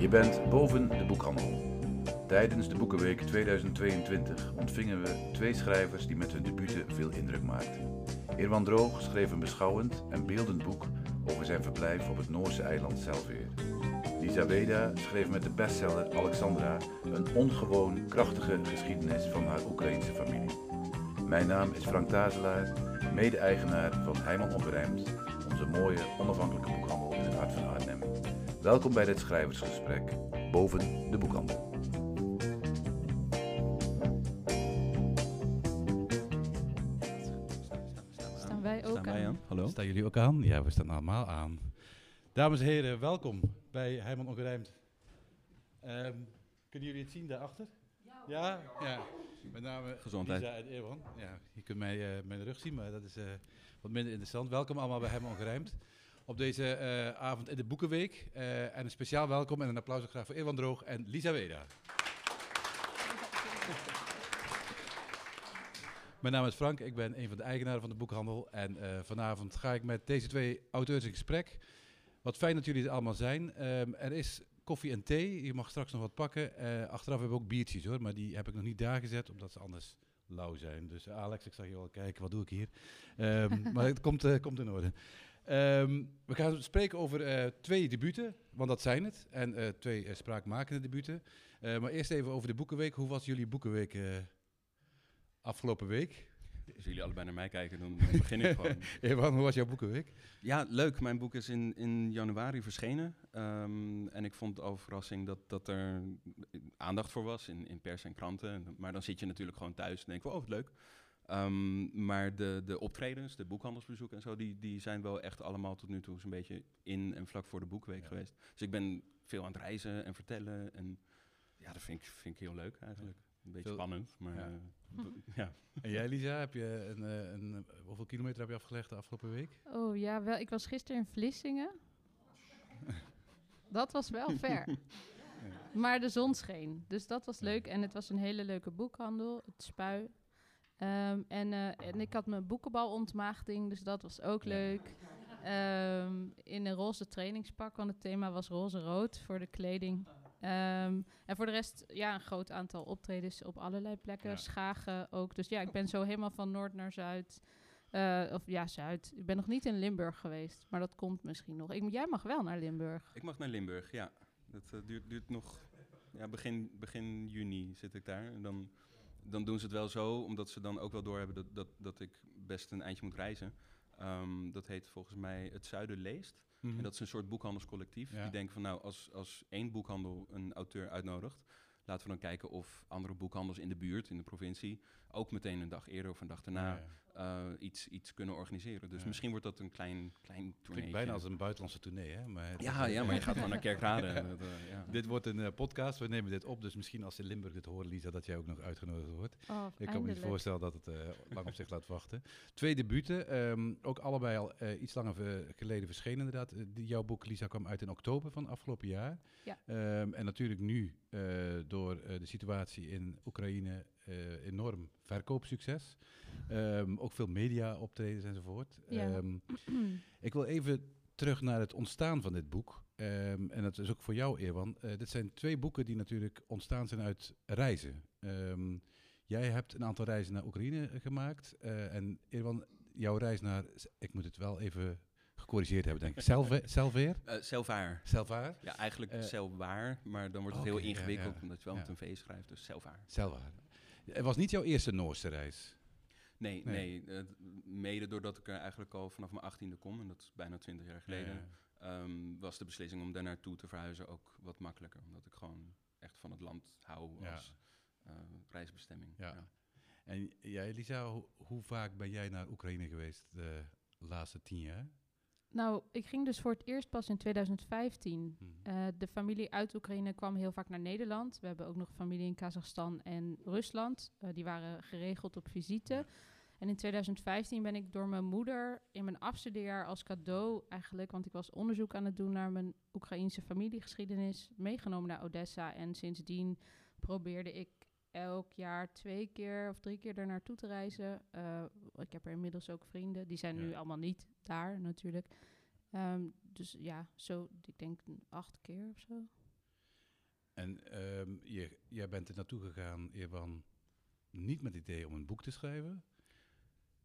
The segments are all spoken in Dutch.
Je bent boven de boekhandel. Tijdens de Boekenweek 2022 ontvingen we twee schrijvers die met hun debuten veel indruk maakten. Irwan Droog schreef een beschouwend en beeldend boek over zijn verblijf op het Noorse eiland Selveer. Lisa Weda schreef met de bestseller Alexandra een ongewoon krachtige geschiedenis van haar Oekraïnse familie. Mijn naam is Frank Tazelaar, mede-eigenaar van Heijman Ongerijmd, onze mooie onafhankelijke boekhandel Welkom bij dit schrijversgesprek boven de boekhandel. Staan wij ook Staan wij aan? Hallo? Staan jullie ook aan? Ja, we staan allemaal aan. Dames en heren, welkom bij Heijman Ongerijmd. Ehm, kunnen jullie het zien daarachter? Ja. Ja? Met name Gezondheid. Lisa en Ewan. Ja, je kunt mij, eh, mijn rug zien, maar dat is eh, wat minder interessant. Welkom allemaal bij Heijman Ongerijmd. Op deze eh, avond in de Boekenweek. Eh, en een speciaal welkom en een applaus ook graag voor Ewan Droog en Lisa Weda. Mijn naam is Frank, ik ben een van de eigenaren van de boekhandel. En eh, vanavond ga ik met deze twee auteurs in gesprek. Wat fijn dat jullie er allemaal zijn. Ehm, er is koffie en thee, je mag straks nog wat pakken. Achteraf hebben we ook biertjes hoor, maar die heb ik nog niet daar gezet, omdat ze anders lauw zijn. Dus Alex, ik zag je wel kijken, wat doe ik hier? Ehm, maar het komt, komt in orde. Ehm, we gaan spreken over eh, twee debuten, want dat zijn het. En eh, twee eh, spraakmakende debuten. Eh, maar eerst even over de Boekenweek. Hoe was jullie Boekenweek eh, afgelopen week? Als jullie allebei naar mij kijken, dan, dan begin ik gewoon. Evan, hoe was jouw Boekenweek? Ja, leuk. Mijn boek is in, in januari verschenen. Ehm, en ik vond het al verrassing dat, dat er aandacht voor was in, in pers en kranten. En- Maar dan zit je natuurlijk gewoon thuis en denk je, oh, wat leuk. Ehm, maar de, de optredens, de boekhandelsbezoeken en zo, die, die zijn wel echt allemaal tot nu toe zo'n beetje in en vlak voor de boekweek Ja. geweest. Dus ik ben veel aan het reizen en vertellen. En ja, dat vind ik, vind ik heel leuk eigenlijk. Een beetje Veel- spannend, maar ja. eh, ja. En jij, Lisa, heb je een, eh, een, hoeveel kilometer heb je afgelegd de afgelopen week? Oh ja, wel. Ik was gisteren in Vlissingen. Dat was wel ver. Maar de zon scheen. Dus dat was leuk. En het was een hele leuke boekhandel. Het Spui. Ehm, en, eh, en ik had mijn boekenbalontmaagding. Dus dat was ook leuk. Ehm, in een roze trainingspak. Want het thema was roze-rood voor de kleding. Ehm, en voor de rest, ja, een groot aantal optredens op allerlei plekken. Ja. Schagen ook. Dus ja, ik ben zo helemaal van noord naar zuid. Eh, of ja, Zuid. Ik ben nog niet in Limburg geweest, maar dat komt misschien nog. Ik, jij mag wel naar Limburg. Ik mag naar Limburg, ja. Dat eh, duurt, duurt nog... Ja, begin, begin juni zit ik daar. En dan, dan doen ze het wel zo, omdat ze dan ook wel doorhebben dat, dat, dat ik best een eindje moet reizen. Ehm, dat heet volgens mij Het Zuiden Leest. En dat is een soort boekhandelscollectief. Ja. Die denken van nou, als, als één boekhandel een auteur uitnodigt... laten we dan kijken of andere boekhandels in de buurt, in de provincie... ook meteen een dag eerder of een dag daarna Ja, eh, iets, iets kunnen organiseren. Dus Ja. misschien wordt dat een klein, klein Klinkt tournee. bijna als een buitenlandse tournee, hè? Maar Ja, ja, maar je gaat gewoon naar Kerkrade. en dat, eh, ja. Dit wordt een eh, podcast, we nemen dit op. Dus misschien als ze in Limburg dit horen, Lisa, dat jij ook nog uitgenodigd wordt. Oh, Ik kan me niet voorstellen dat het eh, lang op zich laat wachten. Twee debuten, ehm, ook allebei al eh, iets langer geleden verschenen inderdaad. Jouw boek, Lisa, kwam uit in oktober van afgelopen jaar. Ja. Ehm, en natuurlijk nu, eh, door eh, de situatie in Oekraïne, eh, enorm verkoopsucces. Ehm, ook veel media-optredens enzovoort. Ja. Ehm, ik wil even terug naar het ontstaan van dit boek. Ehm, en dat is ook voor jou, Eerwan. Eh, dit zijn twee boeken die natuurlijk ontstaan zijn uit reizen. Ehm, jij hebt een aantal reizen naar Oekraïne gemaakt. eh, en Eerwan, jouw reis naar... Ik moet het wel even gecorrigeerd hebben, denk ik. Selve- Selveer? Eh, Selvaar. Selvaar? Ja, eigenlijk Selwaar, maar dan wordt het heel ingewikkeld ja. omdat je wel Ja. met een V schrijft, dus Selvaar. Selvaar. Het was niet jouw eerste Noorse reis. Nee, Nee. nee. mede doordat ik er eigenlijk al vanaf mijn achttiende kom, en dat is bijna twintig jaar geleden, Ja. ehm, was de beslissing om daar naartoe te verhuizen ook wat makkelijker. Omdat ik gewoon echt van het land hou Ja. als eh, reisbestemming. Ja. En jij, Lisa, hoe vaak ben jij naar Oekraïne geweest de laatste tien jaar? Nou, ik ging dus voor het eerst pas in 2015. Mhm. Eh, de familie uit Oekraïne kwam heel vaak naar Nederland. We hebben ook nog familie in Kazachstan en Rusland. Eh, die waren geregeld op visite. En in 2015 ben ik door mijn moeder in mijn afstudeerjaar als cadeau eigenlijk, want ik was onderzoek aan het doen naar mijn Oekraïense familiegeschiedenis, meegenomen naar Odessa. En sindsdien probeerde ik elk jaar twee keer of drie keer er naartoe te reizen. Eh, ik heb er inmiddels ook vrienden, die zijn nu allemaal niet daar natuurlijk. Ehm, dus ja, zo, ik denk acht keer of zo. En ehm, je, jij bent er naartoe gegaan, Irwan, niet met het idee om een boek te schrijven.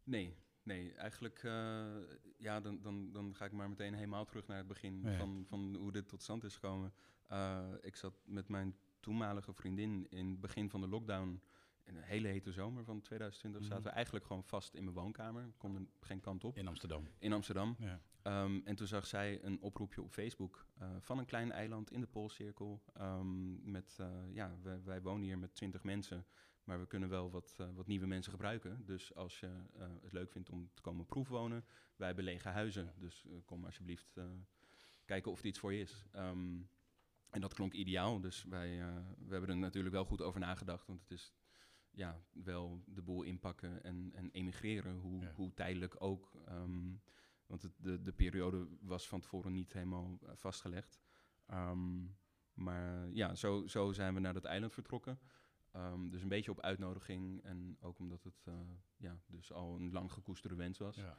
Nee, nee. Eigenlijk, eh, ja, dan, dan, dan ga ik maar meteen helemaal terug naar het begin Ja. van, van hoe dit tot stand is gekomen. Eh, ik zat met mijn toenmalige vriendin in het begin van de lockdown. In een hele hete zomer van 2020 Mhm. zaten we eigenlijk gewoon vast in mijn woonkamer. Konden geen kant op. In Amsterdam. In Amsterdam. Ja. Ehm, en toen zag zij een oproepje op Facebook eh, van een klein eiland in de Poolcirkel. ehm, met, eh, ja, wij, wij wonen hier met 20 mensen, maar we kunnen wel wat, eh, wat nieuwe mensen gebruiken. Dus als je het leuk vindt om te komen proefwonen, wij hebben lege huizen. Dus kom alsjeblieft kijken of het iets voor je is. Ehm, en dat klonk ideaal, dus wij eh, we hebben er natuurlijk wel goed over nagedacht, want het is ja, wel de boel inpakken en, en emigreren, hoe, Ja. hoe tijdelijk ook. Ehm, want het, de, de periode was van tevoren niet helemaal eh, vastgelegd. Ehm, maar ja, zo, zo zijn we naar dat eiland vertrokken. Ehm, dus een beetje op uitnodiging en ook omdat het eh, ja, dus al een lang gekoesterde wens was. Ja.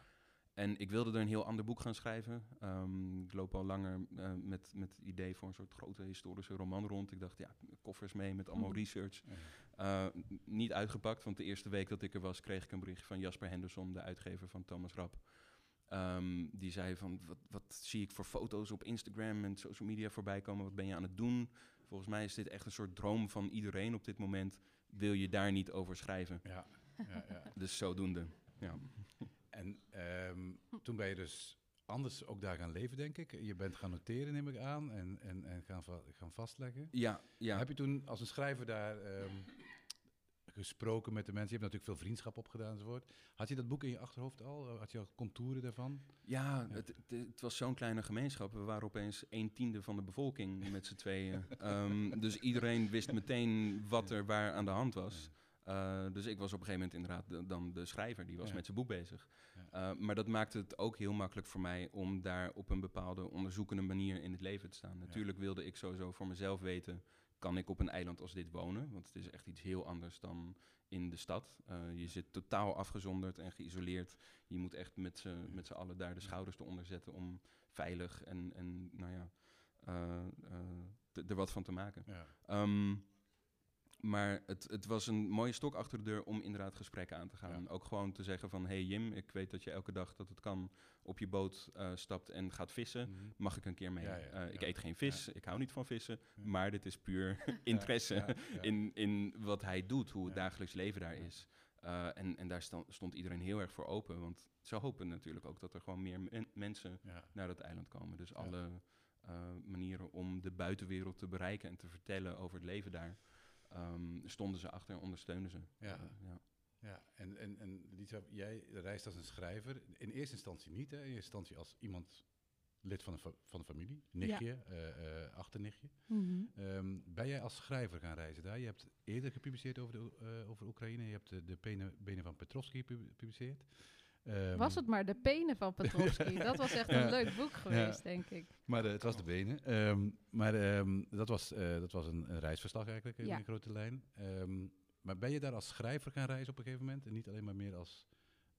En ik wilde er een heel ander boek gaan schrijven. Ehm, ik loop al langer eh, met, met het idee voor een soort grote historische roman rond. Ik dacht, ja, koffers mee met allemaal Mhm. research. Uh, n- niet uitgepakt, want de eerste week dat ik er was, kreeg ik een bericht van Jasper Henderson, de uitgever van Thomas Rap. Ehm, die zei van, wat, wat zie ik voor foto's op Instagram en social media voorbij komen? Wat ben je aan het doen? Volgens mij is dit echt een soort droom van iedereen op dit moment. Wil je daar niet over schrijven? Ja, ja, ja. Dus zodoende, ja. En ehm, toen ben je dus anders ook daar gaan leven, denk ik. Je bent gaan noteren, neem ik aan, en, en, en gaan, va- gaan vastleggen. Ja, ja. Heb je toen als een schrijver daar ehm, gesproken met de mensen? Je hebt natuurlijk veel vriendschap opgedaan enzovoort. Had je dat boek in je achterhoofd al? Had je al contouren daarvan? Ja, Ja. Het, het, het was zo'n kleine gemeenschap. We waren opeens een tiende van de bevolking met z'n tweeën. Ehm, dus iedereen wist meteen wat er waar aan de hand was. Eh, dus ik was op een gegeven moment inderdaad de- dan de schrijver, die was Ja. met zijn boek bezig. Ja. Eh, maar dat maakte het ook heel makkelijk voor mij om daar op een bepaalde onderzoekende manier in het leven te staan. Natuurlijk wilde ik sowieso voor mezelf weten, kan ik op een eiland als dit wonen? Want het is echt iets heel anders dan in de stad. Eh, je zit totaal afgezonderd en geïsoleerd. Je moet echt met z'n met z'n allen daar de schouders eronder zetten om veilig en, en nou ja, er wat van te maken. Ja. Ehm, maar het, het was een mooie stok achter de deur om inderdaad gesprekken aan te gaan. Ja. Ook gewoon te zeggen van, hey Jim, ik weet dat je elke dag dat het kan op je boot eh, stapt en gaat vissen. Mhm. Mag ik een keer mee? Ja, ja, Eh, ik eet geen vis, ik hou niet van vissen, maar dit is puur interesse in, in wat hij doet, hoe het dagelijks leven daar is. Eh, en, en daar stond iedereen heel erg voor open, want ze hopen natuurlijk ook dat er gewoon meer men- mensen naar dat eiland komen. Dus alle manieren om de buitenwereld te bereiken en te vertellen over het leven daar, ehm, stonden ze achter en ondersteunden ze. Ja. Eh, ja. Ja, en, en, en Lisa, jij reist als een schrijver. In eerste instantie niet, hè? In eerste instantie als iemand lid van de, fa- van de familie, nichtje, eh, eh, achternichtje. Mhm. Ehm, ben jij als schrijver gaan reizen daar? Je hebt eerder gepubliceerd over, de, eh, over Oekraïne. Je hebt de, de benen, benen van Petrovsky gepu- gepubliceerd. Ehm, Was het maar de penen van Petrovsky. dat was echt een Ja. leuk boek geweest, denk ik. Maar eh, het was de benen. Ehm, maar ehm, dat was, eh, dat was een, een reisverslag eigenlijk, in Ja. grote lijn. Maar ben je daar als schrijver gaan reizen op een gegeven moment? En niet alleen maar meer als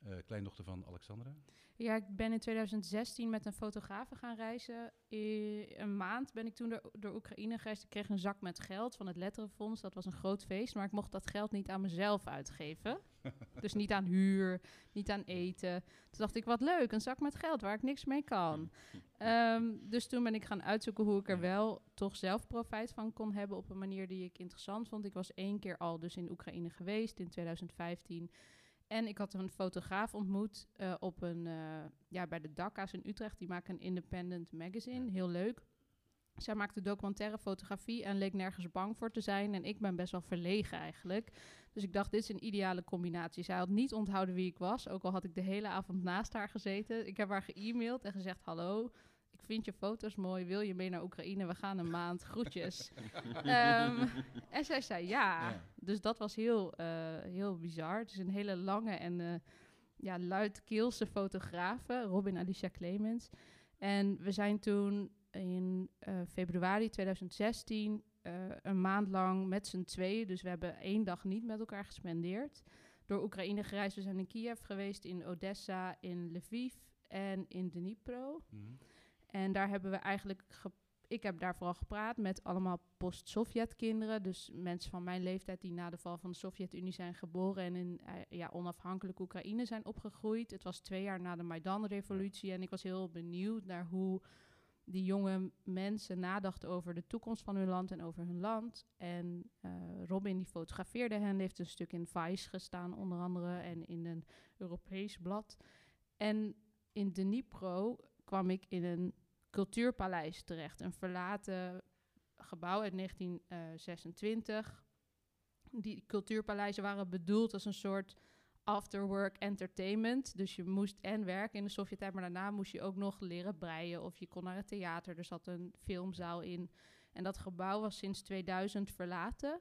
eh, kleindochter van Alexandra? Ja, ik ben in 2016 met een fotograaf gaan reizen. I- een maand ben ik toen door, door Oekraïne gereisd. Ik kreeg een zak met geld van het Letterenfonds. Dat was een groot feest, maar ik mocht dat geld niet aan mezelf uitgeven. dus niet aan huur, niet aan eten. Toen dacht ik, wat leuk, een zak met geld waar ik niks mee kan. Ehm, dus toen ben ik gaan uitzoeken hoe ik er wel toch zelf profijt van kon hebben op een manier die ik interessant vond. Ik was één keer al dus in Oekraïne geweest in 2015. En ik had een fotograaf ontmoet eh, op een, eh, ja, bij de Dakka's in Utrecht. Die maken een independent magazine, Ja. heel leuk. Zij maakte documentaire fotografie en leek nergens bang voor te zijn. En ik ben best wel verlegen eigenlijk. Dus ik dacht, dit is een ideale combinatie. Zij had niet onthouden wie ik was, ook al had ik de hele avond naast haar gezeten. Ik heb haar ge-mailed en gezegd, hallo, ik vind je foto's mooi. Wil je mee naar Oekraïne? We gaan een maand. Groetjes. Ehm, en zij zei ja. Ja. Dus dat was heel, eh, heel bizar. Het is een hele lange en eh ja, luidkeelse fotografe, Robin Alicia Clemens. En we zijn toen in eh, februari 2016 eh, een maand lang met z'n tweeën, dus we hebben één dag niet met elkaar gespendeerd, door Oekraïne gereisd. We zijn in Kiev geweest, in Odessa, in Lviv en in Dnipro. Mhm. En daar hebben we eigenlijk ge- ik heb daar vooral gepraat met allemaal post-Sovjet-kinderen. Dus mensen van mijn leeftijd die na de val van de Sovjet-Unie zijn geboren en in eh, ja, onafhankelijk Oekraïne zijn opgegroeid. Het was twee jaar na de Maidan-revolutie en ik was heel benieuwd naar hoe die jonge mensen nadachten over de toekomst van hun land en over hun land. En eh, Robin die fotografeerde hen, die heeft een stuk in Vice gestaan onder andere en in een Europees blad. En in Dnipro kwam ik in een cultuurpaleis terecht. Een verlaten gebouw uit 1926. Die cultuurpaleizen waren bedoeld als een soort afterwork entertainment. Dus je moest en werken in de Sovjet-tijd, maar daarna moest je ook nog leren breien of je kon naar het theater. Er zat een filmzaal in. En dat gebouw was sinds 2000 verlaten.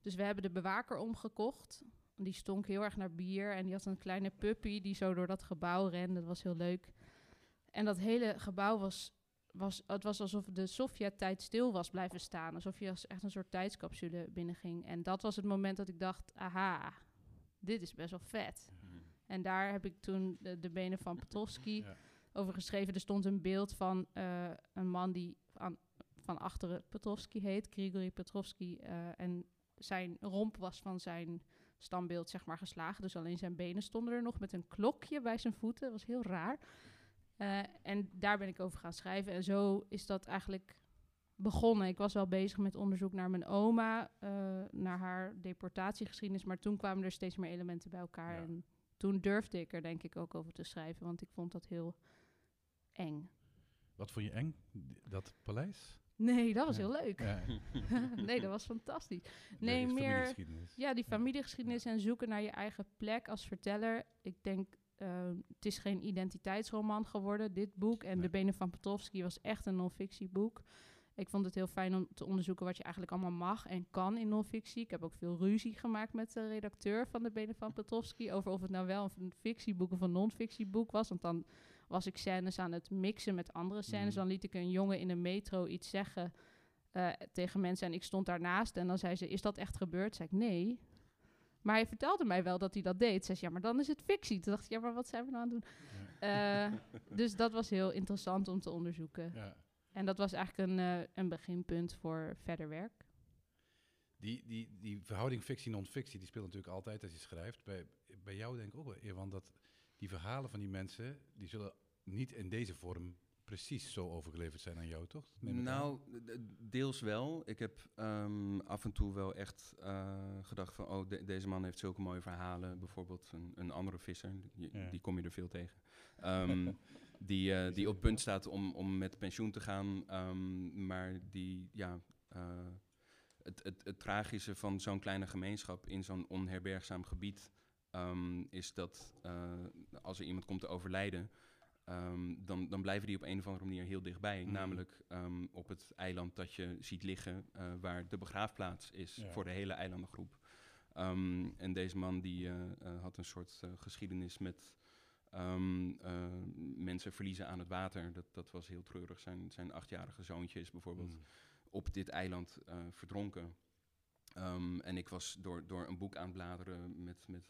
Dus we hebben de bewaker omgekocht. Die stonk heel erg naar bier en die had een kleine puppy die zo door dat gebouw rende. Dat was heel leuk. En dat hele gebouw was, was, het was alsof de Sovjet-tijd stil was blijven staan. Alsof je als echt een soort tijdscapsule binnenging. En dat was het moment dat ik dacht, aha, dit is best wel vet. En daar heb ik toen de, de benen van Petrovski Ja. over geschreven. Er stond een beeld van eh, een man die aan, van achteren Petrovski heet, Grigori Petrovski. eh, en zijn romp was van zijn standbeeld zeg maar geslagen. Dus alleen zijn benen stonden er nog met een klokje bij zijn voeten. Dat was heel raar. Eh, en daar ben ik over gaan schrijven. En zo is dat eigenlijk begonnen. Ik was wel bezig met onderzoek naar mijn oma, eh, naar haar deportatiegeschiedenis. Maar toen kwamen er steeds meer elementen bij elkaar. Ja. En toen durfde ik er denk ik ook over te schrijven, want ik vond dat heel eng. Wat vond je eng, dat paleis? Nee, dat was Ja. heel leuk. Ja, nee, dat was fantastisch. Nee, meer ja, die familiegeschiedenis en zoeken naar je eigen plek als verteller. Ik denk, het is geen identiteitsroman geworden, dit boek. En Nee. De Benen van Petrovski was echt een non-fictieboek. Ik vond het heel fijn om te onderzoeken wat je eigenlijk allemaal mag en kan in non-fictie. Ik heb ook veel ruzie gemaakt met de redacteur van De Benen van Petrovski... over of het nou wel een fictieboek of een non-fictieboek was. Want dan was ik scènes aan het mixen met andere scènes. Mhm. Dan liet ik een jongen in een metro iets zeggen eh, tegen mensen en ik stond daarnaast. En dan zei ze, is dat echt gebeurd? Zei ik, nee. Maar hij vertelde mij wel dat hij dat deed. Zei ze, ja, maar dan is het fictie. Toen dacht ik, ja, maar wat zijn we nou aan het doen? Eh, dus dat was heel interessant om te onderzoeken. Ja. En dat was eigenlijk een, eh, een beginpunt voor verder werk. Die, die, die verhouding fictie-non-fictie, die speelt natuurlijk altijd als je schrijft. Bij, bij jou denk ik ook wel, Ewan, dat die verhalen van die mensen, die zullen niet in deze vorm precies zo overgeleverd zijn aan jou, toch? Aan. Nou, deels wel. Ik heb ehm, af en toe wel echt eh, gedacht van... oh, de- deze man heeft zulke mooie verhalen. Bijvoorbeeld een, een andere visser, die, Ja. die kom je er veel tegen. Ehm, die, eh, die op punt staat om, om met pensioen te gaan. ehm, maar die, ja... eh, het, het, het tragische van zo'n kleine gemeenschap in zo'n onherbergzaam gebied... is dat als er iemand komt te overlijden... Ehm, dan, dan blijven die op een of andere manier heel dichtbij. Mhm. Namelijk ehm, op het eiland dat je ziet liggen, eh, waar de begraafplaats is Ja. voor de hele eilandengroep. Ehm, en deze man die eh, eh, had een soort geschiedenis met mensen verliezen aan het water. Dat, dat was heel treurig. Zijn, zijn achtjarige zoontje is bijvoorbeeld Mm. op dit eiland verdronken. En ik was door, door een boek aan het bladeren met, met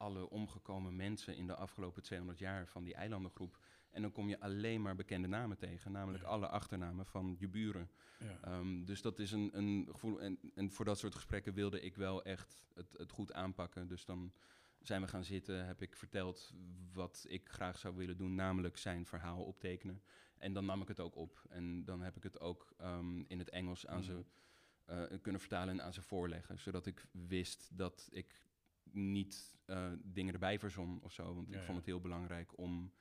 alle omgekomen mensen in de afgelopen 200 jaar van die eilandengroep. En dan kom je alleen maar bekende namen tegen, namelijk Ja. alle achternamen van je buren. Ja. Ehm, dus dat is een, een gevoel. En, en voor dat soort gesprekken wilde ik wel echt het, het goed aanpakken. Dus dan zijn we gaan zitten, heb ik verteld wat ik graag zou willen doen, namelijk zijn verhaal optekenen. En dan nam ik het ook op. En dan heb ik het ook ehm, in het Engels aan Mhm. ze eh, kunnen vertalen en aan ze voorleggen. Zodat ik wist dat ik niet eh, dingen erbij verzon of zo. Want Ja, ik vond het heel belangrijk om.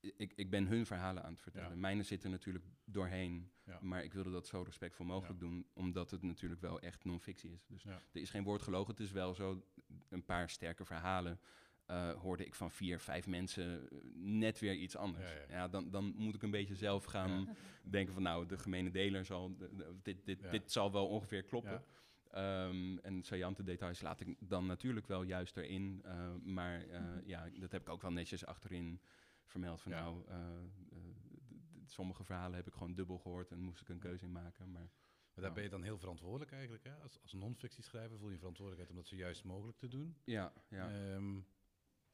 Ik, ik ben hun verhalen aan het vertellen. Ja. Mijne zitten natuurlijk doorheen. Ja. Maar ik wilde dat zo respectvol mogelijk doen, omdat het natuurlijk wel echt non-fictie is. Dus er is geen woord gelogen. Het is wel zo, een paar sterke verhalen eh, hoorde ik van vier, vijf mensen eh, net weer iets anders. Ja, Ja, ja. dan, dan moet ik een beetje zelf gaan Ja. denken van nou, de gemene deler zal, de- de- dit, dit, dit zal wel ongeveer kloppen. Ehm, en saillante details laat ik dan natuurlijk wel juist erin. eh, maar eh, ja, dat heb ik ook wel netjes achterin vermeld. Van Ja. nou, eh, eh, d- d- sommige verhalen heb ik gewoon dubbel gehoord en moest ik een keuze in maken. Maar Maar daar ben je dan heel verantwoordelijk eigenlijk. Hè? Als, als non-fictie schrijver voel je verantwoordelijkheid om dat zo juist mogelijk te doen. ja, ja. Ehm,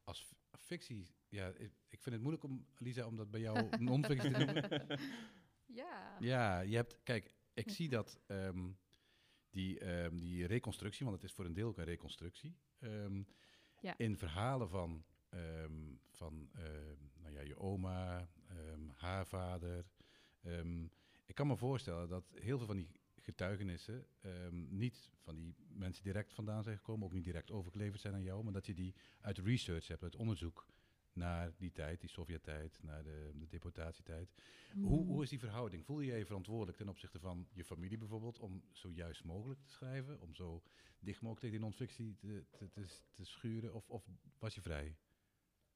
als f- fictie, ja, ik, ik vind het moeilijk om, Lisa, om dat bij jou non-fictie te noemen. Ja. Ja, je hebt, kijk, ik zie dat ehm, die, ehm, die reconstructie, want het is voor een deel ook een reconstructie, ehm, Ja. in verhalen van, ehm, van nou ja, je oma, haar vader. ik kan me voorstellen dat heel veel van die getuigenissen niet van die mensen direct vandaan zijn gekomen, ook niet direct overgeleverd zijn aan jou, maar dat je die uit research hebt, uit onderzoek naar die tijd, die Sovjet-tijd, naar de, de deportatietijd. Hoe, Mm. hoe is die verhouding? Voel je je verantwoordelijk ten opzichte van je familie bijvoorbeeld om zo juist mogelijk te schrijven? Om zo dicht mogelijk tegen die non-fictie te, te, te, te schuren? Of, of was je vrij?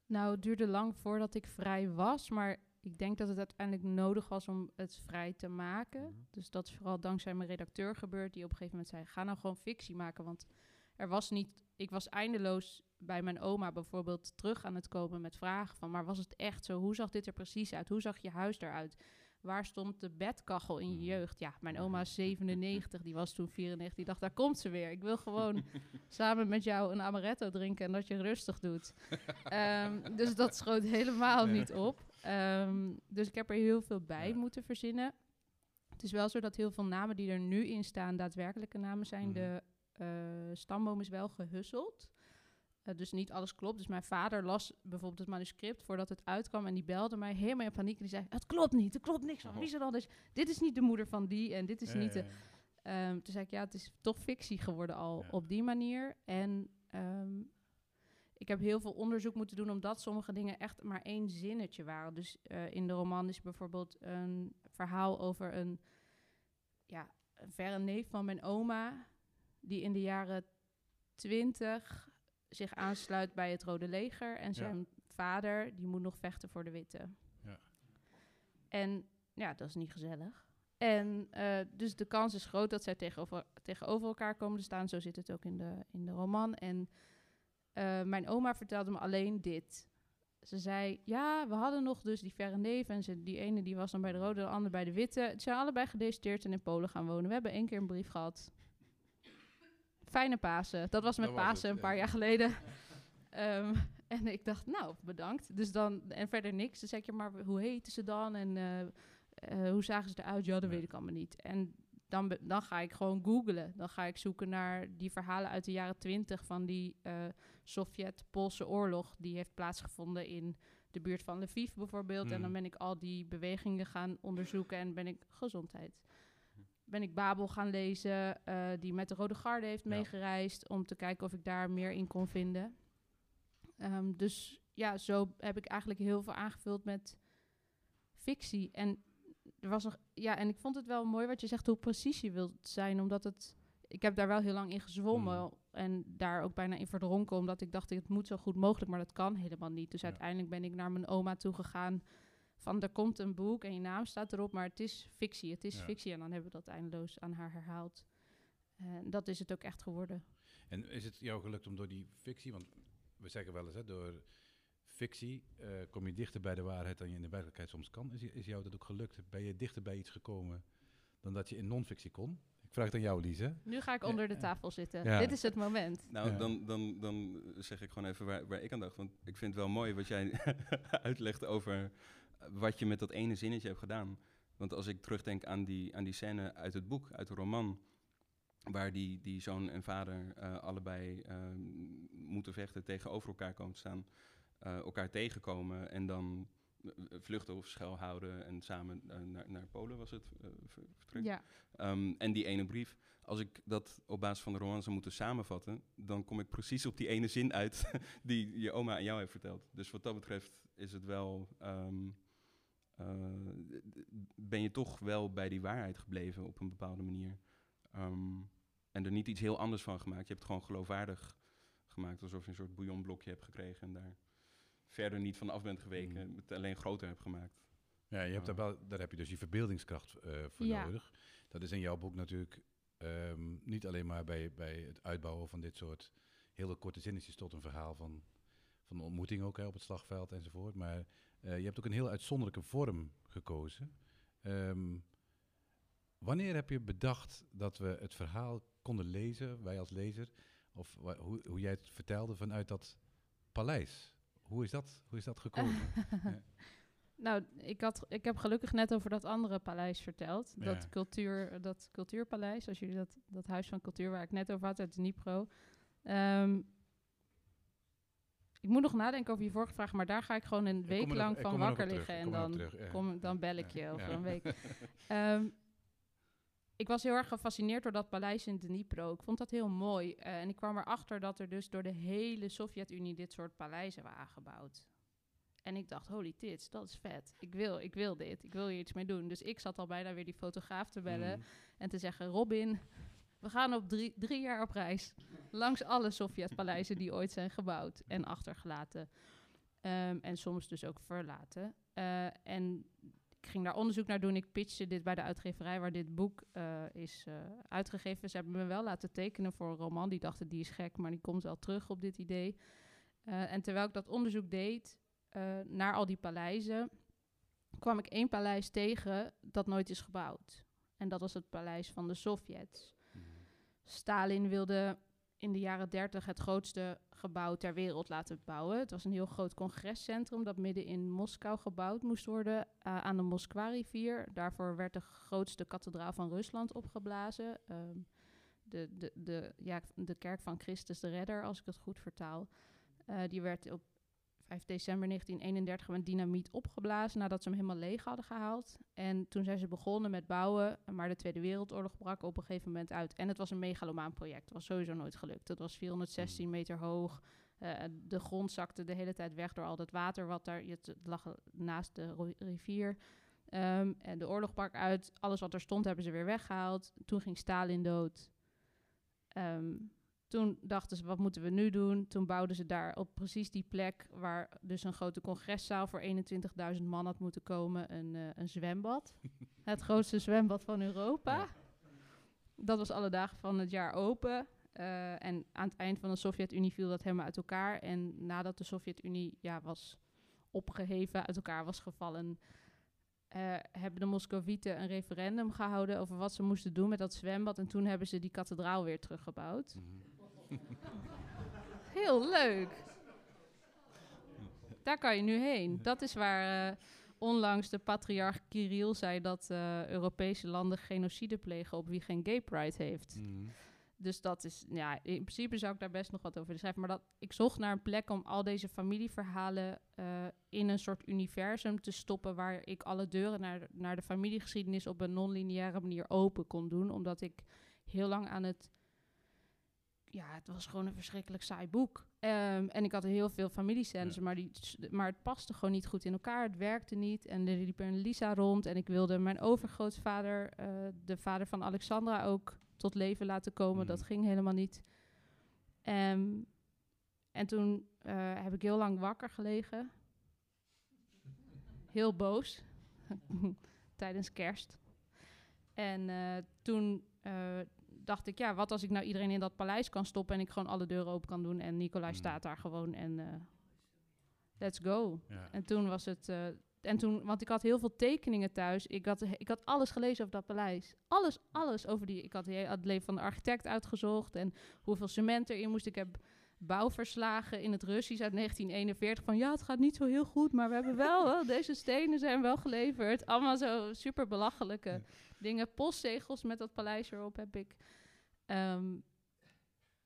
Nou, het duurde lang voordat ik vrij was, maar ik denk dat het uiteindelijk nodig was om het vrij te maken. Mhm. Dus dat is vooral dankzij mijn redacteur gebeurd, die op een gegeven moment zei: ga nou gewoon fictie maken. Want er was niet, ik was eindeloos bij mijn oma bijvoorbeeld terug aan het komen met vragen van: maar was het echt zo? Hoe zag dit er precies uit? Hoe zag je huis eruit? Waar stond de bedkachel in je Mhm. jeugd? Ja, mijn oma is 97, die was toen 94. Die dacht, daar komt ze weer. Ik wil gewoon samen met jou een amaretto drinken en dat je rustig doet. Ehm, dus dat schoot helemaal niet op. Ehm, dus ik heb er heel veel bij Ja. moeten verzinnen. Het is wel zo dat heel veel namen die er nu in staan daadwerkelijke namen zijn. De eh, stamboom is wel gehusseld. Eh, dus niet alles klopt. Dus mijn vader las bijvoorbeeld het manuscript voordat het uitkwam. En die belde mij helemaal in paniek. En die zei, het klopt niet, het klopt niks van. Wie is er anders? Dit is niet de moeder van die en dit is Ja, niet de... ja. Ehm, toen zei ik, ja, het is toch fictie geworden al Ja. op die manier. En ehm, ik heb heel veel onderzoek moeten doen omdat sommige dingen echt maar één zinnetje waren. Dus eh, in de roman is bijvoorbeeld een verhaal over een, ja, een verre neef van mijn oma, die in de jaren twintig zich aansluit bij het Rode Leger. En zijn vader, die moet nog vechten voor de Witte. Ja. En ja, dat is niet gezellig. En eh, dus de kans is groot dat zij tegenover, tegenover elkaar komen te staan. Zo zit het ook in de, in de roman. En eh, mijn oma vertelde me alleen dit. Ze zei, ja, we hadden nog dus die verre neef. En ze, die ene die was dan bij de rode, de andere bij de witte. Ze zijn allebei gedeporteerd en in Polen gaan wonen. We hebben één keer een brief gehad. Fijne Pasen. Dat was met Dat was Pasen het, een paar ja. jaar geleden. Ehm, en ik dacht, nou, bedankt. Dus dan, en verder niks. Dus zeg je, maar hoe heten ze dan? En eh, eh, hoe zagen ze eruit? Ja, dat Ja. weet ik allemaal niet. En dan, dan ga ik gewoon googlen. Dan ga ik zoeken naar die verhalen uit de jaren twintig van die eh, Sovjet-Poolse oorlog. Die heeft plaatsgevonden in de buurt van Lviv bijvoorbeeld. En dan Mhm. ben ik al die bewegingen gaan onderzoeken en ben ik gezondheid. Ben ik Babel gaan lezen, eh, die met de Rode Garde heeft Ja. meegereisd, om te kijken of ik daar meer in kon vinden. Ehm, dus ja, zo heb ik eigenlijk heel veel aangevuld met fictie. En er was nog, ja, en ik vond het wel mooi wat je zegt, hoe precies je wilt zijn, omdat het, ik heb daar wel heel lang in gezwommen Mm. en daar ook bijna in verdronken, omdat ik dacht, het moet zo goed mogelijk, maar dat kan helemaal niet. Dus Ja. uiteindelijk ben ik naar mijn oma toe gegaan van, er komt een boek en je naam staat erop, maar het is fictie, het is Ja. fictie. En dan hebben we dat eindeloos aan haar herhaald. En dat is het ook echt geworden. En is het jou gelukt om door die fictie, want we zeggen wel eens, hè, door fictie eh, kom je dichter bij de waarheid dan je in de werkelijkheid soms kan. Is, is jou dat ook gelukt? Ben je dichter bij iets gekomen dan dat je in non-fictie kon? Ik vraag het aan jou, Lise. Nu ga ik Ja, onder de tafel zitten. Ja. Dit is het moment. Nou, Ja. dan, dan, dan zeg ik gewoon even waar, waar ik aan dacht. Want ik vind het wel mooi wat jij uitlegt over wat je met dat ene zinnetje hebt gedaan. Want als ik terugdenk aan die, aan die scène uit het boek, uit de roman, waar die, die zoon en vader eh, allebei eh, moeten vechten, tegenover elkaar komen te staan, eh, elkaar tegenkomen en dan vluchten of schuilhouden en samen naar, naar Polen was het ver- vertrek. Ja. Ehm, en die ene brief, als ik dat op basis van de roman zou moeten samenvatten, dan kom ik precies op die ene zin uit die je oma aan jou heeft verteld. Dus wat dat betreft is het wel, ehm, eh, ben je toch wel bij die waarheid gebleven op een bepaalde manier. Ehm, en er niet iets heel anders van gemaakt. Je hebt het gewoon geloofwaardig gemaakt, alsof je een soort bouillonblokje hebt gekregen en daar verder niet van af bent geweken, Mm. het alleen groter hebt gemaakt. Ja, je hebt daar, wel, daar heb je dus die verbeeldingskracht eh, voor Ja. nodig. Dat is in jouw boek natuurlijk ehm, niet alleen maar bij, bij het uitbouwen van dit soort hele korte zinnetjes tot een verhaal van, van een ontmoeting ook hè, op het slagveld enzovoort. Maar eh, je hebt ook een heel uitzonderlijke vorm gekozen. Ehm, wanneer heb je bedacht dat we het verhaal konden lezen, wij als lezer, of hoe, hoe jij het vertelde vanuit dat paleis? Hoe is dat, hoe is dat gekomen? Ja. Nou, ik, had, ik heb gelukkig net over dat andere paleis verteld. Ja. Dat, cultuur, dat cultuurpaleis, als jullie dat, dat huis van cultuur waar ik net over had uit de Nipro. Ik moet nog nadenken over je vorige vraag, maar daar ga ik gewoon een week er lang van er wakker liggen. En dan, nog terug, ja. kom, dan bel ik je Ja, over ja. een week. Ehm, ik was heel erg gefascineerd door dat paleis in Dnipro. Ik vond dat heel mooi. Eh, en ik kwam erachter dat er dus door de hele Sovjet-Unie dit soort paleizen waren gebouwd. En ik dacht, holy tits, dat is vet. Ik wil, ik wil dit. Ik wil hier iets mee doen. Dus ik zat al bijna weer die fotograaf te bellen Mm. en te zeggen... Robin, we gaan op drie, drie jaar op reis. Langs alle Sovjet-paleizen die ooit zijn gebouwd en achtergelaten. Ehm, en soms dus ook verlaten. Eh, en ik ging daar onderzoek naar doen. Ik pitchte dit bij de uitgeverij waar dit boek eh, is eh, uitgegeven. Ze hebben me wel laten tekenen voor een roman. Die dachten, die is gek, maar die komt wel terug op dit idee. En terwijl ik dat onderzoek deed naar al die paleizen... kwam ik één paleis tegen dat nooit is gebouwd. En dat was het paleis van de Sovjets. Stalin wilde in de jaren 30 het grootste gebouw ter wereld laten bouwen. Het was een heel groot congrescentrum dat midden in Moskou gebouwd moest worden eh, aan de Moskwa-rivier. Daarvoor werd de grootste kathedraal van Rusland opgeblazen. Ehm, de, de, de, ja, de kerk van Christus de Redder, als ik het goed vertaal. Eh, die werd op 5 december 1931 met dynamiet opgeblazen nadat ze hem helemaal leeg hadden gehaald. En toen zijn ze begonnen met bouwen, maar de Tweede Wereldoorlog brak op een gegeven moment uit. En het was een megalomaan project. Het was sowieso nooit gelukt. Het was 416 meter hoog. Eh, de grond zakte de hele tijd weg door al dat water wat daar... Het lag naast de rivier. Ehm, en de oorlog brak uit. Alles wat er stond hebben ze weer weggehaald. Toen ging Stalin dood. Ehm, toen dachten ze, wat moeten we nu doen? Toen bouwden ze daar op precies die plek waar dus een grote congreszaal voor 21.000 man had moeten komen, een, eh, een zwembad. het grootste zwembad van Europa. Ja. Dat was alle dagen van het jaar open. Eh, en aan het eind van de Sovjet-Unie viel dat helemaal uit elkaar. En nadat de Sovjet-Unie ja, was opgeheven, uit elkaar was gevallen, eh, hebben de Moscovieten een referendum gehouden over wat ze moesten doen met dat zwembad. En toen hebben ze die kathedraal weer teruggebouwd. Mhm. Heel leuk. Daar kan je nu heen. Dat is waar eh, onlangs de patriarch Kirill zei dat eh, Europese landen genocide plegen op wie geen gay pride heeft. Mhm. Dus dat is, ja, in principe zou ik daar best nog wat over schrijven. Maar dat, ik zocht naar een plek om al deze familieverhalen eh, in een soort universum te stoppen. Waar ik alle deuren naar, naar de familiegeschiedenis op een non-lineaire manier open kon doen. Omdat ik heel lang aan het. Ja, het was gewoon een verschrikkelijk saai boek. Ehm, en ik had heel veel familiescènes, Ja. maar, die, maar het paste gewoon niet goed in elkaar. Het werkte niet. En er liep een Lisa rond. En ik wilde mijn overgrootvader, eh, de vader van Alexandra, ook tot leven laten komen. Dat Mhm. ging helemaal niet. Ehm, en toen eh, heb ik heel lang wakker gelegen. Heel boos. Tijdens kerst. En eh, toen dacht ik, ja, wat als ik nou iedereen in dat paleis kan stoppen en ik gewoon alle deuren open kan doen en Nicolai Mhm. staat daar gewoon en eh, let's go. Ja. En toen was het. eh, en toen, want ik had heel veel tekeningen thuis. Ik had, ik had alles gelezen over dat paleis. Alles, alles over die. Ik had het leven van de architect uitgezocht en hoeveel cement erin moest. Ik heb bouwverslagen in het Russisch uit 1941 van ja, het gaat niet zo heel goed, maar we hebben wel, wel deze stenen zijn wel geleverd. Allemaal zo super belachelijke Ja. dingen. Postzegels met dat paleis erop heb ik. Ehm,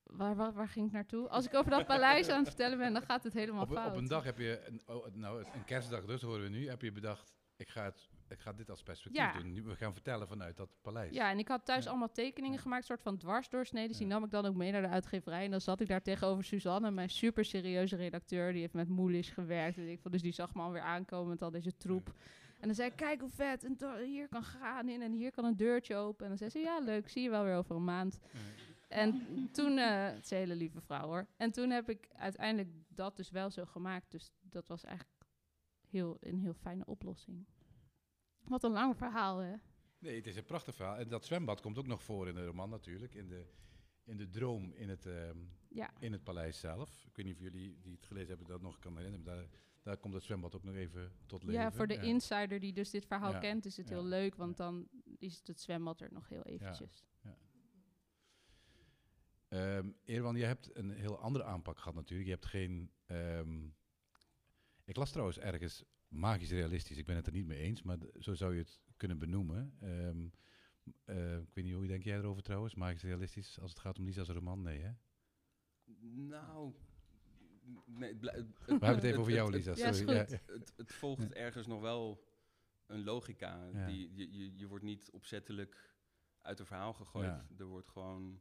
waar, waar, waar ging ik naartoe? Als ik over dat paleis aan het vertellen ben, dan gaat het helemaal Op, fout. op een dag heb je, een, oh, nou, een kerstdag dus, horen we nu, heb je bedacht, ik ga, het, ik ga dit als perspectief Ja. doen. Nu, We gaan vertellen vanuit dat paleis. Ja, en ik had thuis Ja. allemaal tekeningen Ja. gemaakt, soort van dwarsdoorsneden. Die Ja. nam ik dan ook mee naar de uitgeverij. En dan zat ik daar tegenover Suzanne, mijn super serieuze redacteur. Die heeft met Moelish gewerkt. En ik vond, dus die zag me alweer aankomen met al deze troep. En dan zei ik, kijk hoe vet, en hier kan gaan in en hier kan een deurtje open. En dan zei ze, ja leuk, zie je wel weer over een maand. En toen, eh het is een hele lieve vrouw hoor. En toen heb ik uiteindelijk dat dus wel zo gemaakt. Dus dat was eigenlijk heel, een heel fijne oplossing. Wat een lang verhaal hè. Nee, het is een prachtig verhaal. En dat zwembad komt ook nog voor in de roman natuurlijk. In de, in de droom in het, ehm, Ja. in het paleis zelf. Ik weet niet of jullie die het gelezen hebben dat nog kan herinneren. maar Daar, daar komt het zwembad ook nog even tot leven. Ja, voor de insider die dus dit verhaal Ja, kent, is het ja, heel leuk, want ja. dan is het, het zwembad er nog heel eventjes. Ehm Erwan, je hebt een heel andere aanpak gehad natuurlijk. Je hebt geen... ehm, ik las trouwens ergens magisch realistisch. Ik ben het er niet mee eens, maar zo zou je het kunnen benoemen. Ehm, eh, ik weet niet, hoe denk jij erover trouwens? Magisch realistisch als het gaat om Lisa's roman? Nee, hè? Nou, nee, het We hebben het even over jou, Lisa. Ja, is Sorry. goed. het, het volgt ergens nog wel een logica. Ja. Die, je, je, je wordt niet opzettelijk uit een verhaal gegooid. Ja. Er wordt gewoon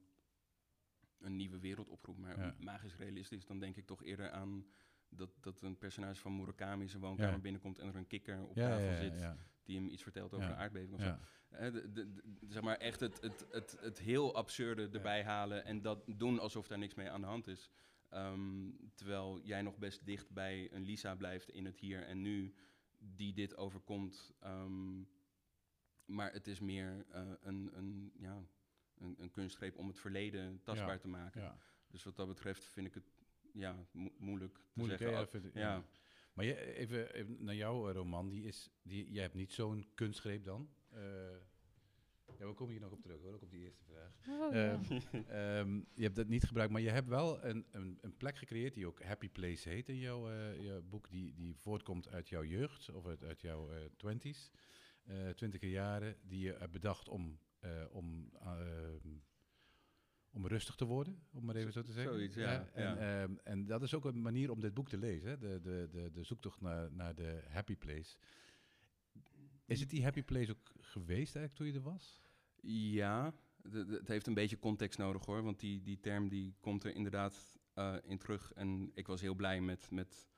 een nieuwe wereld opgeroepen. Maar Ja. magisch realistisch, dan denk ik toch eerder aan dat, dat een personage van Murakami zijn woonkamer Ja. binnenkomt en er een kikker op Ja, tafel ja, ja, zit ja. die hem iets vertelt over Ja. een aardbeving of zo. Ja. Hè, de, de- de- zeg maar echt het, het, het, het heel absurde erbij halen en dat doen alsof daar niks mee aan de hand is. Ehm, terwijl jij nog best dicht bij een Lisa blijft in het hier en nu, die dit overkomt. Ehm, maar het is meer eh, een, een, ja, een, een kunstgreep om het verleden tastbaar Ja, te maken. Ja. Dus wat dat betreft vind ik het ja, mo- moeilijk te Moeilijk, zeggen. Ja. Maar je, even, even naar jouw roman, die is, die, jij hebt niet zo'n kunstgreep dan. Eh, ja, we komen hier nog op terug hoor, ook op die eerste vraag. Oh, ja. Ehm, ehm, je hebt dat niet gebruikt, maar je hebt wel een, een, een plek gecreëerd die ook Happy Place heet in jouw, eh, jouw boek, die, die voortkomt uit jouw jeugd of uit, uit jouw twenties, eh twintiger jaren, die je hebt bedacht om, eh, om, ehm, om rustig te worden, om maar even zo te zeggen. Zoiets, ja, En, ja. ehm, en dat is ook een manier om dit boek te lezen, hè? De, de, de, de zoektocht naar, naar de Happy Place. Is het die Happy Place ook geweest eigenlijk toen je er was? Ja, het heeft een beetje context nodig hoor. Want die, die term die komt er inderdaad eh, in terug. En ik was heel blij met, met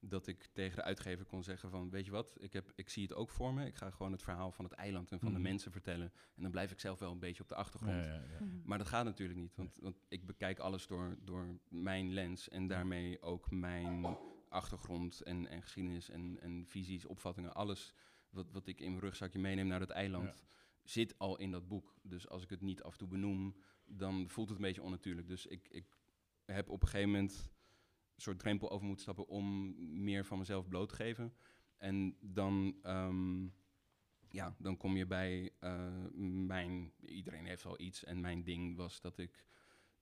dat ik tegen de uitgever kon zeggen van... weet je wat, ik, heb, ik zie het ook voor me. Ik ga gewoon het verhaal van het eiland en van Mhm. de mensen vertellen. En dan blijf ik zelf wel een beetje op de achtergrond. Ja, ja, ja. Mhm. Maar dat gaat natuurlijk niet, want, want ik bekijk alles door, door mijn lens en daarmee ook mijn achtergrond en, en geschiedenis en, en visies, opvattingen, alles wat, wat ik in mijn rugzakje meeneem naar dat eiland, Ja. zit al in dat boek. Dus als ik het niet af en toe benoem, dan voelt het een beetje onnatuurlijk. Dus ik, ik heb op een gegeven moment een soort drempel over moeten stappen om meer van mezelf bloot te geven. En dan, ehm, ja, dan kom je bij eh, mijn... Iedereen heeft al iets. En mijn ding was dat ik,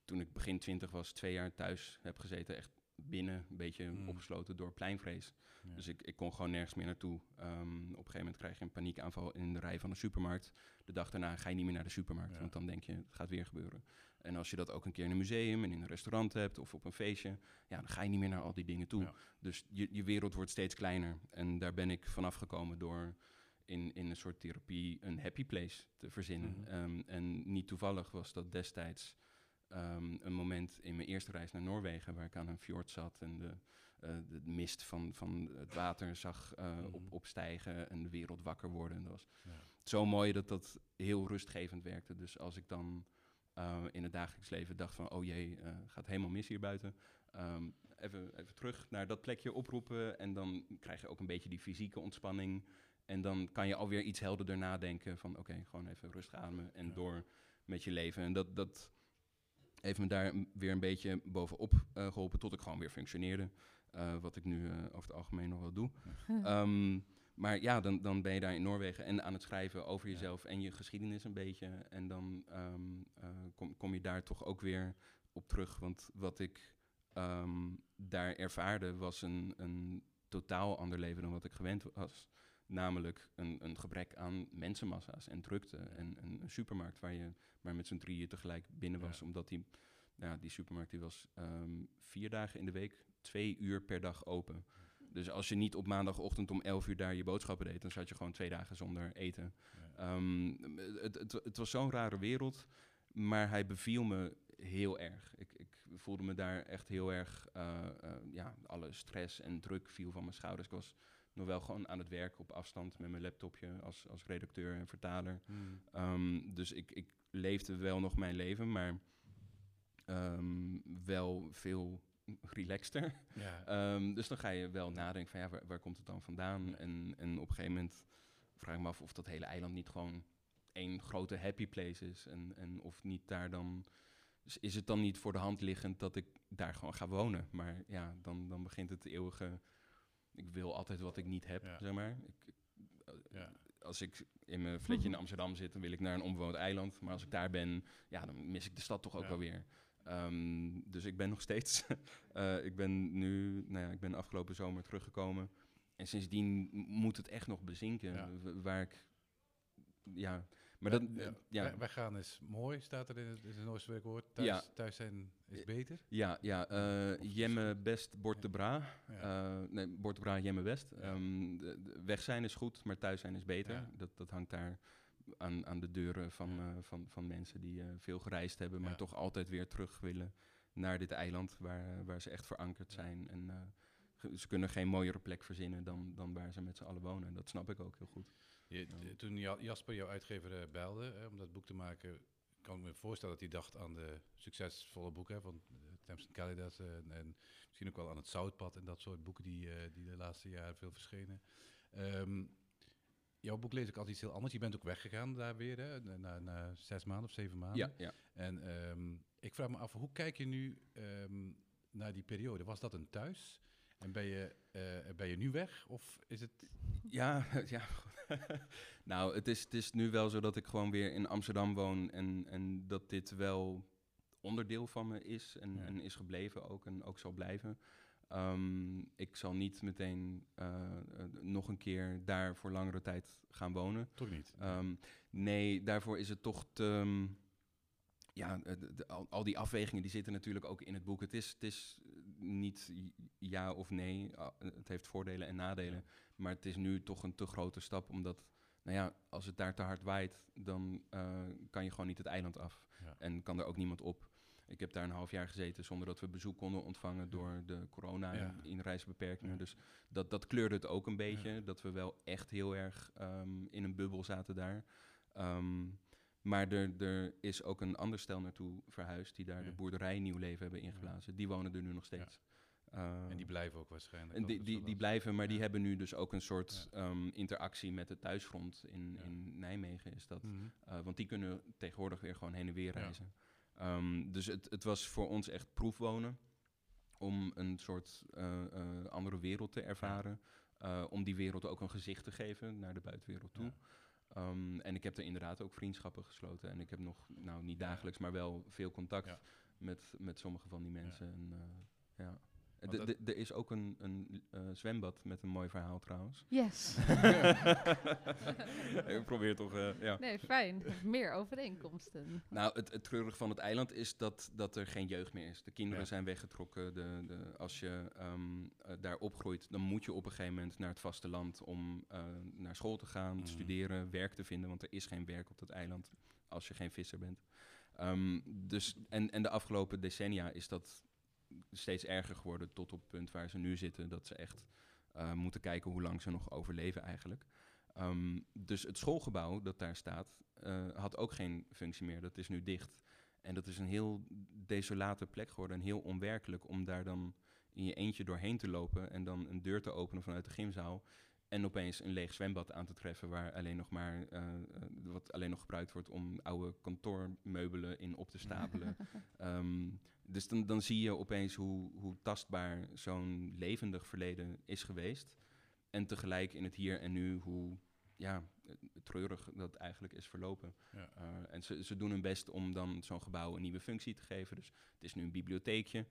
toen ik begin twintig was, twee jaar thuis heb gezeten. Echt binnen, een beetje Mm. opgesloten door pleinvrees. Ja. Dus ik, ik kon gewoon nergens meer naartoe. Ehm, op een gegeven moment krijg je een paniekaanval in de rij van de supermarkt. De dag daarna ga je niet meer naar de supermarkt, Ja. want dan denk je, het gaat weer gebeuren. En als je dat ook een keer in een museum en in een restaurant hebt of op een feestje, ja, dan ga je niet meer naar al die dingen toe. Ja. Dus je, je wereld wordt steeds kleiner. En daar ben ik vanaf gekomen door in, in een soort therapie een happy place te verzinnen. Mhm. Ehm, en niet toevallig was dat destijds ehm, een moment in mijn eerste reis naar Noorwegen, waar ik aan een fjord zat en de, eh, de mist van, van het water zag eh, Mhm. op, opstijgen en de wereld wakker worden. En dat was Ja. zo mooi dat dat heel rustgevend werkte. Dus als ik dan eh, in het dagelijks leven dacht van, oh jee, gaat helemaal mis hier buiten. Ehm, even, even terug naar dat plekje oproepen en dan krijg je ook een beetje die fysieke ontspanning. En dan kan je alweer iets helderder nadenken van, oké, gewoon even rustig ademen en Ja. door met je leven. En dat, dat heeft me daar weer een beetje bovenop eh, geholpen tot ik gewoon weer functioneerde. Eh, wat ik nu eh, over het algemeen nog wel doe. Ehm, maar ja, dan, dan ben je daar in Noorwegen en aan het schrijven over Ja. jezelf en je geschiedenis een beetje. En dan ehm, eh, kom, kom je daar toch ook weer op terug. Want wat ik ehm, daar ervaarde was een, een totaal ander leven dan wat ik gewend was. Namelijk een, een gebrek aan mensenmassa's en drukte. En, en een supermarkt waar je maar met z'n drieën tegelijk binnen was. Ja. Omdat die, ja, die supermarkt die was ehm, vier dagen in de week, twee uur per dag open. Dus als je niet op maandagochtend om 11 uur daar je boodschappen deed, dan zat je gewoon twee dagen zonder eten. Ja. Ehm, het, het, het was zo'n rare wereld, maar hij beviel me heel erg. Ik, ik voelde me daar echt heel erg, eh, eh, ja, alle stress en druk viel van mijn schouders. Ik was nog wel gewoon aan het werk op afstand met mijn laptopje als, als redacteur en vertaler. Mm. Ehm, dus ik, ik leefde wel nog mijn leven, maar ehm, wel veel relaxter. Ja. Ehm, dus dan ga je wel nadenken van ja, waar, waar komt het dan vandaan? En, en op een gegeven moment vraag ik me af of dat hele eiland niet gewoon één grote happy place is. En, en of niet daar dan... Dus is het dan niet voor de hand liggend dat ik daar gewoon ga wonen? Maar ja, dan, dan begint het eeuwige... Ik wil altijd wat ik niet heb, Ja. zeg maar. Ik, Ja. Als ik in mijn flatje in Amsterdam zit, dan wil ik naar een onbewoond eiland. Maar als ik daar ben, ja, dan mis ik de stad toch ook wel weer. Ehm, dus ik ben nog steeds... eh, ik ben nu... Nou ja, ik ben afgelopen zomer teruggekomen. en sindsdien moet het echt nog bezinken. Waar ik, ja, maar Ja, ja, Wij- Weggaan is mooi, staat er in het, in het Noosterse werkwoord. Thuis, Ja. thuis zijn is beter. ja, ja, eh, Jemme best, bord de bra. Eh, nee, bord de bra, Jemme west. Ehm, de- de- weg zijn is goed, maar thuis zijn is beter. Dat, dat hangt daar aan, aan de deuren van, eh, van, van mensen die veel gereisd hebben, maar toch altijd weer terug willen naar dit eiland waar, waar ze echt verankerd zijn. En ze kunnen geen mooiere plek verzinnen dan, dan waar ze met z'n allen wonen. Dat snap ik ook heel goed. Je, Toen Ja- Jasper, jouw uitgever, eh, belde hè, om dat boek te maken, kan ik me voorstellen dat hij dacht aan de succesvolle boeken van uh, Thames Callidas en, en misschien ook wel aan het Zoutpad en dat soort boeken die, eh, die de laatste jaren veel verschenen. Ehm, jouw boek lees ik altijd iets heel anders. Je bent ook weggegaan daar weer, hè, na, na, na zes maanden of zeven maanden. Ja, ja. En ehm, ik vraag me af, hoe kijk je nu ehm, naar die periode? Was dat een thuis? En ben je, eh, ben je nu weg? Of is het... Ja, ja. nou, het is, het is nu wel zo dat ik gewoon weer in Amsterdam woon en, en dat dit wel onderdeel van me is en, Ja. en is gebleven ook en ook zal blijven. Ehm, ik zal niet meteen eh, eh, nog een keer daar voor langere tijd gaan wonen. Toch niet? Ehm, nee, daarvoor is het toch te... ehm, ja, eh, de- de- al, al die afwegingen die zitten natuurlijk ook in het boek. Het is, het is eh, niet ja of nee. Ah, eh, Het heeft voordelen en nadelen. Maar het is nu toch een te grote stap, omdat... Nou ja, als het daar te hard waait, dan kan je gewoon niet het eiland af. Ja. En kan er ook niemand op. Ik heb daar een half jaar gezeten zonder dat we bezoek konden ontvangen door de corona Ja. en inreisbeperkingen. Ja. Dus dat, dat kleurde het ook een beetje. Dat we wel echt heel erg ehm, in een bubbel zaten daar. Ehm, maar er, er is ook een ander stel naartoe verhuisd die daar Ja. de boerderij nieuw leven hebben ingeblazen. Die wonen er nu nog steeds. En die blijven ook waarschijnlijk. en die, die, die blijven, maar die hebben nu dus ook een soort ehm, interactie met het thuisfront in, Ja. in Nijmegen. Is dat, Mhm. eh, want die kunnen tegenwoordig weer gewoon heen en weer reizen. Ehm, dus het, het was voor ons echt proefwonen. Om een soort eh, eh, andere wereld te ervaren. Om die wereld ook een gezicht te geven naar de buitenwereld toe. Ehm, en ik heb er inderdaad ook vriendschappen gesloten. En ik heb nog, nou niet dagelijks, maar wel veel contact met, met sommige van die mensen. En, eh, ja. Er is ook een, een eh, zwembad met een mooi verhaal trouwens. Yes. ik probeer toch, eh, ja. Nee, fijn. Meer overeenkomsten. Nou, het, het treurige van het eiland is dat, dat er geen jeugd meer is. De kinderen Ja. zijn weggetrokken. De, de, als je ehm, eh, daar opgroeit, dan moet je op een gegeven moment naar het vasteland om eh, naar school te gaan, te studeren, werk te vinden. Want er is geen werk op dat eiland als je geen visser bent. Ehm, dus, en, en de afgelopen decennia is dat steeds erger geworden tot op het punt waar ze nu zitten. Dat ze echt eh, moeten kijken hoe lang ze nog overleven eigenlijk. Ehm, dus het schoolgebouw dat daar staat, eh, had ook geen functie meer. Dat is nu dicht. En dat is een heel desolate plek geworden en heel onwerkelijk om daar dan in je eentje doorheen te lopen en dan een deur te openen vanuit de gymzaal. En opeens een leeg zwembad aan te treffen waar alleen nog maar eh, wat alleen nog gebruikt wordt om oude kantoormeubelen in op te stapelen. Ehm, dus dan, dan zie je opeens hoe, hoe tastbaar zo'n levendig verleden is geweest. En tegelijk in het hier en nu hoe ja, eh, treurig dat eigenlijk is verlopen. Ja. Uh, en ze, ze doen hun best om dan zo'n gebouw een nieuwe functie te geven. Dus het is nu een bibliotheekje.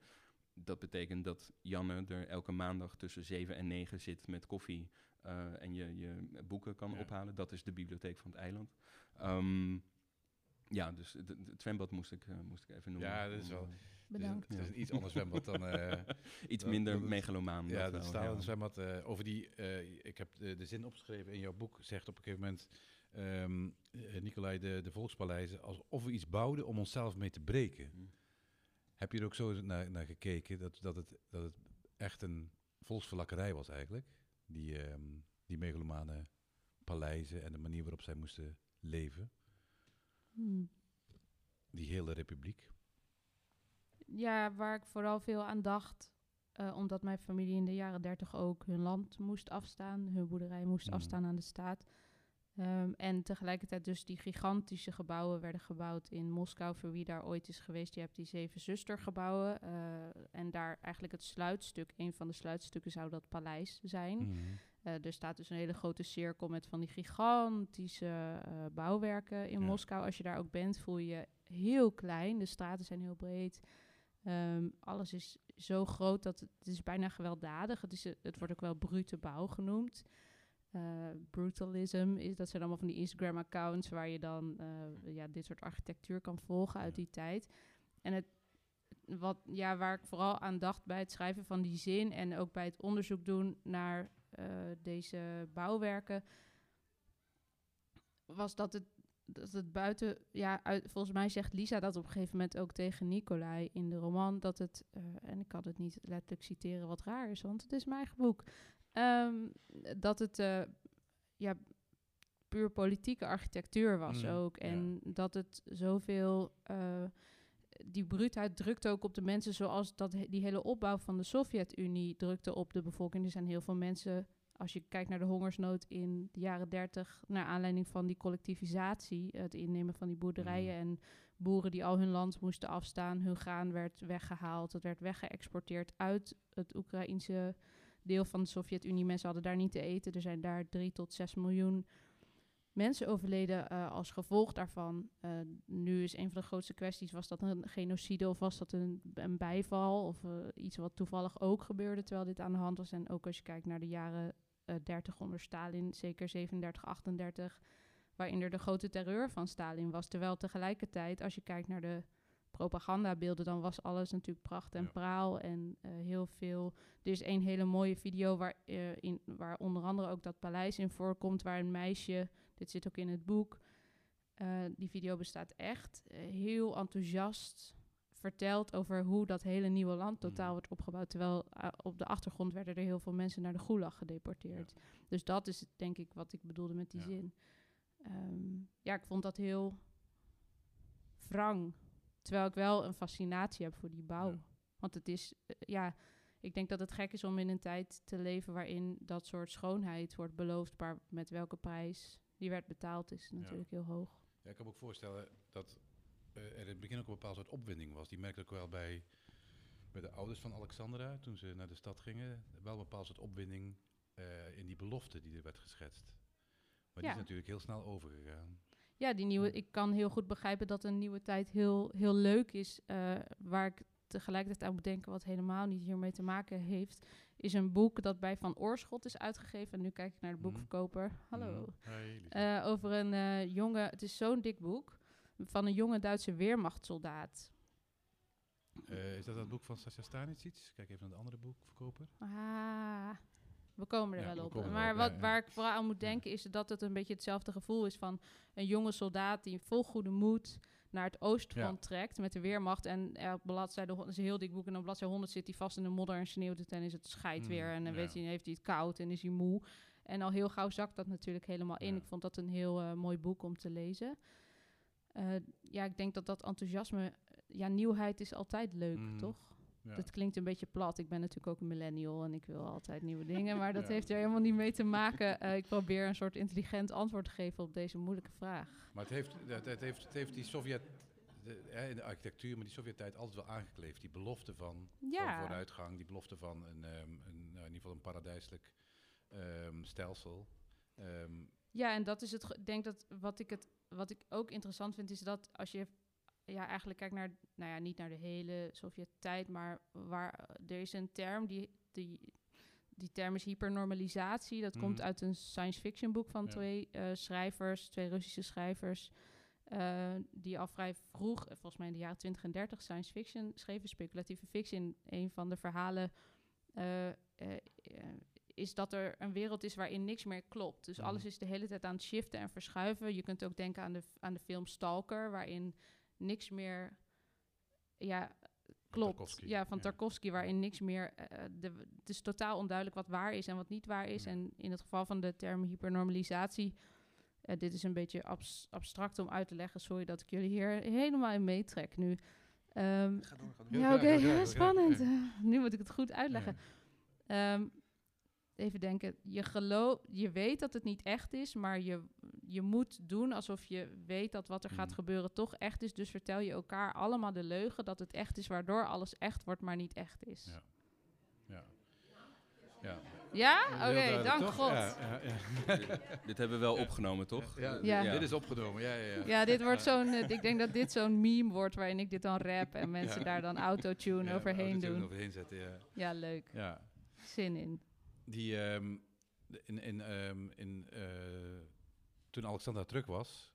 Dat betekent dat Janne er elke maandag tussen 7 en 9 zit met koffie uh, en je, je boeken kan Ja. ophalen. Dat is de bibliotheek van het eiland. Um, ja, dus het, het zwembad moest ik, uh, moest ik even noemen. Ja, dat is wel- uh, Bedankt. Het is een iets anders zwembad dan... eh, iets minder dat is- megalomaan. ja, dat staat het zwembad. eh, over die, eh, ik heb de, de zin opgeschreven in jouw boek, zegt op een gegeven moment... ehm eh, Nicolai, de, de volkspaleizen, alsof we iets bouwden om onszelf mee te breken. Hm. Heb je er ook zo naar, naar gekeken dat, dat, het, dat het echt een volksverlakkerij was eigenlijk? Die, ehm, die megalomane paleizen en de manier waarop zij moesten leven. Hmm. Die hele republiek. Ja, waar ik vooral veel aan dacht, eh, omdat mijn familie in de jaren dertig ook hun land moest afstaan, hun boerderij moest Mhm. afstaan aan de staat. Ehm, en tegelijkertijd dus die gigantische gebouwen werden gebouwd in Moskou. Voor wie daar ooit is geweest, je hebt die zeven zustergebouwen. eh, en daar eigenlijk het sluitstuk, een van de sluitstukken zou dat paleis zijn. Eh, er staat dus een hele grote cirkel met van die gigantische eh, bouwwerken in Ja. Moskou. Als je daar ook bent, voel je je heel klein. De straten zijn heel breed. Ehm, alles is zo groot dat het, het is bijna gewelddadig. Het, is, eh, het wordt ook wel brute bouw genoemd. Eh, brutalism, is, dat zijn allemaal van die Instagram-accounts waar je dan eh, ja, dit soort architectuur kan volgen uit die tijd. En het, wat, ja, waar ik vooral aan dacht bij het schrijven van die zin en ook bij het onderzoek doen naar eh, deze bouwwerken, was dat het, dat het buiten, ja, uit, volgens mij zegt Lisa dat op een gegeven moment ook tegen Nicolai in de roman, dat het, eh, en ik kan het niet letterlijk citeren wat raar is, want het is mijn eigen boek, ehm, dat het, eh, ja, puur politieke architectuur was Mm, ook. ja. En dat het zoveel, eh, die bruutheid drukt ook op de mensen zoals dat, die hele opbouw van de Sovjet-Unie drukte op de bevolking. Er zijn heel veel mensen, als je kijkt naar de hongersnood in de jaren 30, naar aanleiding van die collectivisatie, het innemen van die boerderijen Mm. en boeren die al hun land moesten afstaan, hun graan werd weggehaald, het werd weggeëxporteerd uit het Oekraïense deel van de Sovjet-Unie. Mensen hadden daar niet te eten. Er zijn daar drie tot zes miljoen mensen overleden eh, als gevolg daarvan. Eh, nu is een van de grootste kwesties, was dat een genocide of was dat een, een bijval of eh, iets wat toevallig ook gebeurde terwijl dit aan de hand was. En ook als je kijkt naar de jaren eh 30 onder Stalin, zeker 37, 38, waarin er de grote terreur van Stalin was. Terwijl tegelijkertijd, als je kijkt naar de propagandabeelden, dan was alles natuurlijk pracht en Ja. praal en heel veel. Er is een hele mooie video waar, in, waar onder andere ook dat paleis in voorkomt, waar een meisje, dit zit ook in het boek, eh, die video bestaat echt, eh, heel enthousiast vertelt over hoe dat hele nieuwe land totaal Mhm. wordt opgebouwd. Terwijl eh, op de achtergrond werden er heel veel mensen naar de gulag gedeporteerd. Dus dat is denk ik wat ik bedoelde met die Ja. zin. Ehm, ja, ik vond dat heel wrang. Terwijl ik wel een fascinatie heb voor die bouw. Ja. Want het is, ja, ik denk dat het gek is om in een tijd te leven waarin dat soort schoonheid wordt beloofd, maar met welke prijs die werd betaald is natuurlijk heel hoog. Ja, ik kan me ook voorstellen dat eh, er in het begin ook een bepaald soort opwinding was. Die merkte ik wel bij, bij de ouders van Alexandra toen ze naar de stad gingen. Wel een bepaald soort opwinding eh, in die belofte die er werd geschetst. Maar die is natuurlijk heel snel overgegaan. Ja, die nieuwe, ik kan heel goed begrijpen dat een nieuwe tijd heel, heel leuk is. eh, waar ik tegelijkertijd aan moet denken, wat helemaal niet hiermee te maken heeft, is een boek dat bij Van Oorschot is uitgegeven. En nu kijk ik naar de Mhm. boekverkoper. Hallo. Mhm. Hey, Lisa. Eh, over een eh, jonge, het is zo'n dik boek, van een jonge Duitse weermachtsoldaat. Eh, is dat dat boek van Sascha Stanisic? Kijk even naar de andere boekverkoper. Ah, we komen er Ja, wel we op. maar op, wat, ja, ja. waar ik vooral aan moet denken is dat het een beetje hetzelfde gevoel is van een jonge soldaat die vol goede moed naar het oostfront trekt met de weermacht. En er op bladzijde, is een heel dik boek, en op bladzijde 100 zit hij vast in de modder en sneeuwt het en is het scheid Mm, weer. En dan ja. weet hij, heeft hij het koud en is hij moe. En al heel gauw zakt dat natuurlijk helemaal in. Ja. Ik vond dat een heel eh, mooi boek om te lezen. Eh, ja, ik denk dat dat enthousiasme, ja, nieuwheid is altijd leuk, Mm. toch? Ja. Dat klinkt een beetje plat. Ik ben natuurlijk ook een millennial en ik wil altijd nieuwe dingen. Maar dat Ja. heeft er helemaal niet mee te maken. Eh, ik probeer een soort intelligent antwoord te geven op deze moeilijke vraag. Maar het heeft, het, het heeft, het heeft die Sovjet, de, in de architectuur, maar die Sovjet-tijd altijd wel aangekleefd. Die belofte van, Ja. van vooruitgang, die belofte van een, ehm, een, nou, in ieder geval een paradijselijk ehm, stelsel. Ehm, Ja, en dat is het. Ik denk dat wat ik, het, wat ik ook interessant vind, is dat als je ja, eigenlijk kijkt naar, nou ja, niet naar de hele Sovjet-tijd, maar waar er is een term die. die die term is hypernormalisatie. Dat komt Mhm. uit een science fiction boek van Ja. twee eh, schrijvers, twee Russische schrijvers. eh, die al vrij vroeg, eh, volgens mij in de jaren 20 en 30, science fiction schreven, speculatieve fiction. In een van de verhalen is dat er een wereld is waarin niks meer klopt. Dus Mhm. alles is de hele tijd aan het shiften en verschuiven. Je kunt ook denken aan de, aan de film Stalker, waarin niks meer ja, klopt. Tarkovsky, Ja, van ja. Tarkovsky, waarin niks meer... eh, de, het is totaal onduidelijk wat waar is en wat niet waar is. Ja. En in het geval van de term hypernormalisatie... eh, dit is een beetje abs- abstract om uit te leggen. Sorry dat ik jullie hier helemaal in meetrek nu. Ehm, Ga door, ga door. ja, oké, ja, graag. spannend. Ja. Eh, nu moet ik het goed uitleggen. Ehm, even denken. Je, geloof, je weet dat het niet echt is, maar je, je moet doen alsof je weet dat wat er gaat Mhm. gebeuren toch echt is. Dus vertel je elkaar allemaal de leugen dat het echt is, waardoor alles echt wordt, maar niet echt is. Ja. Ja. Ja. Ja? Oké, dank toch? God. Ja, Ja, ja, ja. Dit hebben we wel opgenomen, toch? Ja, Ja. Dit is opgenomen, ja, ja, ja. dit wordt zo'n... eh, ik denk dat dit zo'n meme wordt waarin ik dit dan rap en mensen Ja. daar dan autotune Ja, overheen autotune doen. overheen zetten, ja. Ja, leuk. ja. Zin in. Die, ehm, in, in, ehm, in, eh, toen Alexandra terug was,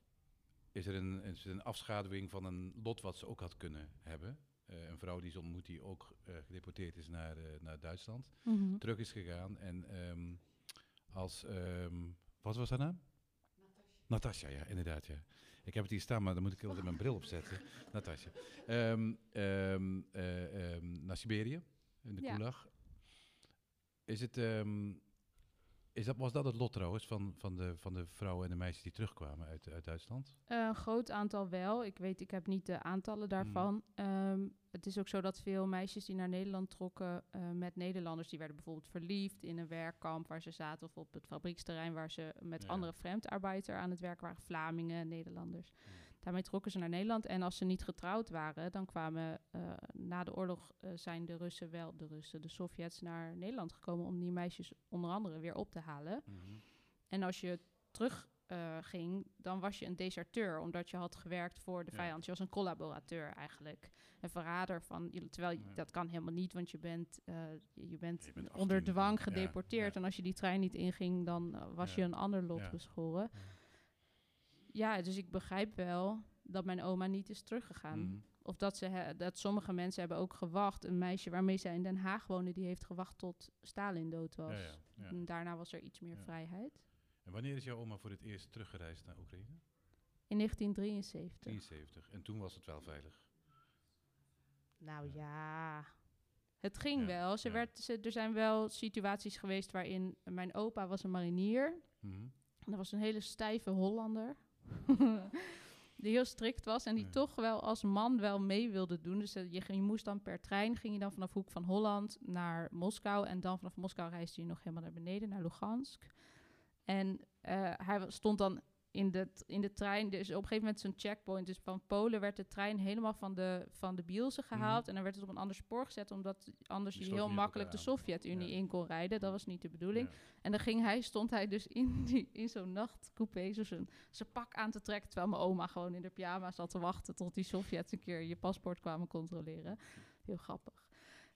is er een, is een afschaduwing van een lot wat ze ook had kunnen hebben. Eh, een vrouw die ze ontmoet die ook eh, gedeporteerd is naar, eh, naar Duitsland. Mhm. Terug is gegaan en ehm, als, ehm, wat was haar naam? Natasja, ja, inderdaad, ja. Ik heb het hier staan, maar dan moet ik altijd mijn bril opzetten. Natasja. Ehm, ehm, eh, ehm, naar Siberië, in de Ja. Gulag. Is het, ehm, is dat, was dat het lot trouwens van, van, de, van de vrouwen en de meisjes die terugkwamen uit, uit Duitsland? Eh, Een groot aantal wel. Ik weet, ik heb niet de aantallen daarvan. Ehm, het is ook zo dat veel meisjes die naar Nederland trokken eh, met Nederlanders, die werden bijvoorbeeld verliefd in een werkkamp waar ze zaten of op het fabrieksterrein waar ze met Ja. andere vreemdarbeiter aan het werk waren, Vlamingen, Nederlanders. Daarmee trokken ze naar Nederland en als ze niet getrouwd waren, dan kwamen eh, na de oorlog eh, zijn de Russen wel, de Russen, de Sovjets naar Nederland gekomen om die meisjes onder andere weer op te halen. En als je terug eh, ging, dan was je een deserteur, omdat je had gewerkt voor de Ja. vijand. Je was een collaborateur eigenlijk. Een verrader van, terwijl je- Ja. dat kan helemaal niet, want je bent, je bent, Je bent onder 18, dwang gedeporteerd. ja. En als je die trein niet inging, dan was je een ander lot beschoren. Ja. Dus ik begrijp wel dat mijn oma niet is teruggegaan. Mhm. Of dat, ze dat sommige mensen hebben ook gewacht. Een meisje waarmee zij in Den Haag woonde, die heeft gewacht tot Stalin dood was. Ja, ja, ja. En daarna was er iets meer Ja. vrijheid. En wanneer is jouw oma voor het eerst teruggereisd naar Oekraïne? In 1973. 73. En toen was het wel veilig. Nou Ja. ja, het ging Ja, wel. Ze ja. werd, ze, er zijn wel situaties geweest waarin mijn opa was een marinier. Mhm. En dat was een hele stijve Hollander. die heel strikt was en die Ja. toch wel als man wel mee wilde doen. Dus eh, je, je moest dan per trein, ging je dan vanaf Hoek van Holland naar Moskou. En dan vanaf Moskou reisde je nog helemaal naar beneden, naar Lugansk. En eh, hij stond dan in de, in de trein, dus op een gegeven moment zo'n checkpoint. Dus van Polen werd de trein helemaal van de, van de Bielse gehaald. En dan werd het op een ander spoor gezet, omdat anders je heel makkelijk de. Sovjet-Unie Ja. in kon rijden. Dat was niet de bedoeling. Ja. En dan ging hij, stond hij dus in, die, in zo'n nachtcoupé, zo zijn, zijn pak aan te trekken, terwijl mijn oma gewoon in de pyjama zat te wachten tot die Sovjets een keer je paspoort kwamen controleren. Heel grappig.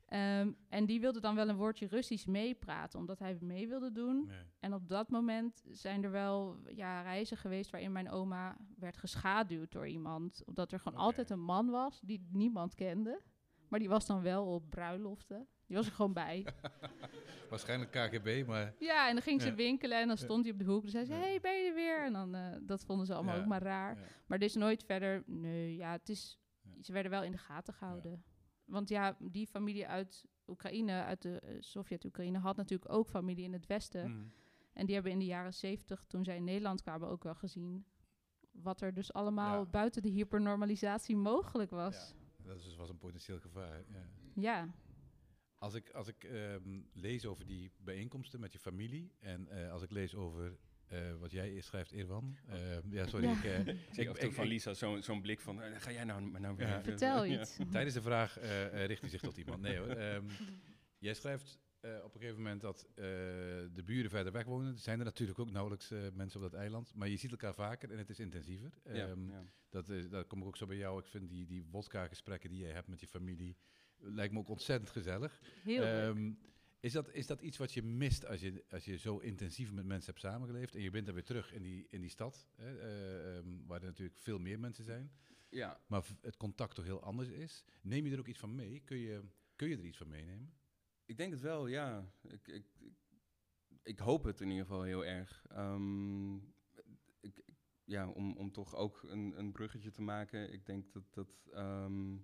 Ehm, en die wilde dan wel een woordje Russisch meepraten, omdat hij mee wilde doen. Nee. En op dat moment zijn er wel ja, reizen geweest waarin mijn oma werd geschaduwd door iemand. Omdat er gewoon altijd een man was die niemand kende. Maar die was dan wel op bruiloften. Die was er gewoon bij. Waarschijnlijk KGB, maar Ja, en dan ging ze Ja. winkelen en dan stond hij op de hoek. En zei ze, Ja. hey, ben je er weer? En dan, eh, dat vonden ze allemaal Ja. ook maar raar. Maar er is nooit verder, nee, ja, het is, Ja. ze werden wel in de gaten gehouden. Want ja, die familie uit Oekraïne, uit de eh, Sovjet-Oekraïne, had natuurlijk ook familie in het Westen. Mhm. En die hebben in de jaren zeventig, toen zij in Nederland kwamen, ook wel gezien wat er dus allemaal Ja. buiten de hypernormalisatie mogelijk was. Dat is, dus- was een potentieel gevaar. Ja. Ja, Als ik, als ik ehm, lees over die bijeenkomsten met je familie en eh, als ik lees over eh, wat jij schrijft, Irwan. eh, ja, sorry. Ja. Ik, eh, Ik ik- van Lisa zo'n zo'n blik van, ga jij nou, maar nou weer Ja. vertel Ja. iets. tijdens de vraag eh, eh, richt hij zich tot iemand. Nee hoor. Ehm, jij schrijft eh, op een gegeven moment dat eh, de buren verder weg wonen. Er zijn er natuurlijk ook nauwelijks eh, mensen op dat eiland. Maar je ziet elkaar vaker en het is intensiever. Ja, Ehm, ja. Dat, is, dat kom ik ook zo bij jou. Ik vind die, die wodka-gesprekken die je hebt met je familie... lijkt me ook ontzettend gezellig. Heel leuk. Is, dat, is dat iets wat je mist als je, als je zo intensief met mensen hebt samengeleefd... en je bent dan weer terug in die, in die stad... Hè, eh, ehm, waar er natuurlijk veel meer mensen zijn... ja, maar het contact toch heel anders is. Neem je er ook iets van mee? Kun je, kun je er iets van meenemen? Ik denk het wel, ja. Ik, ik, ik, ik hoop het in ieder geval heel erg. Ehm, ik, ik- ja, om, om toch ook een, een bruggetje te maken. Ik denk dat, dat ehm,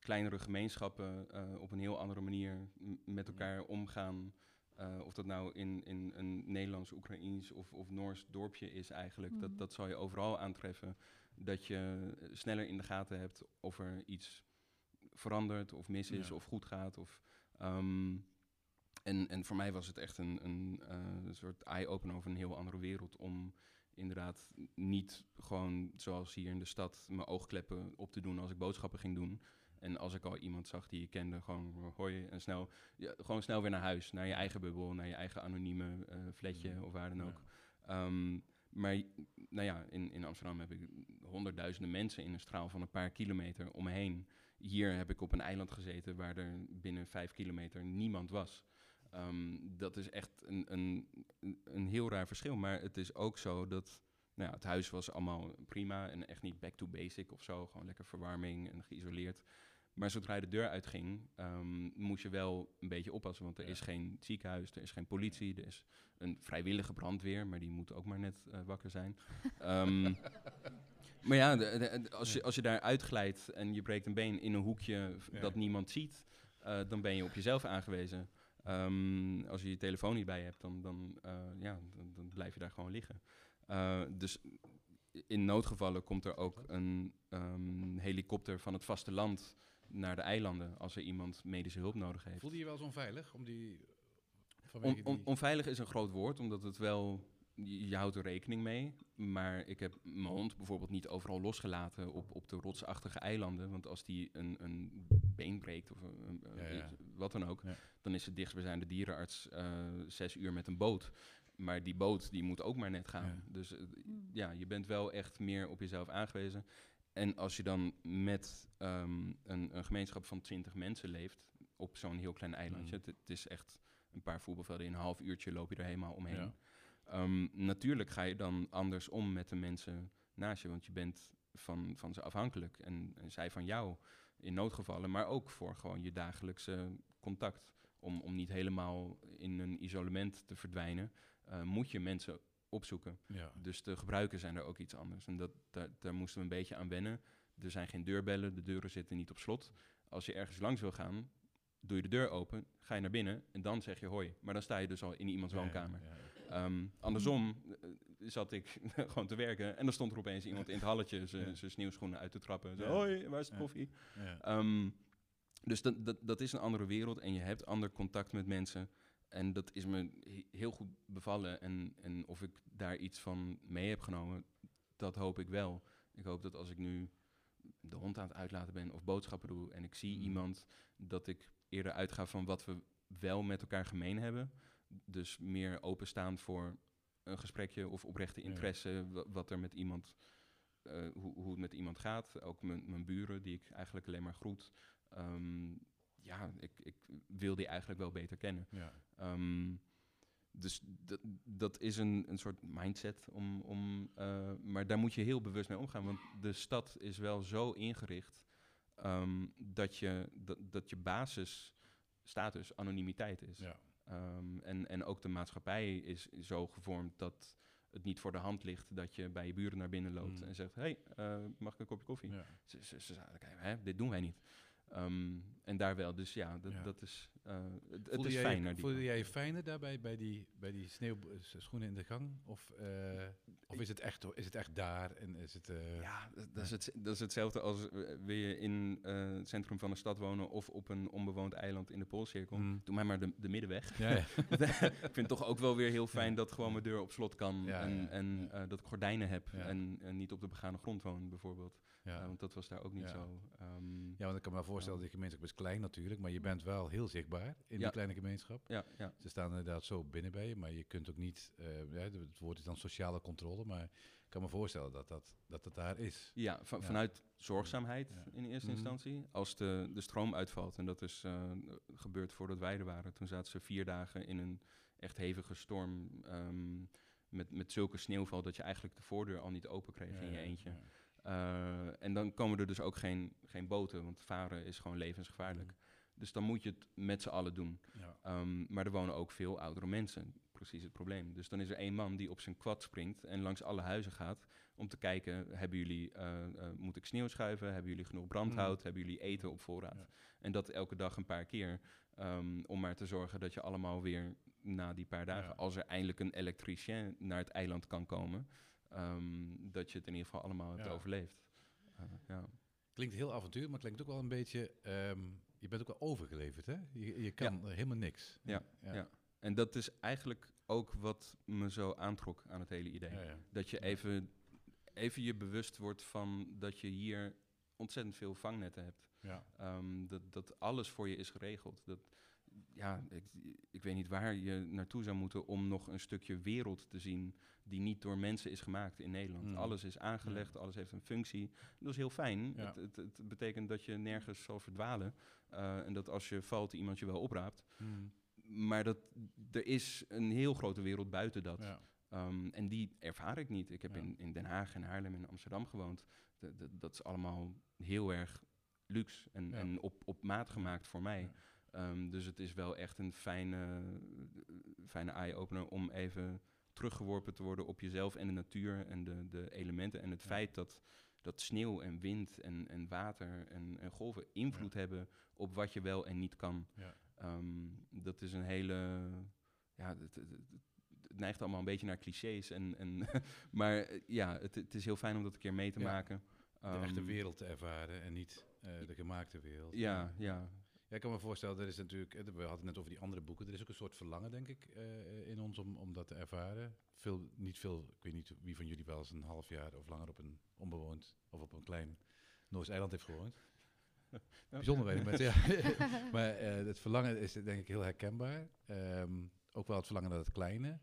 kleinere gemeenschappen eh, op een heel andere manier met elkaar omgaan. Eh, of dat nou in, in een Nederlands, Oekraïens of, of Noors dorpje is eigenlijk. Mhm. Dat, dat zal je overal aantreffen. Dat je sneller in de gaten hebt of er iets verandert of mis is Ja. of goed gaat. Of, Ehm, en, en voor mij was het echt een, een, eh, een soort eye-opener over een heel andere wereld. Om inderdaad niet gewoon zoals hier in de stad mijn oogkleppen op te doen als ik boodschappen ging doen. En als ik al iemand zag die je kende, gewoon hoi en snel, ja, gewoon snel weer naar huis, naar je eigen bubbel, naar je eigen anonieme eh flatje Mhm. of waar dan Ja. ook. Ehm, maar nou ja, in, in Amsterdam heb ik honderdduizenden mensen in een straal van een paar kilometer om me heen. Hier heb ik op een eiland gezeten waar er binnen vijf kilometer niemand was. Ehm, dat is echt een, een, een- een heel raar verschil. Maar het is ook zo dat nou ja, het huis was allemaal prima en echt niet back to basic of zo. Gewoon lekker verwarming en geïsoleerd. Maar zodra je de deur uitging, ehm, moest je wel een beetje oppassen. Want er Ja. is geen ziekenhuis, er is geen politie, er is een vrijwillige brandweer, maar die moet ook maar net eh, wakker zijn. Ehm, maar ja, de- de- de- als, je, als je daar uitglijdt en je breekt een been in een hoekje Ja. dat niemand ziet, eh, dan ben je op jezelf aangewezen. Ehm, als je je telefoon niet bij hebt, dan, dan, eh, ja, dan, dan blijf je daar gewoon liggen. Dus in noodgevallen komt er ook een helikopter van het vasteland naar de eilanden als er iemand medische hulp nodig heeft. Voelde je je wel eens onveilig? Om die, On- vanwege on- die... onveilig is een groot woord, omdat het wel. Je, houdt er rekening mee. Maar ik heb mijn hond bijvoorbeeld niet overal losgelaten op, op de rotsachtige eilanden. Want als die een, een been breekt of een, een- Ja, ja. iets- wat dan ook, Ja. dan is het dichtstbijzijnde dierenarts eh, zes uur met een boot. Maar die boot die moet ook maar net gaan. Ja. Dus eh, Hmm. ja, je bent wel echt meer op jezelf aangewezen. En als je dan met ehm, een, een gemeenschap van twintig mensen leeft op zo'n heel klein eilandje, Mhm. het, het is echt een paar voetbalvelden in een half uurtje loop je er helemaal omheen. Ja. Ehm, natuurlijk ga je dan anders om met de mensen naast je, want je bent van, van ze afhankelijk en, en zij van jou in noodgevallen, maar ook voor gewoon je dagelijkse contact. Om, om niet helemaal in een isolement te verdwijnen, eh, moet je mensen opzoeken. Ja. Dus de gebruiken zijn er ook iets anders. En dat, daar, daar moesten we een beetje aan wennen. Er zijn geen deurbellen, de deuren zitten niet op slot. Als je ergens langs wil gaan, doe je de deur open, ga je naar binnen en dan zeg je hoi. Maar dan sta je dus al in iemands woonkamer. ja, ja. Ehm, andersom eh, zat ik gewoon te werken en dan stond er opeens iemand in het halletje zijn sneeuwschoenen uit te trappen. Zo, hoi, waar is de koffie? Ja. Ehm, dus dat, dat, dat is een andere wereld en je hebt ander contact met mensen. En dat is me he- heel goed bevallen. En, en of ik daar iets van mee heb genomen, dat hoop ik wel. Ik hoop dat als ik nu de hond aan het uitlaten ben of boodschappen doe en ik zie Mm. iemand, dat ik eerder uitga van wat we wel met elkaar gemeen hebben. Dus meer openstaan voor een gesprekje of oprechte interesse, wa- wat er met iemand, eh, hoe, hoe het met iemand gaat. Ook mijn, mijn buren, die ik eigenlijk alleen maar groet. Ehm, ja, ik, ik wil die eigenlijk wel beter kennen. Ja. Ehm, dus dat, dat is een, een soort mindset om, om eh, maar daar moet je heel bewust mee omgaan, want de stad is wel zo ingericht ehm, dat, je, dat, dat je basisstatus anonimiteit is. Ja. Ehm, en, en ook de maatschappij is zo gevormd dat het niet voor de hand ligt dat je bij je buren naar binnen loopt Mm. en zegt: hey, eh, mag ik een kopje koffie? Ja. Ze, ze, ze hè, dit doen wij niet. Ehm, en daar wel, dus ja, dat, Ja. dat is, eh, het, Voelde is jij, fijn naar die Voelde jij je fijner daarbij bij die, bij die sneeuwschoenen in de gang? Of, eh, of is, het echt, is het echt daar en is het... eh, Ja, dat, dat is het, dat is hetzelfde als eh, wil je in eh, het centrum van een stad wonen of op een onbewoond eiland in de Poolcirkel. Mm. Doe mij maar de, de middenweg. Ja, ja. ik vind het toch ook wel weer heel fijn dat gewoon mijn deur op slot kan en, en eh, dat ik gordijnen heb en, en niet op de begane grond woon bijvoorbeeld. ja. Eh, want dat was daar ook niet zo. Ehm, Ja, want ik kan me wel voorstellen, Ja. die gemeenschap is klein natuurlijk, maar je bent wel heel zichtbaar in die kleine gemeenschap. ja, ja. Ze staan inderdaad zo binnen bij je, maar je kunt ook niet, eh, het woord is dan sociale controle, maar ik kan me voorstellen dat dat, dat, het daar is. Ja, van, Ja. vanuit zorgzaamheid in eerste Mhm. instantie. Als de, de stroom uitvalt, en dat is eh, gebeurd voordat wij er waren. Toen zaten ze vier dagen in een echt hevige storm. ehm, met, met zulke sneeuwval dat je eigenlijk de voordeur al niet open kreeg in je eentje. ja. Eh, en dan komen er dus ook geen, geen boten, want varen is gewoon levensgevaarlijk. Dus dan moet je het met z'n allen doen. Ja. Ehm, maar er wonen ook veel oudere mensen. Precies het probleem. Dus dan is er één man die op zijn kwad springt en langs alle huizen gaat om te kijken: hebben jullie, eh, eh, moet ik sneeuw schuiven? Hebben jullie genoeg brandhout? Hebben jullie eten op voorraad? Ja. En dat elke dag een paar keer. ehm, om maar te zorgen dat je allemaal weer na die paar dagen, Ja. als er eindelijk een elektricien naar het eiland kan komen, ehm, dat je het in ieder geval allemaal hebt overleefd. Eh, ja. Klinkt heel avontuur, maar het klinkt ook wel een beetje, je bent ook wel overgeleverd hè? Je, je kan helemaal niks. Ja, ja. En dat is eigenlijk ook wat me zo aantrok aan het hele idee. Dat je even, even je bewust wordt van dat je hier ontzettend veel vangnetten hebt. Ja. Ehm, dat, dat alles voor je is geregeld. Dat, ja, ik, ik weet niet waar je naartoe zou moeten om nog een stukje wereld te zien die niet door mensen is gemaakt in Nederland. Mm. Alles is aangelegd, alles heeft een functie. Dat is heel fijn. Ja. Het, het, het betekent dat je nergens zal verdwalen. Eh, en dat als je valt, iemand je wel opraapt. Mm. Maar dat, er is een heel grote wereld buiten dat. Ja. Ehm, en die ervaar ik niet. Ik heb Ja. in, in Den Haag en Haarlem en Amsterdam gewoond. De- de- dat is allemaal heel erg luxe en, Ja. en op, op maat gemaakt voor mij. Ehm, dus het is wel echt een fijne, fijne eye-opener om even teruggeworpen te worden op jezelf en de natuur en de, de elementen. En het Ja. feit dat, dat sneeuw en wind en, en water en, en golven invloed hebben op wat je wel en niet kan. Ja. Ehm, dat is een hele. Ja, het, het, het- het neigt allemaal een beetje naar clichés. En, en maar eh, ja, het, het is heel fijn om dat een keer mee te maken. De echte Ehm, wereld te ervaren en niet eh, de gemaakte wereld. Ja, ja. Ja, ik kan me voorstellen, er is natuurlijk, eh, we hadden het net over die andere boeken, er is ook een soort verlangen, denk ik, eh, in ons om, om dat te ervaren. Veel, niet veel, ik weet niet wie van jullie wel eens een half jaar of langer op een onbewoond of op een klein Noors eiland heeft gewoond. Bijzonder weinig mensen, ja. maar eh, het verlangen is denk ik heel herkenbaar. Ehm, ook wel het verlangen naar het kleine.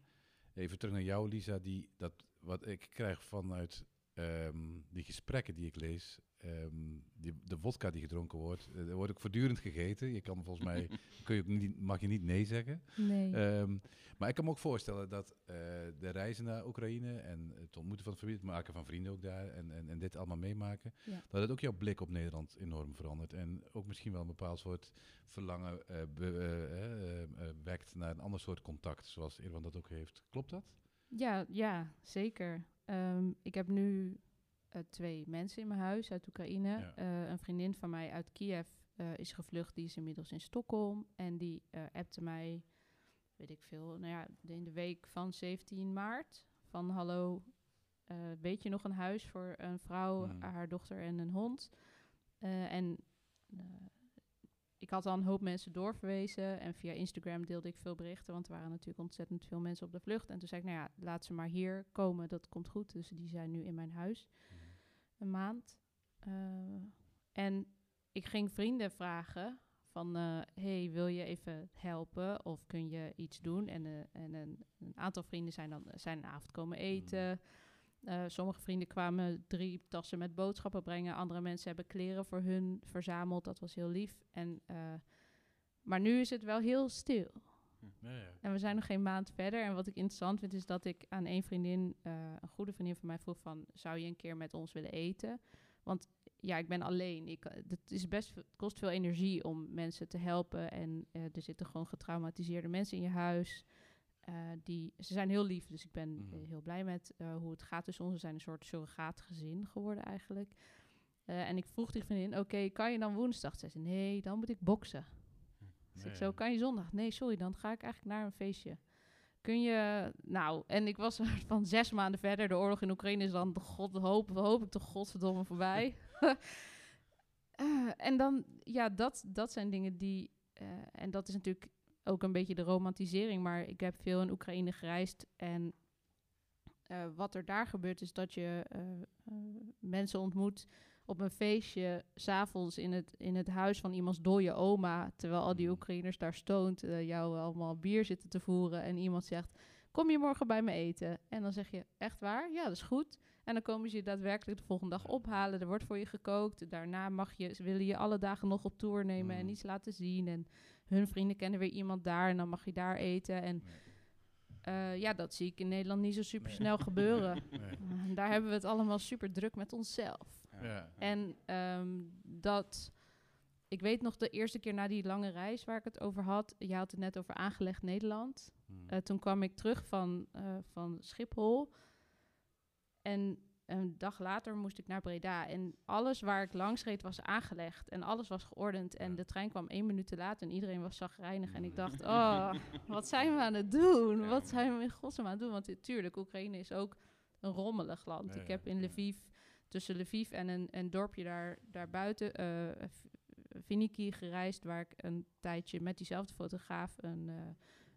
Even terug naar jou, Lisa, die, dat, wat ik krijg vanuit ehm, die gesprekken die ik lees, ehm, die, de vodka die gedronken wordt, eh, er wordt ook voortdurend gegeten. Je kan volgens mij, kun je ook niet, mag je niet nee zeggen. Nee. Ehm, maar ik kan me ook voorstellen dat eh, de reizen naar Oekraïne en het ontmoeten van de familie, het maken van vrienden ook daar en, en, en dit allemaal meemaken, Ja. dat het ook jouw blik op Nederland enorm verandert. En ook misschien wel een bepaald soort verlangen eh, be- eh, eh, eh, wekt naar een ander soort contact, zoals Irwan dat ook heeft. Klopt dat? Ja, ja zeker. Ehm, ik heb nu eh, twee mensen in mijn huis uit Oekraïne. Ja. Eh, een vriendin van mij uit Kiev eh, is gevlucht, die is inmiddels in Stockholm. En die appte mij, weet ik veel, nou ja, in de week van 17 maart. Van hallo, weet je nog een huis voor een vrouw, Hmm. haar dochter en een hond? En ik had al een hoop mensen doorverwezen. En via Instagram deelde ik veel berichten. Want er waren natuurlijk ontzettend veel mensen op de vlucht. En toen zei ik, nou ja, laat ze maar hier komen. Dat komt goed. Dus die zijn nu in mijn huis. Een maand. Eh, en ik ging vrienden vragen van... eh, hey, wil je even helpen? Of kun je iets doen? En, eh, en een, een aantal vrienden zijn dan zijn een avond komen eten... Eh, sommige vrienden kwamen drie tassen met boodschappen brengen. Andere mensen hebben kleren voor hun verzameld. Dat was heel lief. En, maar nu is het wel heel stil. Ja, ja. En we zijn nog geen maand verder. En wat ik interessant vind, is dat ik aan één vriendin, eh, een goede vriendin van mij, vroeg van... zou je een keer met ons willen eten? Want ja, ik ben alleen. Ik, het, is best, het kost veel energie om mensen te helpen. En eh, er zitten gewoon getraumatiseerde mensen in je huis. Eh, die, ze zijn heel lief, dus ik ben Mhm. heel blij met hoe het gaat tussen ons. We zijn een soort surrogaatgezin geworden eigenlijk. En ik vroeg die vriendin, oké, kan je dan woensdag? Ze zei, nee, dan moet ik boksen. Dus ik zo, kan je zondag? Nee, sorry, dan ga ik eigenlijk naar een feestje. Kun je, nou, en ik was van zes maanden verder. De oorlog in Oekraïne is dan, god, hoop, hoop ik toch godverdomme voorbij. Eh, en dan, ja, dat, dat zijn dingen die, eh, en dat is natuurlijk ook een beetje de romantisering, maar ik heb veel in Oekraïne gereisd en eh, wat er daar gebeurt is dat je mensen ontmoet op een feestje, s'avonds in het, in het huis van iemands dode oma, terwijl al die Mhm. Oekraïners daar stoont, eh, jou allemaal bier zitten te voeren en iemand zegt, kom je morgen bij me eten? En dan zeg je, echt waar? Ja, dat is goed. En dan komen ze je daadwerkelijk de volgende dag ophalen. Er wordt voor je gekookt. Daarna mag je, ze willen je alle dagen nog op tour nemen en Mhm. iets laten zien. En hun vrienden kennen weer iemand daar en dan mag je daar eten. En eh, ja, dat zie ik in Nederland niet zo super snel gebeuren. Nee. Daar hebben we het allemaal super druk met onszelf. Ja. En ehm, dat, ik weet nog de eerste keer na die lange reis waar ik het over had. Je had het net over aangelegd Nederland. Hmm. Eh, toen kwam ik terug van, eh, van Schiphol. En een dag later moest ik naar Breda. En alles waar ik langs reed was aangelegd. En alles was geordend. En Ja. de trein kwam één minuut te laat en iedereen was zagrijnig. En ik Mm. dacht, oh, wat zijn we aan het doen? Ja. Wat zijn we in godsnaam aan het doen? Want tuurlijk, Oekraïne is ook een rommelig land. Ja, ik heb in ja. Lviv, tussen Lviv en een, een dorpje daar, daarbuiten, Viniki gereisd. Waar ik een tijdje met diezelfde fotograaf een... eh,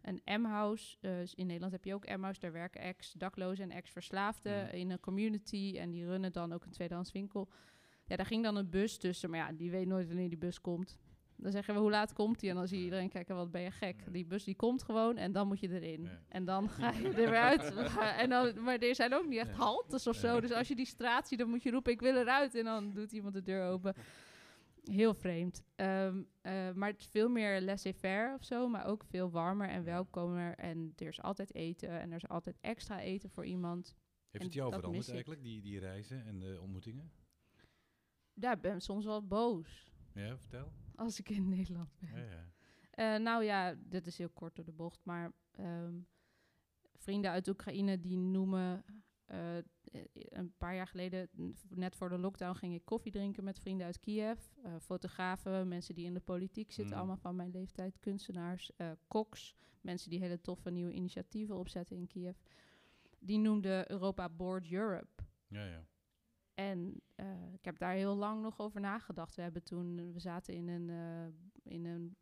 een M-house. eh, in Nederland heb je ook M-house. Daar werken ex-daklozen en ex-verslaafden Mhm. in een community. En die runnen dan ook een tweedehands winkel. Ja, daar ging dan een bus tussen, maar ja, die weet nooit wanneer die bus komt. Dan zeggen we, hoe laat komt die? En dan zie je iedereen kijken, wat ben je gek. Die bus die komt gewoon en dan moet je erin. Ja. En dan ga je er weer uit. En dan, maar er zijn ook niet echt haltes of zo. Dus als je die straat ziet, dan moet je roepen, ik wil eruit. En dan doet iemand de deur open. Heel vreemd. Ehm, eh, maar het is veel meer laissez-faire of zo, maar ook veel warmer en welkomer. En er is altijd eten en er is altijd extra eten voor iemand. Heeft het jou veranderd eigenlijk, die, die reizen en de ontmoetingen? Daar ben ik soms wel boos Ja, vertel. Als ik in Nederland ben. Ja, ja. Eh, nou ja, dit is heel kort door de bocht, maar ehm, vrienden uit Oekraïne die noemen. eh, eh, een paar jaar geleden, net voor de lockdown, ging ik koffie drinken met vrienden uit Kiev. fotografen, mensen die in de politiek zitten, Mm. allemaal van mijn leeftijd, kunstenaars, koks, mensen die hele toffe nieuwe initiatieven opzetten in Kiev. Die noemden Europa Board Europe. ja, ja. En eh, ik heb daar heel lang nog over nagedacht. We hebben toen, we zaten in een, eh, in een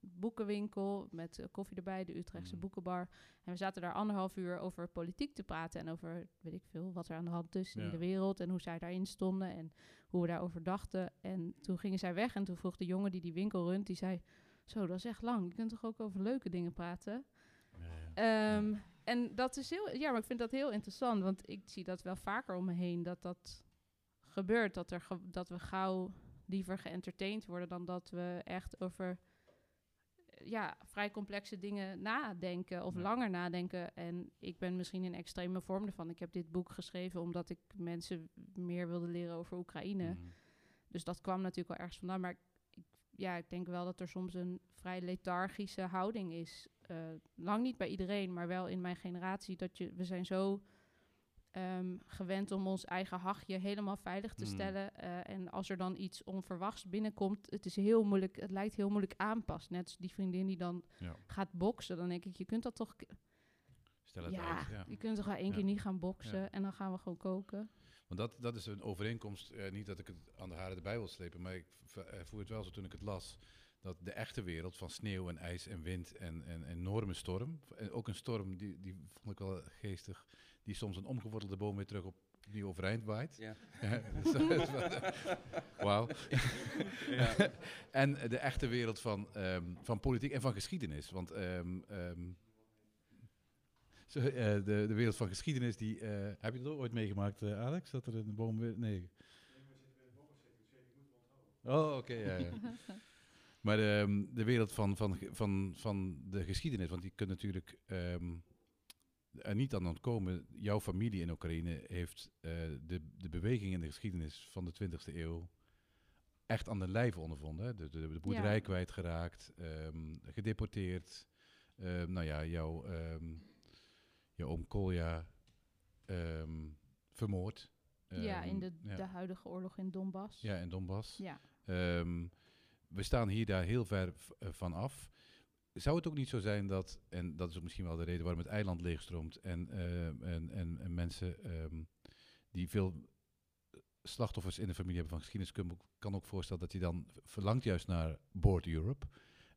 boekenwinkel met eh, koffie erbij, de Utrechtse Mm. boekenbar. En we zaten daar anderhalf uur over politiek te praten en over, weet ik veel, wat er aan de hand is Ja. in de wereld en hoe zij daarin stonden en hoe we daarover dachten. En toen gingen zij weg en toen vroeg de jongen die die winkel runt, die zei, zo, dat is echt lang. Je kunt toch ook over leuke dingen praten? ja, ja. Ehm, En dat is heel, ja, maar ik vind dat heel interessant, want ik zie dat wel vaker om me heen dat dat gebeurt, dat, er dat we gauw liever geëntertained worden dan dat we echt over eh, ja, vrij complexe dingen nadenken of Ja. langer nadenken. En ik ben misschien een extreme vorm ervan. Ik heb dit boek geschreven omdat ik mensen meer wilde leren over Oekraïne. Mhm. Dus dat kwam natuurlijk wel ergens vandaan. Maar ik, ja, ik denk wel dat er soms een vrij lethargische houding is. Eh, lang niet bij iedereen, maar wel in mijn generatie. Dat je, we zijn zo ehm, gewend om ons eigen hachje helemaal veilig te Mm. stellen. Eh, en als er dan iets onverwachts binnenkomt, het is heel moeilijk. Het lijkt heel moeilijk aanpas. Net als die vriendin die dan Ja. gaat boksen. Dan denk ik, je kunt dat toch. Stel het Ja, uit. Ja. je kunt toch wel één keer niet gaan boksen en dan gaan we gewoon koken. Want dat, dat is een overeenkomst. eh, niet dat ik het aan de haren erbij wil slepen, maar ik eh, voel het wel zo toen ik het las. Dat de echte wereld van sneeuw en ijs en wind en, en enorme storm. En ook een storm, die, die vond ik wel geestig. Die soms een omgewortelde boom weer terug op die overeind waait. Ja. Ja, dus wel- Wauw. Ja. en eh, de echte wereld van, ehm, van politiek en van geschiedenis. Want ehm, ehm, zo, eh, de, de wereld van geschiedenis, die, eh, heb je dat ooit meegemaakt, eh, Alex? Dat er een boom weer... Nee. Oh, oké, ja, ja. Maar ehm, de wereld van, van, van, van de geschiedenis, want die kunt natuurlijk ehm, er niet aan ontkomen. Jouw familie in Oekraïne heeft eh, de, de beweging in de geschiedenis van de 20e eeuw echt aan de lijve ondervonden. hè. De, de, de boerderij Ja. kwijtgeraakt, ehm, gedeporteerd. Ehm, nou ja, jouw, jouw oom Kolja vermoord. ja, in de, ja. de huidige oorlog in Donbass. Ja, in Donbass. ja. We staan hier daar heel ver eh, van af. Zou het ook niet zo zijn dat, en dat is ook misschien wel de reden waarom het eiland leegstroomt en, eh, en, en, en mensen ehm, die veel slachtoffers in de familie hebben van geschiedenis, kan ook voorstellen dat hij dan verlangt juist naar Board Europe,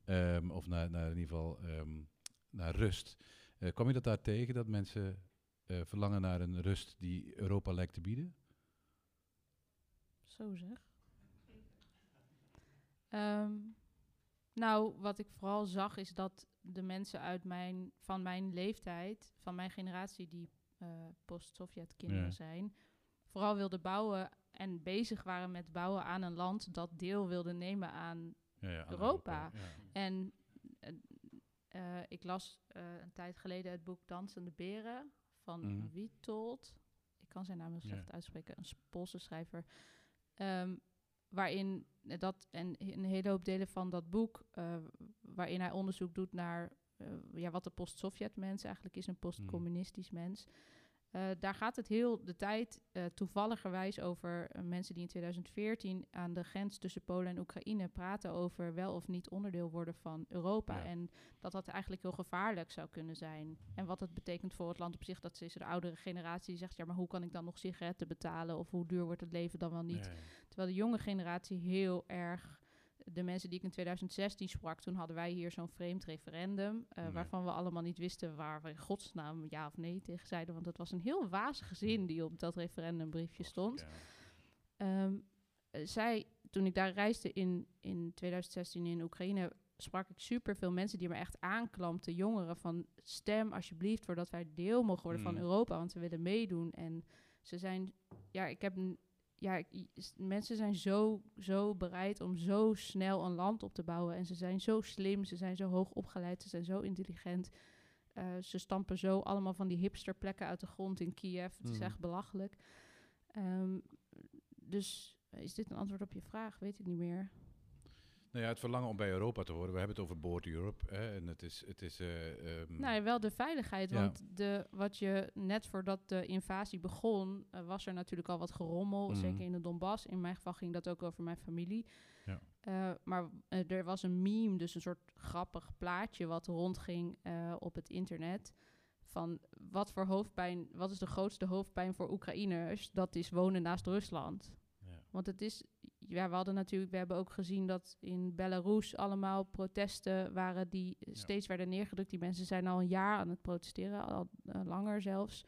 ehm, of naar, naar in ieder geval ehm, naar rust. Eh, kwam je dat daar tegen, dat mensen eh, verlangen naar een rust die Europa lijkt te bieden? Zo zeg. Nou, wat ik vooral zag is dat de mensen uit mijn, van mijn leeftijd, van mijn generatie, die eh, post-Sovjet-kinderen Ja. zijn, vooral wilden bouwen en bezig waren met bouwen aan een land dat deel wilde nemen aan Ja, ja, aan Europa. En eh, eh, ik las een tijd geleden het boek Dansende Beren van Mhm. Witold. Ik kan zijn naam heel slecht uitspreken. Een Poolse schrijver. Ehm, waarin dat en een hele hoop delen van dat boek, eh, waarin hij onderzoek doet naar eh, ja, wat de post-Sovjet-mens eigenlijk is, een post-communistisch mens. Eh, daar gaat het heel de tijd eh, toevalligerwijs over eh, mensen die in 2014 aan de grens tussen Polen en Oekraïne praten over wel of niet onderdeel worden van Europa. Ja. En dat dat eigenlijk heel gevaarlijk zou kunnen zijn. En wat het betekent voor het land op zich, dat is de oudere generatie die zegt, ja, maar hoe kan ik dan nog sigaretten betalen? Of hoe duur wordt het leven dan wel niet? Terwijl de jonge generatie heel erg. De mensen die ik in 2016 sprak, toen hadden wij hier zo'n vreemd referendum. eh. Waarvan we allemaal niet wisten waar we in godsnaam ja of nee tegen zeiden. Want het was een heel wazige zin die op dat referendumbriefje stond. Ja. Ehm, eh, zij, toen ik daar reisde in, in 2016 in Oekraïne, sprak ik super veel mensen die me echt aanklampten, jongeren, van stem alsjeblieft voordat wij deel mogen worden Mm. van Europa, want we willen meedoen. En ze zijn, ja, ik heb, ja, mensen zijn zo, zo bereid om zo snel een land op te bouwen. En ze zijn zo slim, ze zijn zo hoog opgeleid, ze zijn zo intelligent. Eh, ze stampen zo allemaal van die hipsterplekken uit de grond in Kiev. Het is Mm. echt belachelijk. Ehm, dus is dit een antwoord op je vraag? Weet ik niet meer. Nou ja, het verlangen om bij Europa te horen. We hebben het over Board Europe. Hè, en het is, het is eh, ehm, Nou ja, wel de veiligheid. Ja. Want de, wat je net voordat de invasie begon, eh, was er natuurlijk al wat gerommel. Mhm. Zeker in de Donbass. In mijn geval ging dat ook over mijn familie. Ja. Eh, maar er was een meme, dus een soort grappig plaatje wat rondging op het internet. Van wat voor hoofdpijn, wat is de grootste hoofdpijn voor Oekraïners? Dat is wonen naast Rusland. ja. Want het is, ja, we hadden natuurlijk, we hebben ook gezien dat in Belarus allemaal protesten waren die steeds werden neergedrukt. Die mensen zijn al een jaar aan het protesteren, al eh, langer zelfs.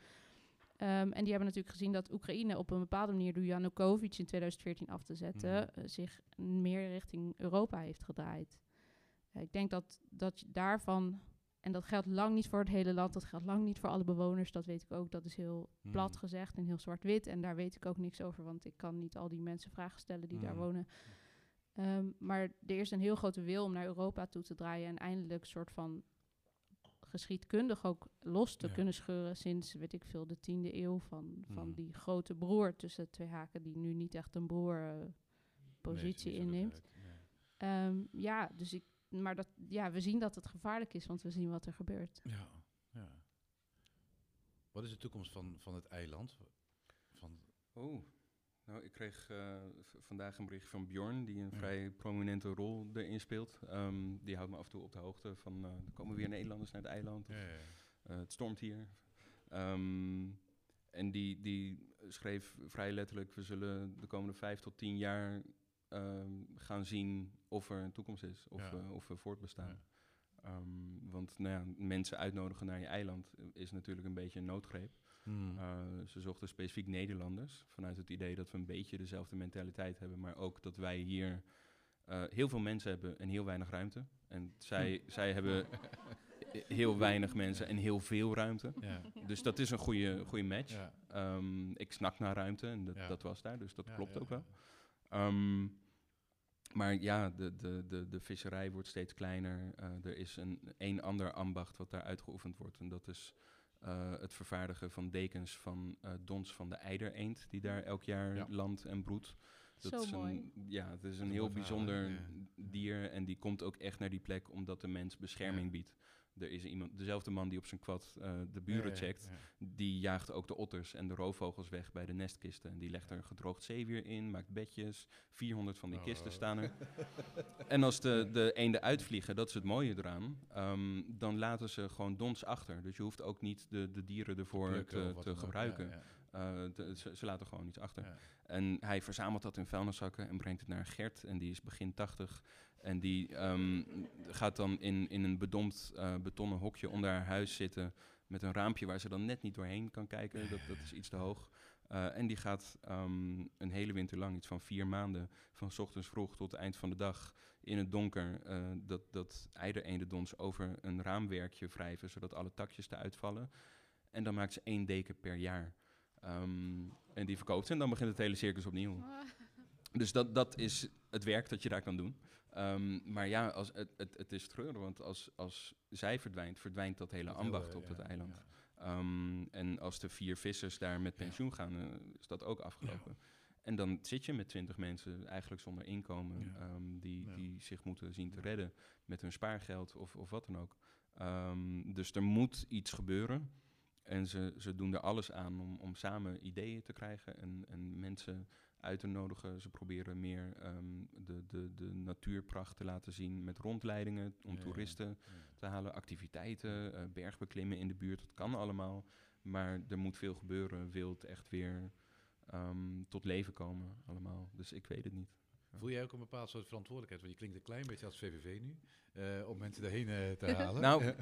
Ehm, en die hebben natuurlijk gezien dat Oekraïne op een bepaalde manier door Janukovic in 2014 af te zetten, Mhm. eh, zich meer richting Europa heeft gedraaid. Ik denk dat, dat je daarvan, en dat geldt lang niet voor het hele land, dat geldt lang niet voor alle bewoners, dat weet ik ook, dat is heel plat Mhm. gezegd en heel zwart-wit. En daar weet ik ook niks over, want ik kan niet al die mensen vragen stellen die daar Mhm. wonen. Ehm, maar er is een heel grote wil om naar Europa toe te draaien en eindelijk soort van geschiedkundig ook los te Ja. kunnen scheuren sinds, weet ik veel, de tiende eeuw van, van Mhm. die grote broer tussen twee haken die nu niet echt een broer eh, positie inneemt. Ehm, ja, dus ik, maar dat, ja, we zien dat het gevaarlijk is, want we zien wat er gebeurt. Ja, ja. Wat is de toekomst van, van het eiland? Van, Oh, nou, ik kreeg eh, vandaag een bericht van Bjorn, die een Ja. vrij prominente rol erin speelt. Ehm, die houdt me af en toe op de hoogte van, eh, er komen weer Nederlanders naar het eiland. ja, ja, ja. Eh, het stormt hier. Ehm, en die, die schreef vrij letterlijk, we zullen de komende vijf tot tien jaar ehm, gaan zien of er een toekomst is, of, Ja. we, of we voortbestaan. Ja. Ehm, want nou ja, mensen uitnodigen naar je eiland eh, is natuurlijk een beetje een noodgreep. Hmm. Uh, ze zochten specifiek Nederlanders. Vanuit het idee dat we een beetje dezelfde mentaliteit hebben. Maar ook dat wij hier uh, heel veel mensen hebben en heel weinig ruimte. En zij, zij hebben heel weinig mensen en heel veel ruimte. ja. Dus dat is een goede, goede match. Ja. Um, ik snak naar ruimte en dat, Ja. dat was daar. Dus dat klopt ook wel. Um, maar ja, de, de, de, de visserij wordt steeds kleiner. Uh, er is een, een ander ambacht wat daar uitgeoefend wordt. En dat is uh, het vervaardigen van dekens van uh, dons van de eidereend, die daar elk jaar Ja. landt en broedt. Dat Zo is mooi. Een, ja, het is een heel bijzonder dier en die komt ook echt naar die plek omdat de mens bescherming Ja. biedt. Er is iemand, dezelfde man die op zijn kwad uh, de buren Ja, ja, checkt, ja. die jaagt ook de otters en de roofvogels weg bij de nestkisten. En die legt er gedroogd zeewier in, maakt bedjes. 400 van die Oh, kisten staan er. en als de, de eenden uitvliegen, dat is het mooie eraan, ehm, dan laten ze gewoon dons achter. Dus je hoeft ook niet de, de dieren ervoor Plukken te, te gebruiken. Eh, de- ze, ze laten gewoon iets achter. Ja. En hij verzamelt dat in vuilniszakken en brengt het naar Gert. En die is begin 80. En die ehm, gaat dan in, in een bedompt eh, betonnen hokje onder haar huis zitten. Met een raampje waar ze dan net niet doorheen kan kijken. Dat, dat is iets te hoog. Eh, en die gaat ehm, een hele winter lang, iets van vier maanden, van ochtends vroeg tot het eind van de dag, in het donker, eh, dat, dat eidereendendons over een raamwerkje wrijven, zodat alle takjes eruit vallen. En dan maakt ze één deken per jaar. Ehm, en die verkoopt ze en dan begint het hele circus opnieuw. Dus dat, dat is het werk dat je daar kan doen. Ehm, maar ja, als, het, het, het is treurig, want als, als zij verdwijnt, verdwijnt dat hele Dat ambacht hele- op ja, dat eiland. ja. Ehm, en als de vier vissers daar met Ja. pensioen gaan, eh, is dat ook afgelopen. En dan zit je met twintig mensen eigenlijk zonder inkomen, Ja. ehm, die, Ja. die zich moeten zien te redden met hun spaargeld of, of wat dan ook. Ehm, dus er moet iets gebeuren. En ze, ze doen er alles aan om, om samen ideeën te krijgen en, en mensen uit te nodigen. Ze proberen meer ehm, de, de, de natuurpracht te laten zien met rondleidingen om Ja, toeristen ja. te halen, activiteiten, eh, bergbeklimmen in de buurt. Dat kan allemaal, maar er moet veel gebeuren. Wil het echt weer ehm, tot leven komen allemaal. Dus ik weet het niet. Voel jij ook een bepaald soort verantwoordelijkheid? Want je klinkt een klein beetje als VVV nu, eh, om mensen daarheen eh, te halen. Nou,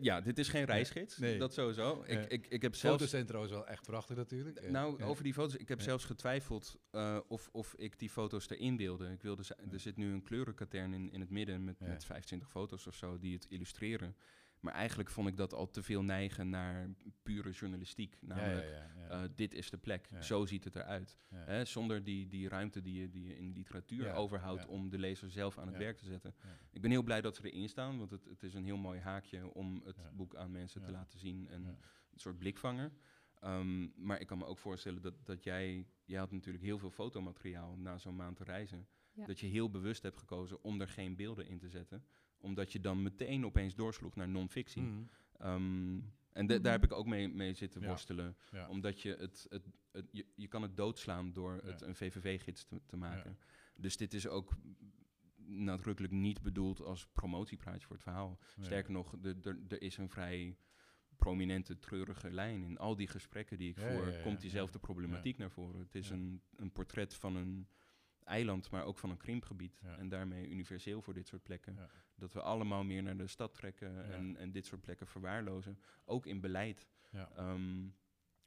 ja, dit is geen reisgids, Nee. dat sowieso. Ik, Ja. ik, ik heb zelfs... Foto's zijn trouwens wel echt prachtig natuurlijk. Nou, over die foto's. Ik heb zelfs getwijfeld eh, of, of ik die foto's erin wilde. Ik wilde. Er zit nu een kleurenkatern in, in het midden met, met 25 foto's of zo die het illustreren. Maar eigenlijk vond ik dat al te veel neigen naar pure journalistiek. Namelijk, ja, ja, ja. eh, dit is de plek, Ja. zo ziet het eruit. Ja. Hè, zonder die, die ruimte die je, die je in literatuur Ja, overhoudt ja. om de lezer zelf aan het Ja. werk te zetten. Ja. Ik ben heel blij dat ze erin staan, want het, het is een heel mooi haakje om het Ja. boek aan mensen te laten zien. En Ja. een soort blikvanger. Ehm, maar ik kan me ook voorstellen dat, dat jij, jij had natuurlijk heel veel fotomateriaal na zo'n maand te reizen. Ja. Dat je heel bewust hebt gekozen om er geen beelden in te zetten. Omdat je dan meteen opeens doorsloeg naar non-fictie. Mhm. Ehm, en de- Mhm. daar heb ik ook mee, mee zitten worstelen. Ja. Omdat je het, het, het je, je kan het doodslaan door Ja. het een VVV-gids te, te maken. Dus dit is ook nadrukkelijk niet bedoeld als promotiepraatje voor het verhaal. Nee. Sterker nog, er is een vrij prominente, treurige lijn. In al die gesprekken die ik Ja, voer, ja, ja, komt diezelfde problematiek naar voren. Het is Ja. een, een portret van een eiland, maar ook van een krimpgebied. Ja. En daarmee universeel voor dit soort plekken. Ja. Dat we allemaal meer naar de stad trekken en, en dit soort plekken verwaarlozen. Ook in beleid. Ja. Ehm,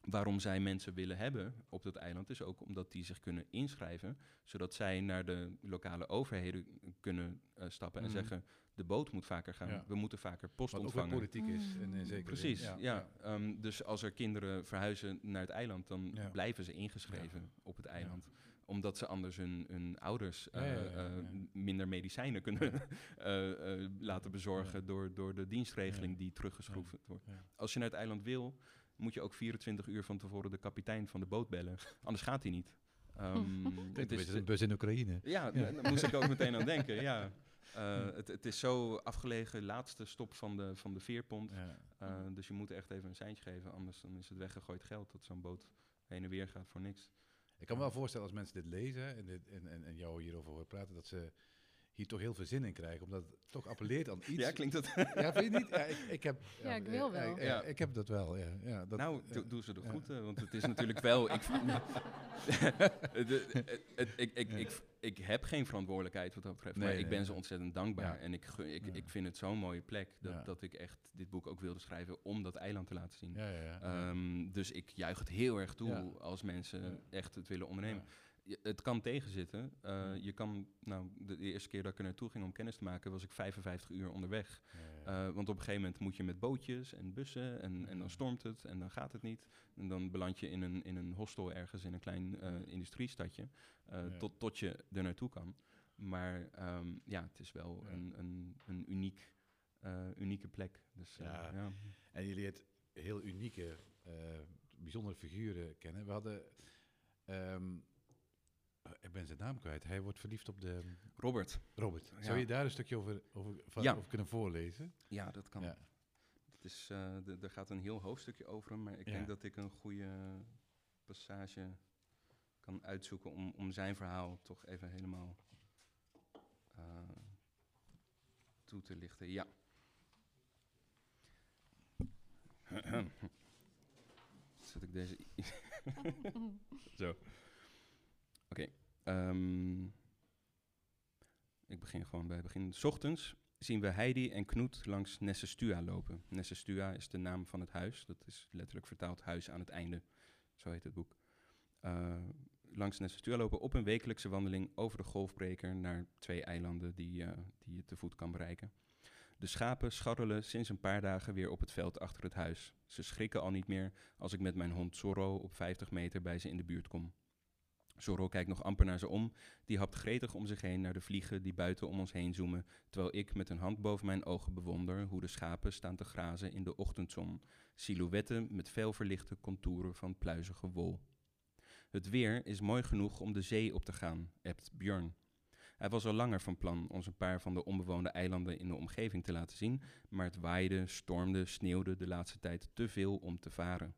waarom zij mensen willen hebben op dat eiland is ook omdat die zich kunnen inschrijven, zodat zij naar de lokale overheden kunnen eh, stappen en Mhm. zeggen: de boot moet vaker gaan, Ja. we moeten vaker post Wat ontvangen. politiek is. En, Mm. in zekere Precies, zin. ja. Ehm, dus als er kinderen verhuizen naar het eiland, dan Ja. blijven ze ingeschreven op het eiland. Omdat ze anders hun, hun ouders ja, eh, ja, ja, eh, minder medicijnen kunnen eh, laten bezorgen door, door de dienstregeling die teruggeschroefd wordt. Als je naar het eiland wil, moet je ook 24 uur van tevoren de kapitein van de boot bellen. Anders gaat hij niet. Klinkt het is, een bus in Oekraïne. ja, daar moest ik ook meteen aan denken. Ja. Het, het is zo afgelegen, laatste stop van de, van de veerpont. Ja. Dus je moet echt even een seintje geven, anders dan is het weggegooid geld dat zo'n boot heen en weer gaat voor niks. Ik kan me wel voorstellen als mensen dit lezen en, dit, en, en, en jou hierover horen praten, dat ze hier toch heel veel zin in krijgen. Omdat het toch appelleert aan iets. Ja, klinkt dat? Ja, vind je niet? Ja, ik, ik heb, Ja, ik wil wel. Ja, Ja. ik heb dat wel, ja. ja dat, nou, eh, doe, ze de ja. groeten, want het is natuurlijk wel... Ik, de- het- het- ik, ik, ik, ik heb geen verantwoordelijkheid wat dat betreft, maar Nee, ik ben ze ontzettend dankbaar. Ja. En ik, gun- ik, Ja. ik vind het zo'n mooie plek dat, Ja. dat ik echt dit boek ook wilde schrijven om dat eiland te laten zien. Ja, ja, ja. Ehm, dus ik juich het heel erg toe Ja. als mensen Ja. echt het willen ondernemen. Je- het kan tegenzitten. Eh. Je kan, nou, de, de eerste keer dat ik er naartoe ging om kennis te maken, was ik 55 uur onderweg. Ja, ja. Eh, want op een gegeven moment moet je met bootjes en bussen en, en dan stormt het en dan gaat het niet. En dan beland je in een, in een hostel ergens in een klein eh, industriestadje, Ja. tot, tot je er naartoe kan. Maar ehm, ja, het is wel een, een, een uniek, unieke plek. Dus, Ja. En je leert heel unieke, bijzondere figuren kennen. We hadden, ehm, eh, ik ben zijn naam kwijt, hij wordt verliefd op de Robert, Robert. Ja. Zou je daar een stukje over, over, van, Ja. over kunnen voorlezen? ja, dat kan. Ja. Het is, eh, de- er gaat een heel hoofdstukje over hem, maar ik Ja. denk dat ik een goede passage kan uitzoeken om, om zijn verhaal toch even helemaal eh, toe te lichten. Ja. Zet ik deze. Zo. Ehm, ik begin gewoon bij het begin. 's ochtends zien we Heidi en Knoet langs Nessestua lopen. Nessestua is de naam van het huis. Dat is letterlijk vertaald huis aan het einde. Zo heet het boek. Eh, langs Nessestua lopen op een wekelijkse wandeling over de golfbreker naar twee eilanden die, eh, die je te voet kan bereiken. De schapen scharrelen sinds een paar dagen weer op het veld achter het huis. Ze schrikken al niet meer als ik met mijn hond Zorro op 50 meter bij ze in de buurt kom. Zorro kijkt nog amper naar ze om. Die hapt gretig om zich heen naar de vliegen die buiten om ons heen zoomen, terwijl ik met een hand boven mijn ogen bewonder hoe de schapen staan te grazen in de ochtendzon. Silhouetten met veel verlichte contouren van pluizige wol. Het weer is mooi genoeg om de zee op te gaan, ebt Björn. Hij was al langer van plan ons een paar van de onbewoonde eilanden in de omgeving te laten zien, maar het waaide, stormde, sneeuwde de laatste tijd te veel om te varen.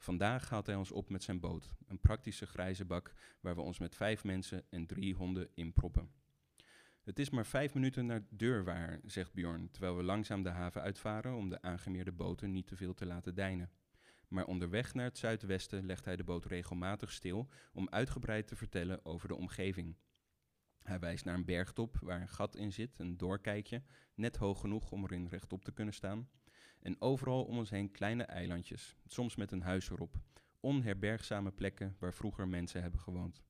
Vandaag haalt hij ons op met zijn boot, een praktische grijze bak waar we ons met vijf mensen en drie honden in proppen. Het is maar vijf minuten naar Deurwaar, zegt Bjorn, terwijl we langzaam de haven uitvaren om de aangemeerde boten niet te veel te laten deinen. Maar onderweg naar het zuidwesten legt hij de boot regelmatig stil om uitgebreid te vertellen over de omgeving. Hij wijst naar een bergtop waar een gat in zit, een doorkijkje, net hoog genoeg om erin rechtop te kunnen staan. En overal om ons heen kleine eilandjes, soms met een huis erop. Onherbergzame plekken waar vroeger mensen hebben gewoond.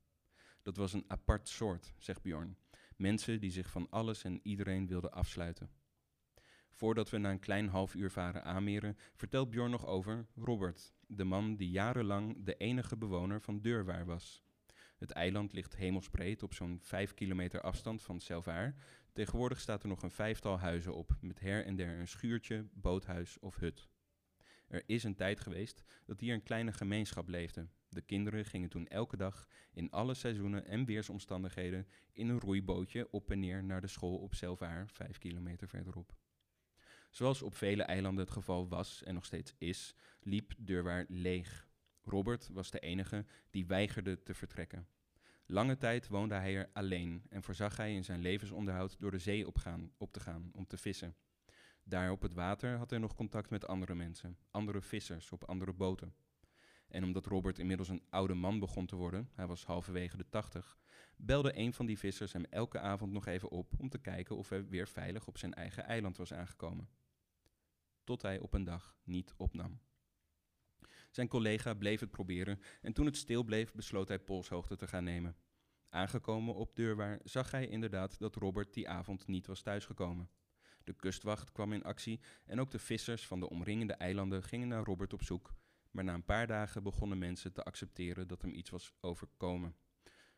Dat was een apart soort, zegt Bjorn. Mensen die zich van alles en iedereen wilden afsluiten. Voordat we na een klein half uur varen aanmeren, vertelt Bjorn nog over Robert, de man die jarenlang de enige bewoner van Deurwaar was. Het eiland ligt hemelsbreed op zo'n vijf kilometer afstand van Selvaar. Tegenwoordig staat er nog een vijftal huizen op, met her en der een schuurtje, boothuis of hut. Er is een tijd geweest dat hier een kleine gemeenschap leefde. De kinderen gingen toen elke dag, in alle seizoenen en weersomstandigheden, in een roeibootje op en neer naar de school op Selvaar, vijf kilometer verderop. Zoals op vele eilanden het geval was en nog steeds is, liep Deurwaar leeg. Robert was de enige die weigerde te vertrekken. Lange tijd woonde hij er alleen en voorzag hij in zijn levensonderhoud door de zee op te gaan om te vissen. Daar op het water had hij nog contact met andere mensen, andere vissers op andere boten. En omdat Robert inmiddels een oude man begon te worden, hij was halverwege de tachtig, belde een van die vissers hem elke avond nog even op om te kijken of hij weer veilig op zijn eigen eiland was aangekomen. Tot hij op een dag niet opnam. Zijn collega bleef het proberen en toen het stil bleef, besloot hij polshoogte te gaan nemen. Aangekomen op deurwaar zag hij inderdaad dat Robert die avond niet was thuisgekomen. De kustwacht kwam in actie en ook de vissers van de omringende eilanden gingen naar Robert op zoek. Maar na een paar dagen begonnen mensen te accepteren dat hem iets was overkomen.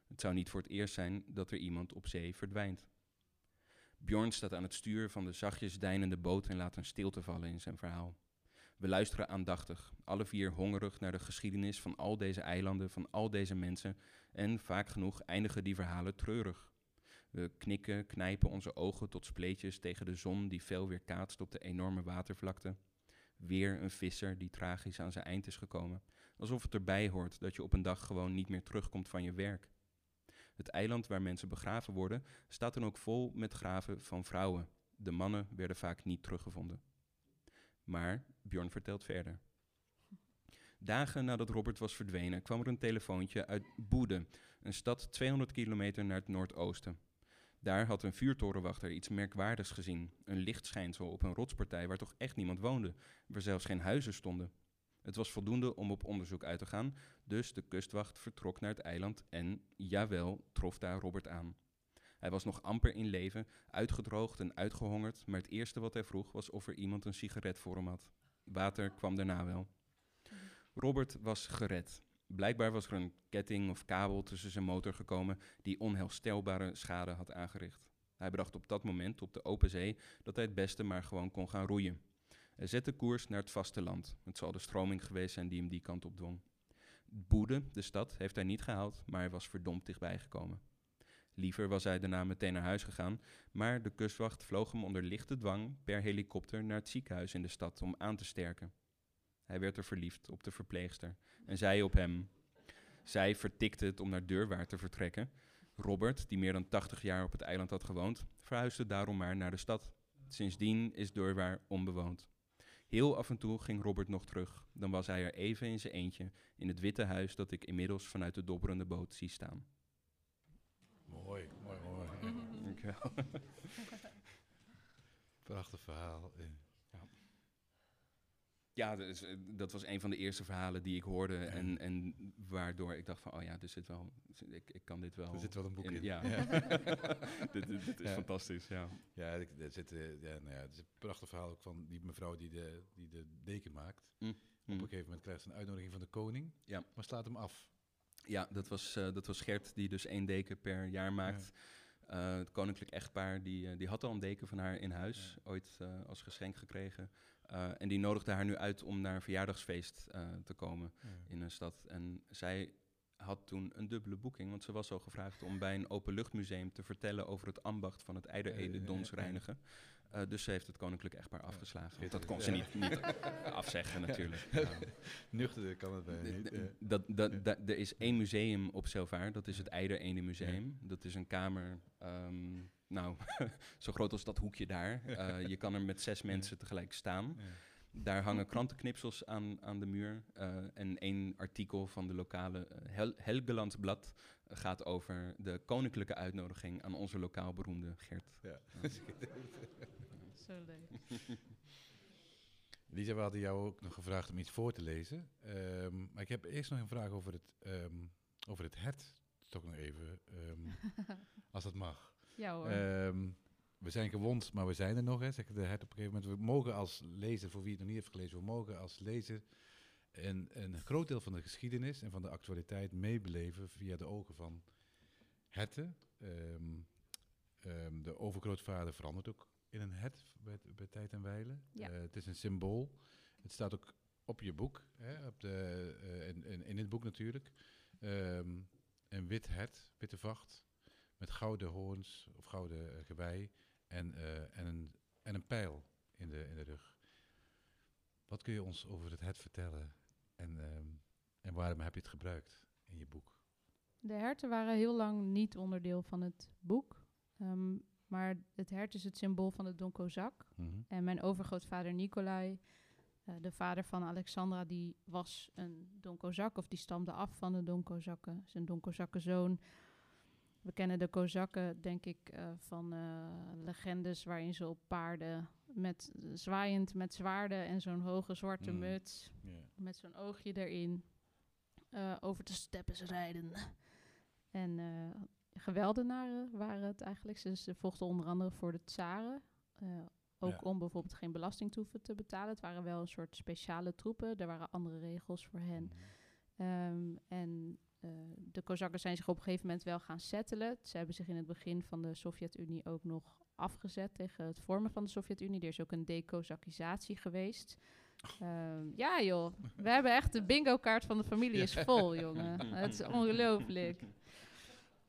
Het zou niet voor het eerst zijn dat er iemand op zee verdwijnt. Bjorn staat aan het stuur van de zachtjes deinende boot en laat een stilte vallen in zijn verhaal. We luisteren aandachtig, alle vier hongerig naar de geschiedenis van al deze eilanden, van al deze mensen, en vaak genoeg eindigen die verhalen treurig. We knikken, knijpen onze ogen tot spleetjes tegen de zon die fel weer kaatst op de enorme watervlakte. Weer een visser die tragisch aan zijn eind is gekomen, alsof het erbij hoort dat je op een dag gewoon niet meer terugkomt van je werk. Het eiland waar mensen begraven worden, staat dan ook vol met graven van vrouwen. De mannen werden vaak niet teruggevonden. Maar Bjorn vertelt verder. Dagen nadat Robert was verdwenen, kwam er een telefoontje uit Boede, een stad 200 kilometer naar het noordoosten. Daar had een vuurtorenwachter iets merkwaardigs gezien. Een lichtschijnsel op een rotspartij waar toch echt niemand woonde, waar zelfs geen huizen stonden. Het was voldoende om op onderzoek uit te gaan, dus de kustwacht vertrok naar het eiland en, jawel, trof daar Robert aan. Hij was nog amper in leven, uitgedroogd en uitgehongerd, maar het eerste wat hij vroeg was of er iemand een sigaret voor hem had. Water kwam daarna wel. Robert was gered. Blijkbaar was er een ketting of kabel tussen zijn motor gekomen die onherstelbare schade had aangericht. Hij bedacht op dat moment op de open zee dat hij het beste maar gewoon kon gaan roeien. Hij zette koers naar het vasteland. Het zal de stroming geweest zijn die hem die kant op dwong. Boede, de stad, heeft hij niet gehaald, maar hij was verdomd dichtbij gekomen. Liever was hij daarna meteen naar huis gegaan, maar de kustwacht vloog hem onder lichte dwang per helikopter naar het ziekenhuis in de stad om aan te sterken. Hij werd er verliefd op de verpleegster en zei op hem. Zij vertikte het om naar Deurwaard te vertrekken. Robert, die meer dan 80 jaar op het eiland had gewoond, verhuisde daarom maar naar de stad. Sindsdien is Deurwaar onbewoond. Heel af en toe ging Robert nog terug. Dan was hij er even in zijn eentje in het witte huis dat ik inmiddels vanuit de dobberende boot zie staan. Mooi, mooi, mooi. Dankjewel. Prachtig verhaal. Eh, Ja, dat, is, eh, dat was een van de eerste verhalen die ik hoorde. En, en waardoor ik dacht van, oh ja, er zit wel, ik, ik kan dit wel. Er zit wel een boek in. Ja, dit, dit, dit is Ja. fantastisch, ja. Ja, ik- er zit, eh, ja, nou ja, het is een prachtig verhaal ook van die mevrouw die de, die de deken maakt. Op Mm. een gegeven moment krijgt ze een uitnodiging van de koning, Ja. maar slaat hem af. Ja, dat was, eh, dat was Gert, die dus één deken per jaar maakt. Eh, het koninklijk echtpaar, die, eh, die had al een deken van haar in huis, ooit als geschenk gekregen. En die nodigde haar nu uit om naar een verjaardagsfeest te komen Ja. in een stad. En zij had toen een dubbele boeking, want ze was al gevraagd om bij een openluchtmuseum te vertellen over het ambacht van het Ja, eiderede ja, donsreinigen. Eh, dus ze heeft het koninklijk echtpaar afgeslagen. Dat kon ze niet, niet afzeggen natuurlijk. Ja. Nuchter kan het bijna niet. Eh. Dat, dat, dat, er is één museum op Selvaar, dat is het Eiderende Museum. Dat is een kamer, ehm, nou, zo groot als dat hoekje daar. Eh, je kan er met zes mensen tegelijk staan. Daar hangen krantenknipsels aan, aan de muur. eh, en één artikel van de lokale eh, Hel Helgelandsblad gaat over de koninklijke uitnodiging aan onze lokaal beroemde Gert. Ja. Zo leuk. Lisa, we hadden jou ook nog gevraagd om iets voor te lezen. Ehm, maar ik heb eerst nog een vraag over het, ehm, over het hert. Toch nog even, ehm, als dat mag. Ja hoor. We zijn gewond, maar we zijn er nog, hè, zegt de hert op een gegeven moment. We mogen als lezer, voor wie het nog niet heeft gelezen, we mogen als lezer een, een groot deel van de geschiedenis en van de actualiteit meebeleven via de ogen van herten. Ehm, ehm, de overgrootvader verandert ook in een hert bij, bij tijd en wijle. Ja. Eh, het is een symbool. Het staat ook op je boek, hè, op de, eh, in, in, in het boek natuurlijk. Ehm, een wit hert, witte vacht, met gouden hoorns of gouden eh, gewei en, eh, en, een, en een pijl in de, in de rug. Wat kun je ons over het hert vertellen en, ehm, en waarom heb je het gebruikt in je boek? De herten waren heel lang niet onderdeel van het boek. Ehm, maar het hert is het symbool van de Don Kozak. En mijn overgrootvader Nicolai, eh, de vader van Alexandra, die was een Don Kozak, of die stamde af van de Don Kozakken. Zijn Don Kozakkenzoon. We kennen de Kozakken, denk ik, eh, van eh, legendes waarin ze op paarden met zwaaiend met zwaarden en zo'n hoge zwarte Mm. muts met zo'n oogje erin eh, over de steppen rijden. En geweldenaren waren het eigenlijk. Ze, ze vochten onder andere voor de tsaren. ook om bijvoorbeeld geen belasting te hoeven te betalen. Het waren wel een soort speciale troepen. Er waren andere regels voor hen. Ehm, en eh, de Kozakken zijn zich op een gegeven moment wel gaan settelen. Ze hebben zich in het begin van de Sovjet-Unie ook nog afgezet tegen het vormen van de Sovjet-Unie. Er is ook een dekozakisatie geweest. Ehm, ja joh, we hebben echt de bingo-kaart van de familie is vol, jongen. Het is ongelooflijk.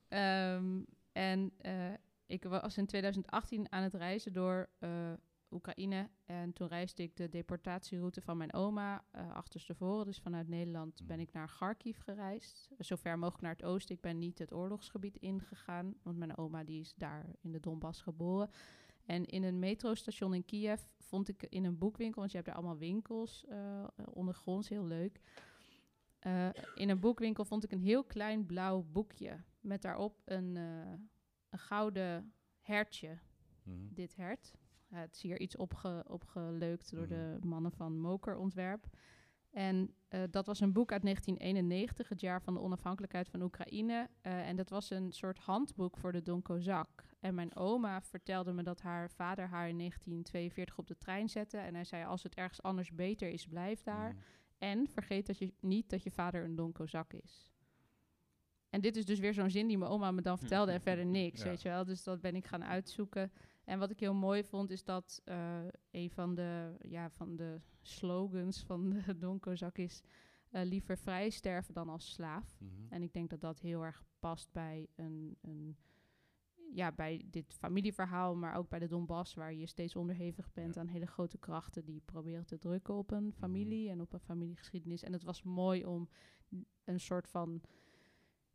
Ehm, en eh, ik was in 2018 aan het reizen door eh, Oekraïne. En toen reisde ik de deportatieroute van mijn oma eh achterstevoren. Dus vanuit Nederland ben ik naar Kharkiv gereisd. Zo ver mogelijk naar het oosten. Ik ben niet het oorlogsgebied ingegaan. Want mijn oma die is daar in de Donbass geboren. En in een metrostation in Kiev vond ik in een boekwinkel... want je hebt daar allemaal winkels eh, ondergronds, heel leuk... Eh, in een boekwinkel vond ik een heel klein blauw boekje met daarop een, een gouden hertje, Mhm. dit hert. Het is hier iets opge, opgeleukt door de mannen van Moker Ontwerp. En eh, dat was een boek uit 1991, het jaar van de onafhankelijkheid van Oekraïne. Eh, en dat was een soort handboek voor de Don Kozak. En mijn oma vertelde me dat haar vader haar in 1942 op de trein zette. En hij zei, als het ergens anders beter is, blijf daar. Mhm. En vergeet dat je niet dat je vader een Don Kozak is. En dit is dus weer zo'n zin die mijn oma me dan vertelde en verder niks, Ja. weet je wel. Dus dat ben ik gaan uitzoeken. En wat ik heel mooi vond is dat eh, een van de, ja, van de slogans van de Don Kozak is... eh, liever vrij sterven dan als slaaf. Mhm. En ik denk dat dat heel erg past bij een, een ja, bij dit familieverhaal, maar ook bij de Donbass, waar je steeds onderhevig bent Ja. aan hele grote krachten die proberen te drukken op een familie en op een familiegeschiedenis. En het was mooi om een soort van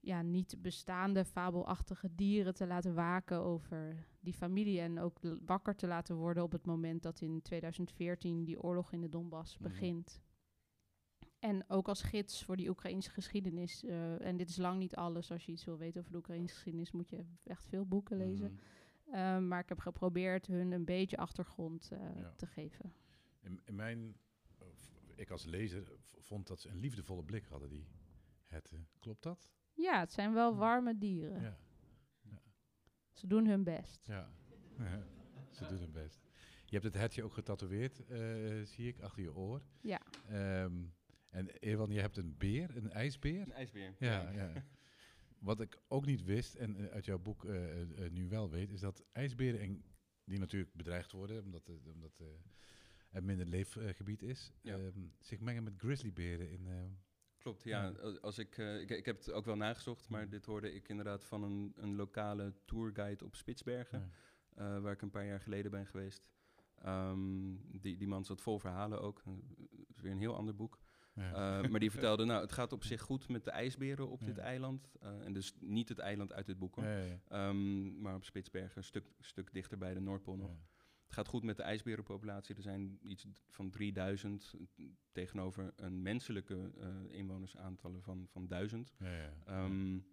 ja, niet bestaande fabelachtige dieren te laten waken over die familie en ook wakker te laten worden op het moment dat in 2014 die oorlog in de Donbass Mhm. begint. En ook als gids voor die Oekraïnse geschiedenis. eh, en dit is lang niet alles. Als je iets wil weten over de Oekraïnse geschiedenis, moet je echt veel boeken lezen. Mhm. Um, maar ik heb geprobeerd hun een beetje achtergrond uh, Ja. te geven. In, in mijn, uh, ik als lezer vond dat ze een liefdevolle blik hadden, die herten. Klopt dat? Ja, het zijn wel warme dieren. Ja. Ze doen hun best. Ja, ze doen hun best. Je hebt het hertje ook getatoeëerd, uh, zie ik, achter je oor. Ja. Um, en Ewan, je hebt een beer, een ijsbeer. Een ijsbeer. Ja, ja. Wat ik ook niet wist en uh, uit jouw boek uh, nu wel weet, is dat ijsberen, en, die natuurlijk bedreigd worden, omdat, omdat er minder leefgebied is, ja. um, zich mengen met grizzlyberen in... Klopt, ja. Als ik, uh, ik, ik, heb het ook wel nagezocht, maar dit hoorde ik inderdaad van een, een lokale tourguide op Spitsbergen, ja. uh, waar ik een paar jaar geleden ben geweest. Um, die, die man zat vol verhalen ook. Dat is weer een heel ander boek. Ja. Uh, maar die vertelde, nou, het gaat op zich goed met de ijsberen op ja. dit eiland. Uh, en dus niet het eiland uit dit boek, hoor. Ja, um, maar op Spitsbergen, een stuk, stuk dichter bij de Noordpool nog. Het gaat goed met de ijsberenpopulatie. Er zijn iets van 3000 tegenover een menselijke uh, inwonersaantallen van, van 1000. Um,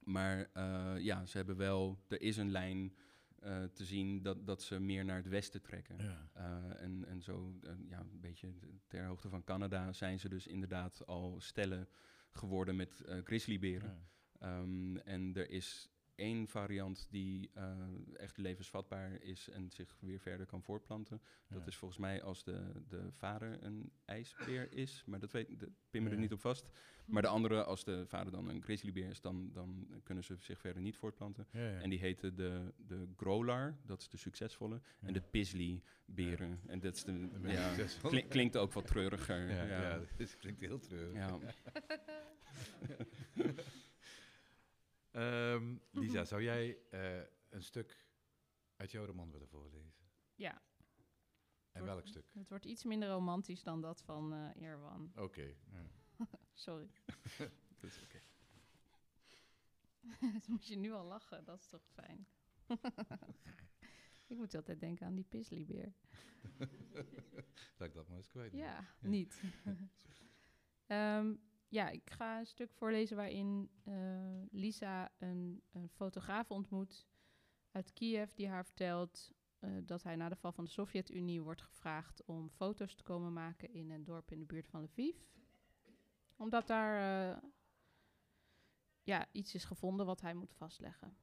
Maar eh, ja, ze hebben wel, er is een lijn eh, te zien dat, dat ze meer naar het westen trekken. Ja. En, en zo, ja, een beetje ter hoogte van Canada zijn ze dus inderdaad al stellen geworden met grizzlyberen. Ja. Ehm, en er is één variant die eh, echt levensvatbaar is en zich weer verder kan voortplanten. Dat is volgens mij als de, de vader een ijsbeer is, maar dat weet de pin me er niet op vast. Maar de andere, als de vader dan een grizzlybeer is, dan, dan kunnen ze zich verder niet voortplanten. Ja. En die heten de, de Growlar, dat is de succesvolle, en de Pisley-beren. En dat is de, klink- klinkt ook wat treuriger. Ja, dit klinkt heel treurig. Ehm, Lisa, zou jij eh, een stuk uit jouw roman willen voorlezen? Ja, En Wordt- welk stuk? het wordt iets minder romantisch dan dat van eh Irwan. Oké. ja. Sorry. Dat is oké. Dus moet je nu al lachen, dat is toch fijn. ik moet altijd denken aan die pislibeer. Laat ik dat maar eens kwijt. Ja, niet. Ehm, ja, ik ga een stuk voorlezen waarin eh, Lisa een, fotograaf ontmoet uit Kiev die haar vertelt eh, dat hij na de val van de Sovjet-Unie wordt gevraagd om foto's te komen maken in een dorp in de buurt van Lviv. Omdat daar eh, ja, iets is gevonden wat hij moet vastleggen.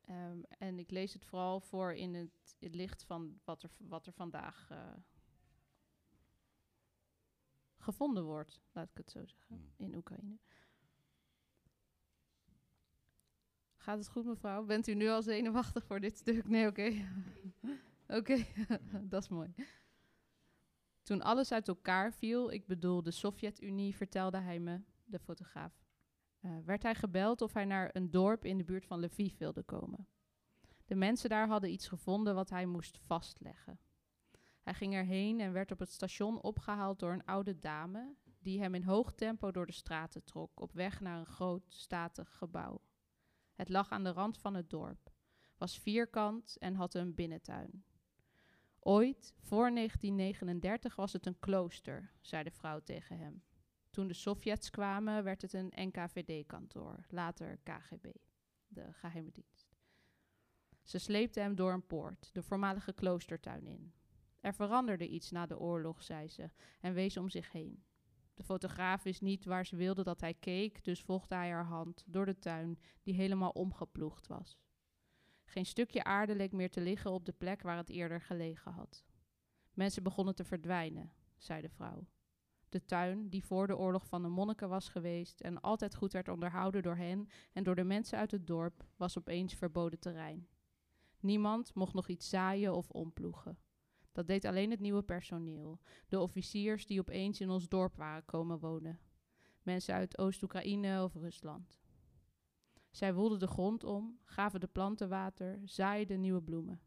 Ehm, en ik lees het vooral voor in het, licht van wat er, wat er vandaag eh, gevonden wordt, laat ik het zo zeggen, Hmm. in Oekraïne. Gaat het goed, mevrouw? Bent u nu al zenuwachtig voor dit stuk? Nee, oké. oké, dat is mooi. Toen alles uit elkaar viel, ik bedoel de Sovjet-Unie, vertelde hij me, de fotograaf, eh, werd hij gebeld of hij naar een dorp in de buurt van Lviv wilde komen. De mensen daar hadden iets gevonden wat hij moest vastleggen. Hij ging erheen en werd op het station opgehaald door een oude dame die hem in hoog tempo door de straten trok, op weg naar een groot, statig gebouw. Het lag aan de rand van het dorp, was vierkant en had een binnentuin. Ooit, voor 1939, was het een klooster, zei de vrouw tegen hem. Toen de Sovjets kwamen, werd het een NKVD-kantoor, later KGB, de geheime dienst. Ze sleepte hem door een poort, de voormalige kloostertuin in. Er veranderde iets na de oorlog, zei ze, en wees om zich heen. De fotograaf wist niet waar ze wilde dat hij keek, dus volgde hij haar hand door de tuin, die helemaal omgeploegd was. Geen stukje aarde leek meer te liggen op de plek waar het eerder gelegen had. Mensen begonnen te verdwijnen, zei de vrouw. De tuin, die voor de oorlog van de monniken was geweest en altijd goed werd onderhouden door hen en door de mensen uit het dorp, was opeens verboden terrein. Niemand mocht nog iets zaaien of omploegen. Dat deed alleen het nieuwe personeel, de officiers die opeens in ons dorp waren komen wonen. Mensen uit Oost-Oekraïne of Rusland. Zij woelden de grond om, gaven de planten water, zaaiden nieuwe bloemen.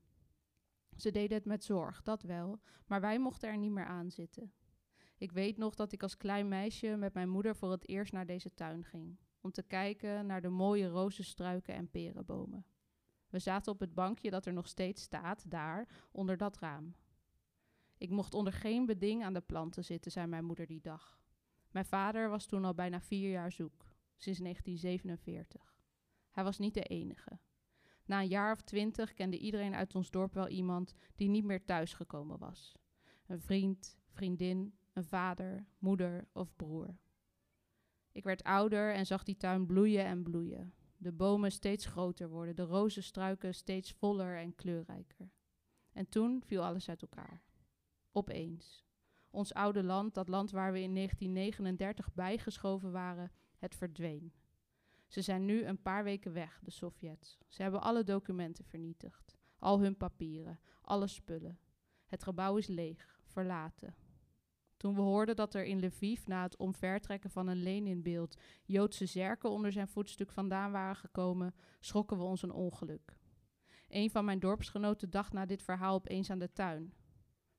Ze deden het met zorg, dat wel, maar wij mochten er niet meer aan zitten. Ik weet nog dat ik als klein meisje met mijn moeder voor het eerst naar deze tuin ging, om te kijken naar de mooie rozenstruiken en perenbomen. We zaten op het bankje dat er nog steeds staat, daar, onder dat raam. Ik mocht onder geen beding aan de planten zitten, zei mijn moeder die dag. Mijn vader was toen al bijna vier jaar zoek, sinds 1947. Hij was niet de enige. Na een jaar of twintig kende iedereen uit ons dorp wel iemand die niet meer thuisgekomen was. Een vriend, vriendin, een vader, moeder of broer. Ik werd ouder en zag die tuin bloeien en bloeien. De bomen steeds groter worden, de rozenstruiken steeds voller en kleurrijker. En toen viel alles uit elkaar. Opeens. Ons oude land, dat land waar we in 1939 bijgeschoven waren, het verdween. Ze zijn nu een paar weken weg, de Sovjets. Ze hebben alle documenten vernietigd, al hun papieren, alle spullen. Het gebouw is leeg, verlaten. Toen we hoorden dat er in Lviv na het omvertrekken van een Leninbeeld Joodse zerken onder zijn voetstuk vandaan waren gekomen, schrokken we ons een ongeluk. Een van mijn dorpsgenoten dacht na dit verhaal opeens aan de tuin.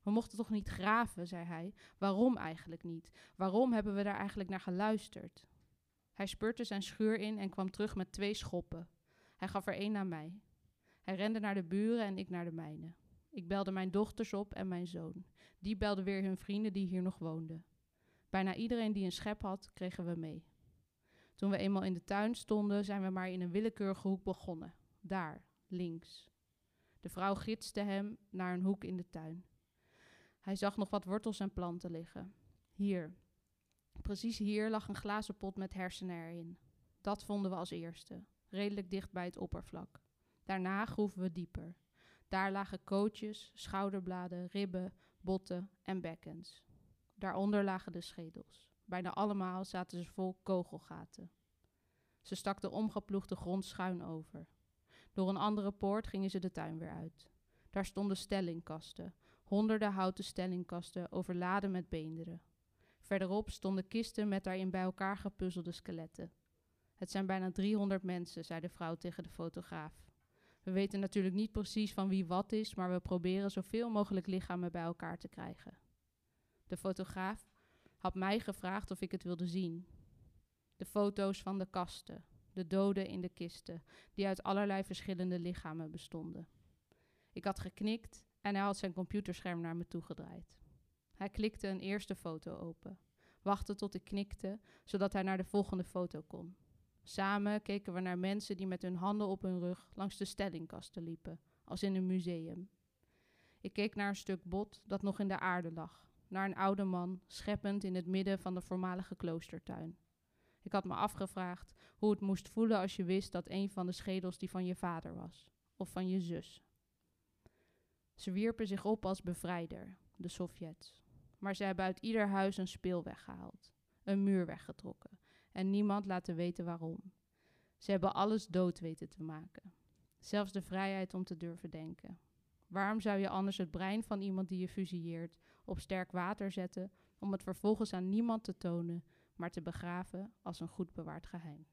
We mochten toch niet graven, zei hij. Waarom eigenlijk niet? Waarom hebben we daar eigenlijk naar geluisterd? Hij spurte zijn schuur in en kwam terug met twee schoppen. Hij gaf er één aan mij. Hij rende naar de buren en ik naar de mijne. Ik belde mijn dochters op en mijn zoon. Die belden weer hun vrienden die hier nog woonden. Bijna iedereen die een schep had, kregen we mee. Toen we eenmaal in de tuin stonden, zijn we maar in een willekeurige hoek begonnen. Daar, links. De vrouw gidste hem naar een hoek in de tuin. Hij zag nog wat wortels en planten liggen. Hier. Precies hier lag een glazen pot met hersenen erin. Dat vonden we als eerste, redelijk dicht bij het oppervlak. Daarna groeven we dieper. Daar lagen kootjes, schouderbladen, ribben, botten en bekkens. Daaronder lagen de schedels. Bijna allemaal zaten ze vol kogelgaten. Ze stak de omgeploegde grond schuin over. Door een andere poort gingen ze de tuin weer uit. Daar stonden stellingkasten, honderden houten stellingkasten overladen met beenderen. Verderop stonden kisten met daarin bij elkaar gepuzzelde skeletten. Het zijn bijna 300 mensen, zei de vrouw tegen de fotograaf. We weten natuurlijk niet precies van wie wat is, maar we proberen zoveel mogelijk lichamen bij elkaar te krijgen. De fotograaf had mij gevraagd of ik het wilde zien. De foto's van de kasten, de doden in de kisten, die uit allerlei verschillende lichamen bestonden. Ik had geknikt en hij had zijn computerscherm naar me toegedraaid. Hij klikte een eerste foto open, wachtte tot ik knikte, zodat hij naar de volgende foto kon. Samen keken we naar mensen die met hun handen op hun rug langs de stellingkasten liepen, als in een museum. Ik keek naar een stuk bot dat nog in de aarde lag, naar een oude man, scheppend in het midden van de voormalige kloostertuin. Ik had me afgevraagd hoe het moest voelen als je wist dat een van de schedels die van je vader was, of van je zus. Ze wierpen zich op als bevrijder, de Sovjets. Maar ze hebben uit ieder huis een speel weggehaald, een muur weggetrokken en niemand laten weten waarom. Ze hebben alles dood weten te maken. Zelfs de vrijheid om te durven denken. Waarom zou je anders het brein van iemand die je fusilleert op sterk water zetten om het vervolgens aan niemand te tonen, maar te begraven als een goed bewaard geheim?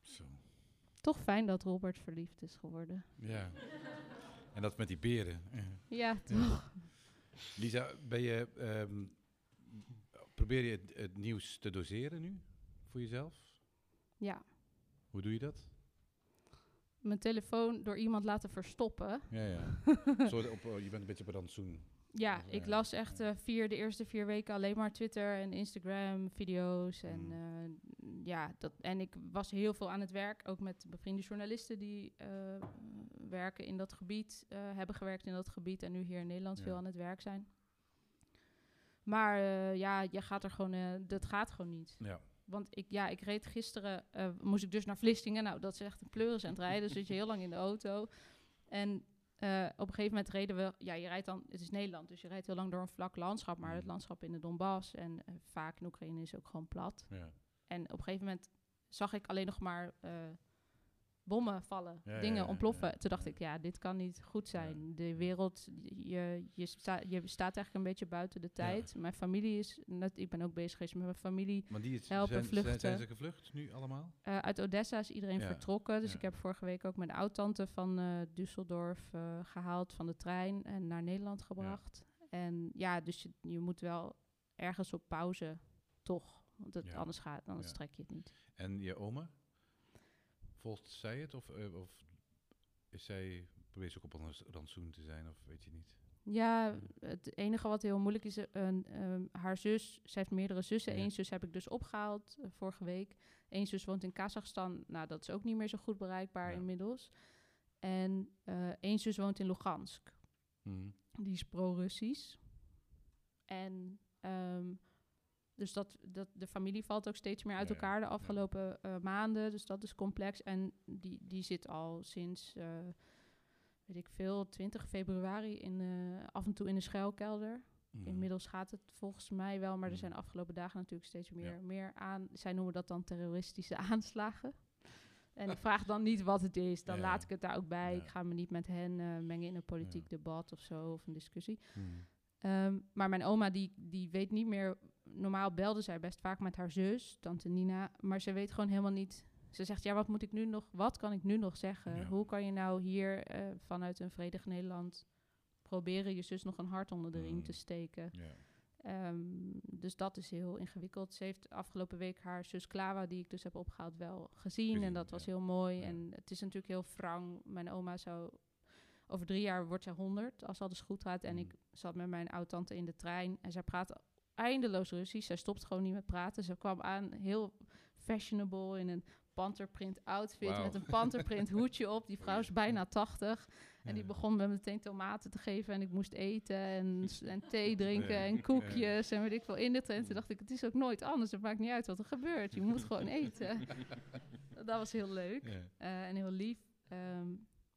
Zo. Toch fijn dat Robert verliefd is geworden. Ja. En dat met die beren. Ja, toch? Lisa, ben je, ehm, probeer je het, het nieuws te doseren nu voor jezelf? Ja. Hoe doe je dat? Mijn telefoon door iemand laten verstoppen. Ja, ja. Op, oh, je bent een beetje op een rantsoen. Ja, ik las echt eh, vier, de eerste vier weken alleen maar Twitter en Instagram video's. En, Mm. eh, ja, dat, en ik was heel veel aan het werk, ook met bevriende journalisten die eh, werken in dat gebied, eh, hebben gewerkt in dat gebied en nu hier in Nederland Ja. veel aan het werk zijn. Maar eh, ja, je gaat er gewoon, eh, dat gaat gewoon niet. Ja. Want ik, ja, ik reed gisteren, eh, moest ik dus naar Vlissingen. Nou, dat is echt een pleuris aan het rijden. Dus zit je heel lang in de auto. En eh, op een gegeven moment reden we, ja, je rijdt dan, het is Nederland, dus je rijdt heel lang door een vlak landschap. Maar het Mhm. landschap in de Donbass en eh, vaak in Oekraïne is ook gewoon plat. Ja. En op een gegeven moment zag ik alleen nog maar eh, bommen vallen, Ja, dingen ja, ontploffen. Toen dacht ik, ja, dit kan niet goed zijn. De wereld, je, je, sta, je staat eigenlijk een beetje buiten de tijd. Mijn familie is, net, ik ben ook bezig geweest met mijn familie. Maar die is, Helpen zijn, vluchten. zijn ze gevlucht nu allemaal? Eh, uit Odessa is iedereen vertrokken. Dus ik heb vorige week ook mijn oud-tante van eh Düsseldorf eh, gehaald van de trein en naar Nederland gebracht. En ja, dus je, je moet wel ergens op pauze, toch. Want het, anders, gaat, anders trek je het niet. En je oma? Volgt zij het? Of, eh, of is zij, ook op een rantsoen te zijn? Of weet je niet? Ja, het enige wat heel moeilijk is, eh, een, ehm, haar zus, zij heeft meerdere zussen. Ja. Eén zus heb ik dus opgehaald eh, vorige week. Eén zus woont in Kazachstan. Nou, dat is ook niet meer zo goed bereikbaar Ja. inmiddels. En eh één zus woont in Lugansk. Mhm. Die is pro-Russisch. En ehm, dus dat, dat, de familie valt ook steeds meer uit Ja, elkaar de ja. afgelopen eh, maanden. Dus dat is complex. En die, die zit al sinds, eh, weet ik veel, 20 februari in, eh, af en toe in de schuilkelder. Mhm. Inmiddels gaat het volgens mij wel, maar er Mhm. zijn de afgelopen dagen natuurlijk steeds meer, Ja. meer aan. Zij noemen dat dan terroristische aanslagen. En ik vraag dan niet wat het is, dan laat ik het daar ook bij. Ik ga me niet met hen mengen in een politiek debat of zo, of een discussie. Mhm. Ehm, maar mijn oma, die, die weet niet meer... Normaal belde zij best vaak met haar zus, tante Nina. Maar ze weet gewoon helemaal niet... Ze zegt, ja, wat moet ik nu nog... Wat kan ik nu nog zeggen? Ja. Hoe kan je nou hier eh, vanuit een vredig Nederland... proberen je zus nog een hart onder de riem Mm. te steken? Ja. Ehm, dus dat is heel ingewikkeld. Ze heeft afgelopen week haar zus Clara, die ik dus heb opgehaald, wel gezien. Gezien, en dat was ja. heel mooi. En het is natuurlijk heel wrang. Mijn oma zou... Over drie jaar wordt zij 100, als alles goed gaat. En Mm. ik zat met mijn oud-tante in de trein. En zij praat eindeloos Russisch. Zij stopt gewoon niet met praten. Ze kwam aan heel fashionable in een panterprint outfit met een panterprint hoedje op. Die vrouw is bijna 80. En die begon me meteen tomaten te geven en ik moest eten en, thee drinken Ja. en koekjes en weet ik veel in de tent. Toen dacht ik, het is ook nooit anders. Het maakt niet uit wat er gebeurt. Je moet gewoon eten. Dat was heel leuk eh, en heel lief. Ehm,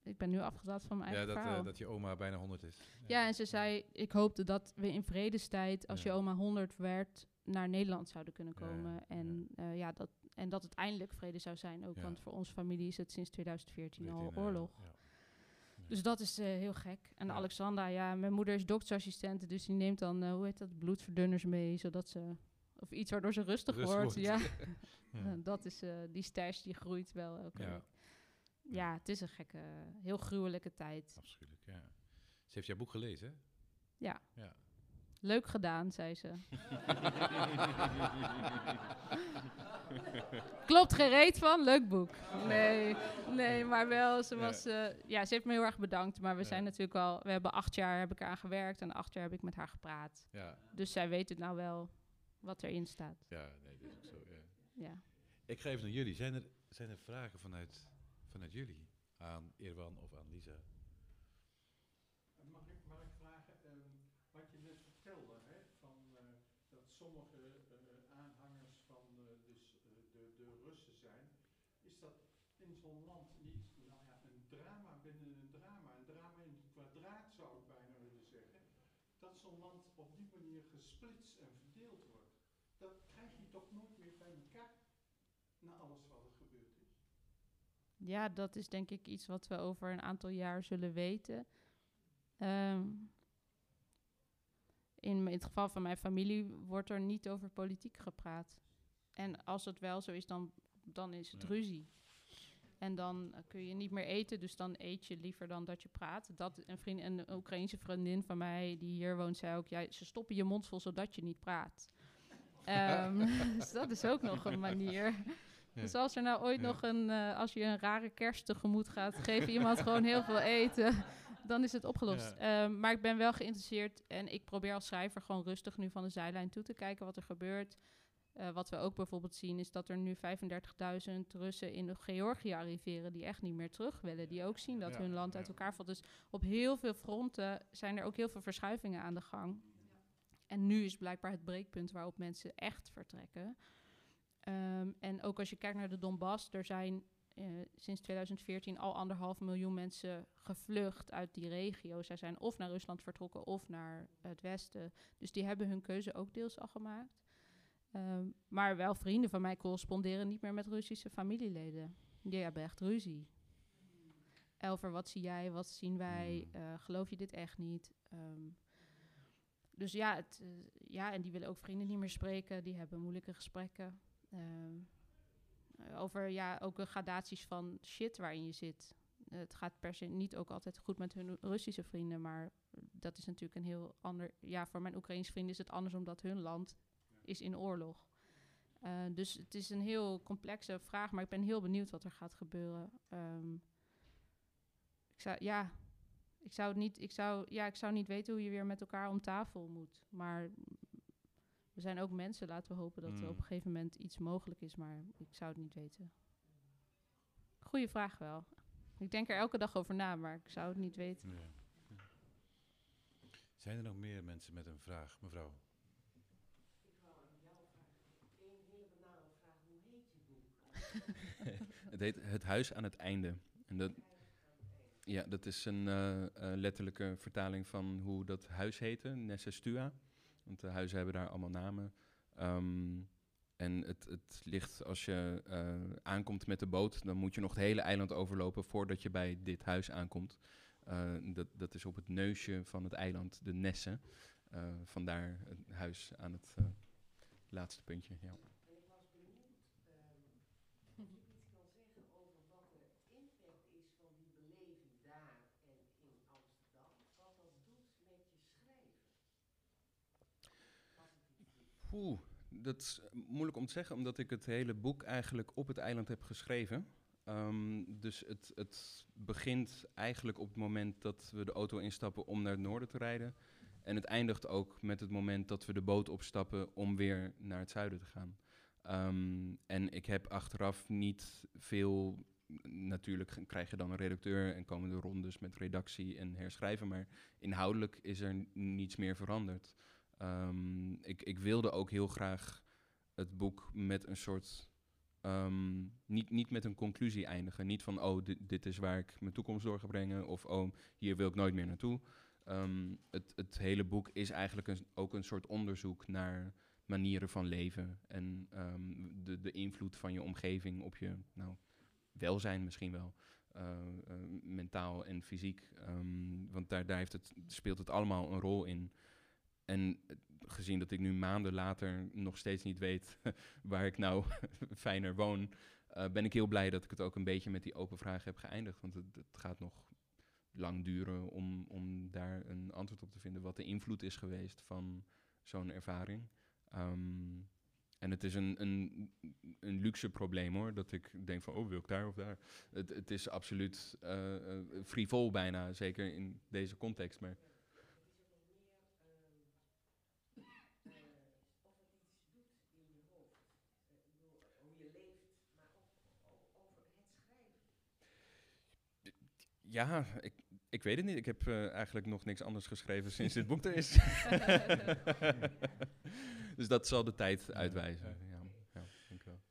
ik ben nu afgedwaald van mijn ja eigen dat, eh, dat je oma bijna 100 is. Ja, en ze zei, ik hoopte dat we in vredestijd, als Ja. je oma 100 werd, naar Nederland zouden kunnen Ja, komen. en, ja. ja, dat, en dat het eindelijk vrede zou zijn ook. Ja. Want voor onze familie is het sinds 2014 al 14, eh, oorlog. ja. Dus dat is eh, heel gek. En Ja. Alexandra, ja, mijn moeder is doktersassistent, dus die neemt dan, eh, hoe heet dat, bloedverdunners mee, zodat ze, of iets waardoor ze rustig wordt. wordt. Ja, Ja. Eh, dat is, eh, die stash die groeit wel elke Ja. week. Ja, het is een gekke, heel gruwelijke tijd. Afschuwelijk, ja. Ze heeft jouw boek gelezen, hè? Ja. Ja. Leuk gedaan, zei ze. Klopt gereed van, leuk boek. Nee, nee, maar wel, ze Ja. was, eh, ja, ze heeft me heel erg bedankt. Maar we Ja. zijn natuurlijk al, we hebben acht jaar heb ik aan gewerkt en acht jaar heb ik met haar gepraat. Ja, Dus zij weet het nou wel wat erin staat. ja, nee, dat is ook zo, ja. Ja. Ik ga even naar jullie. Zijn er, zijn er vragen vanuit, vanuit jullie aan Irwan of aan Lisa? Mag ik, vragen, ehm, wat je net vertelde, hè, van, eh, dat sommige eh, aanhangers van eh, dus, de, de Russen zijn, is dat in zo'n land niet nou ja, een drama binnen een drama, een drama in het kwadraat zou ik bijna willen zeggen, dat zo'n land op die manier gesplitst en verdeeld wordt. Dat krijg je toch nooit meer bij elkaar, na alles wat. Ja, dat is denk ik iets wat we over een aantal jaar zullen weten. Ehm, in, het geval van mijn familie wordt er niet over politiek gepraat. En als het wel zo is, dan, dan is het Ja. ruzie. En dan eh, kun je niet meer eten, dus dan eet je liever dan dat je praat. Dat, een, vriend, een Oekraïense vriendin van mij die hier woont, zei ook... Ja, ze stoppen je mond vol zodat je niet praat. Ehm, dus dat is ook nog een manier. Dus als er nou ooit nog een... eh, als je een rare kerst tegemoet gaat, geef iemand gewoon heel veel eten... Dan is het opgelost. Ehm, maar ik ben wel geïnteresseerd en ik probeer als schrijver gewoon rustig nu van de zijlijn toe te kijken wat er gebeurt. Eh, wat we ook bijvoorbeeld zien is dat er nu 35.000 Russen in Georgië arriveren die echt niet meer terug willen. Die ook zien dat Ja, hun land ja. uit elkaar valt. Dus op heel veel fronten zijn er ook heel veel verschuivingen aan de gang. En nu is blijkbaar het breekpunt waarop mensen echt vertrekken. Ehm, en ook als je kijkt naar de Donbass, er zijn eh, sinds 2014 al anderhalf miljoen mensen gevlucht uit die regio. Zij zijn of naar Rusland vertrokken of naar het westen. Dus die hebben hun keuze ook deels al gemaakt. Ehm, maar wel vrienden van mij corresponderen niet meer met Russische familieleden. Die hebben echt ruzie. Elver, wat zie jij? Wat zien wij? Hmm. Eh, geloof je dit echt niet? Ehm, dus ja, het, eh, ja, en die willen ook vrienden niet meer spreken. Die hebben moeilijke gesprekken. Ehm, eh, over ja, ook de gradaties van shit waarin je zit. Het gaat per se niet ook altijd goed met hun Russische vrienden, maar dat is natuurlijk een heel ander. Ja, voor mijn Oekraïnse vrienden is het anders omdat hun land is in oorlog. Eh, dus het is een heel complexe vraag, maar ik ben heel benieuwd wat er gaat gebeuren. Ehm, ik zou, ja, ik zou het niet, ik zou, ja, ik zou niet weten hoe je weer met elkaar om tafel moet. Maar we zijn ook mensen, laten we hopen dat er Mm. op een gegeven moment iets mogelijk is, maar ik zou het niet weten. Goeie vraag wel. Ik denk er elke dag over na, maar ik zou het niet weten. Ja. Zijn er nog meer mensen met een vraag, mevrouw? Het heet Het Huis aan het Einde. En dat, ja, dat is een eh, eh, letterlijke vertaling van hoe dat huis heette, Nessa Stua. Want de huizen hebben daar allemaal namen. Ehm, en het, het ligt, als je eh, aankomt met de boot, dan moet je nog het hele eiland overlopen voordat je bij dit huis aankomt. Eh, dat, dat is op het neusje van het eiland, de Nesse. Eh, vandaar het huis aan het laatste puntje. Ja. Oeh, dat is moeilijk om te zeggen, omdat ik het hele boek eigenlijk op het eiland heb geschreven. Ehm, dus het, het begint eigenlijk op het moment dat we de auto instappen om naar het noorden te rijden. En het eindigt ook met het moment dat we de boot opstappen om weer naar het zuiden te gaan. Ehm, en ik heb achteraf niet veel. Natuurlijk krijg je dan een redacteur en komen de rondes met redactie en herschrijven. Maar inhoudelijk is er niets meer veranderd. Ehm, ik, ik wilde ook heel graag het boek met een soort. ehm, niet, niet met een conclusie eindigen. Niet van, oh, dit, is waar ik mijn toekomst door ga brengen. Of, oh, hier wil ik nooit meer naartoe. Ehm, het, het hele boek is eigenlijk een, ook een soort onderzoek naar manieren van leven. En de, de invloed van je omgeving op je nou, welzijn misschien wel. eh, eh, mentaal en fysiek. Want daar, daar heeft het, speelt het allemaal een rol in. En eh, gezien dat ik nu maanden later nog steeds niet weet waar ik nou fijner woon, eh, ben ik heel blij dat ik het ook een beetje met die open vraag heb geëindigd. Want het, het gaat nog lang duren om, om daar een antwoord op te vinden wat de invloed is geweest van zo'n ervaring. Ehm, en het is een, een, een luxe probleem hoor, dat ik denk van, oh wil ik daar of daar. Het, het is absoluut eh frivol bijna, zeker in deze context. Maar ja, ik, ik weet het niet. Ik heb eh, eigenlijk nog niks anders geschreven sinds dit boek er is. dus dat zal de tijd uitwijzen. Ja, ja, denk ik wel.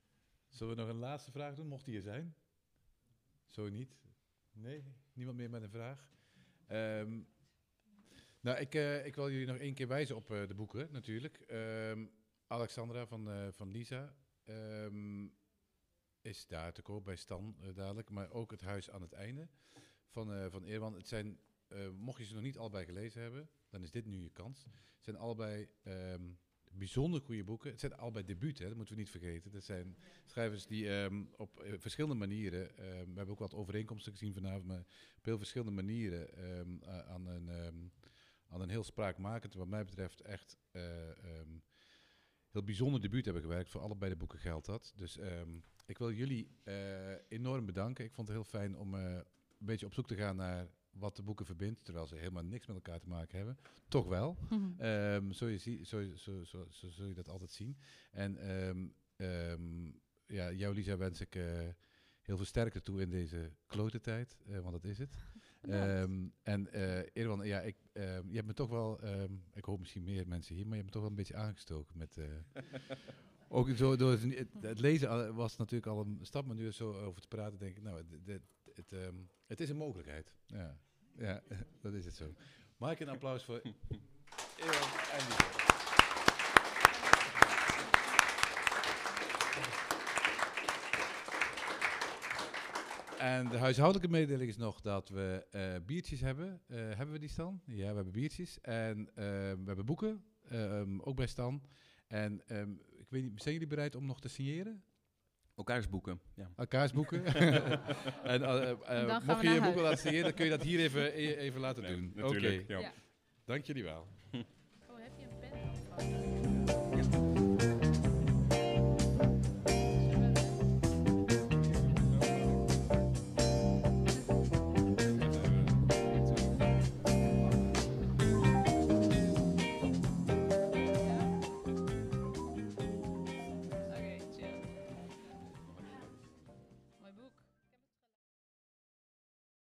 Zullen we nog een laatste vraag doen, mocht die er zijn? Zo niet? Nee? Niemand meer met een vraag? Ehm, nou, ik, eh, ik wil jullie nog één keer wijzen op eh, de boeken, natuurlijk. Ehm, Alexandra van, eh, van Lisa ehm, is daar te koop bij Stan dadelijk. Maar ook Het Huis aan het Einde van, eh van Eerwan. Het zijn, eh, mocht je ze nog niet allebei gelezen hebben, dan is dit nu je kans. Het zijn allebei ehm, bijzonder goede boeken. Het zijn allebei debuuten, hè, dat moeten we niet vergeten. Dat zijn schrijvers die ehm, op eh, verschillende manieren, ehm, we hebben ook wat overeenkomsten gezien vanavond, maar op heel verschillende manieren aan, een, aan een heel spraakmakend, wat mij betreft echt heel bijzonder debuut hebben gewerkt. Voor allebei de boeken geldt dat. Dus ik wil jullie enorm bedanken. Ik vond het heel fijn om een beetje op zoek te gaan naar wat de boeken verbindt, terwijl ze helemaal niks met elkaar te maken hebben. Toch wel. Ehm, zo, je zie, zo, zo, zo, zo zul je dat altijd zien. En ehm, ehm, ja, jou, Lisa, wens ik eh, heel veel sterkte toe in deze klote tijd, eh, want dat is het. En eh Erwan, ja, ik, ehm, je hebt me toch wel, ik hoop misschien meer mensen hier, maar je hebt me toch wel een beetje aangestoken met... ook zo, door het, lezen was natuurlijk al een stap, maar nu zo over te praten, denk ik, nou, het, het, ehm, het is een mogelijkheid. Ja, ja dat is het zo. Mag ik een applaus voor en? En de huishoudelijke mededeling is nog dat we eh, biertjes hebben. Eh, hebben we die Stan? Ja, we hebben biertjes. En eh, we hebben boeken, ehm, ook bij Stan. En ehm, ik weet niet, zijn jullie bereid om nog te signeren? Elkaars boeken, ja. Elkaars boeken. en eh, eh, mocht we je je boeken laten signeren, dan kun je dat hier even, even laten Nee, doen. natuurlijk, Oké, ja. Ja. dank jullie wel. Oh, heb je een pen?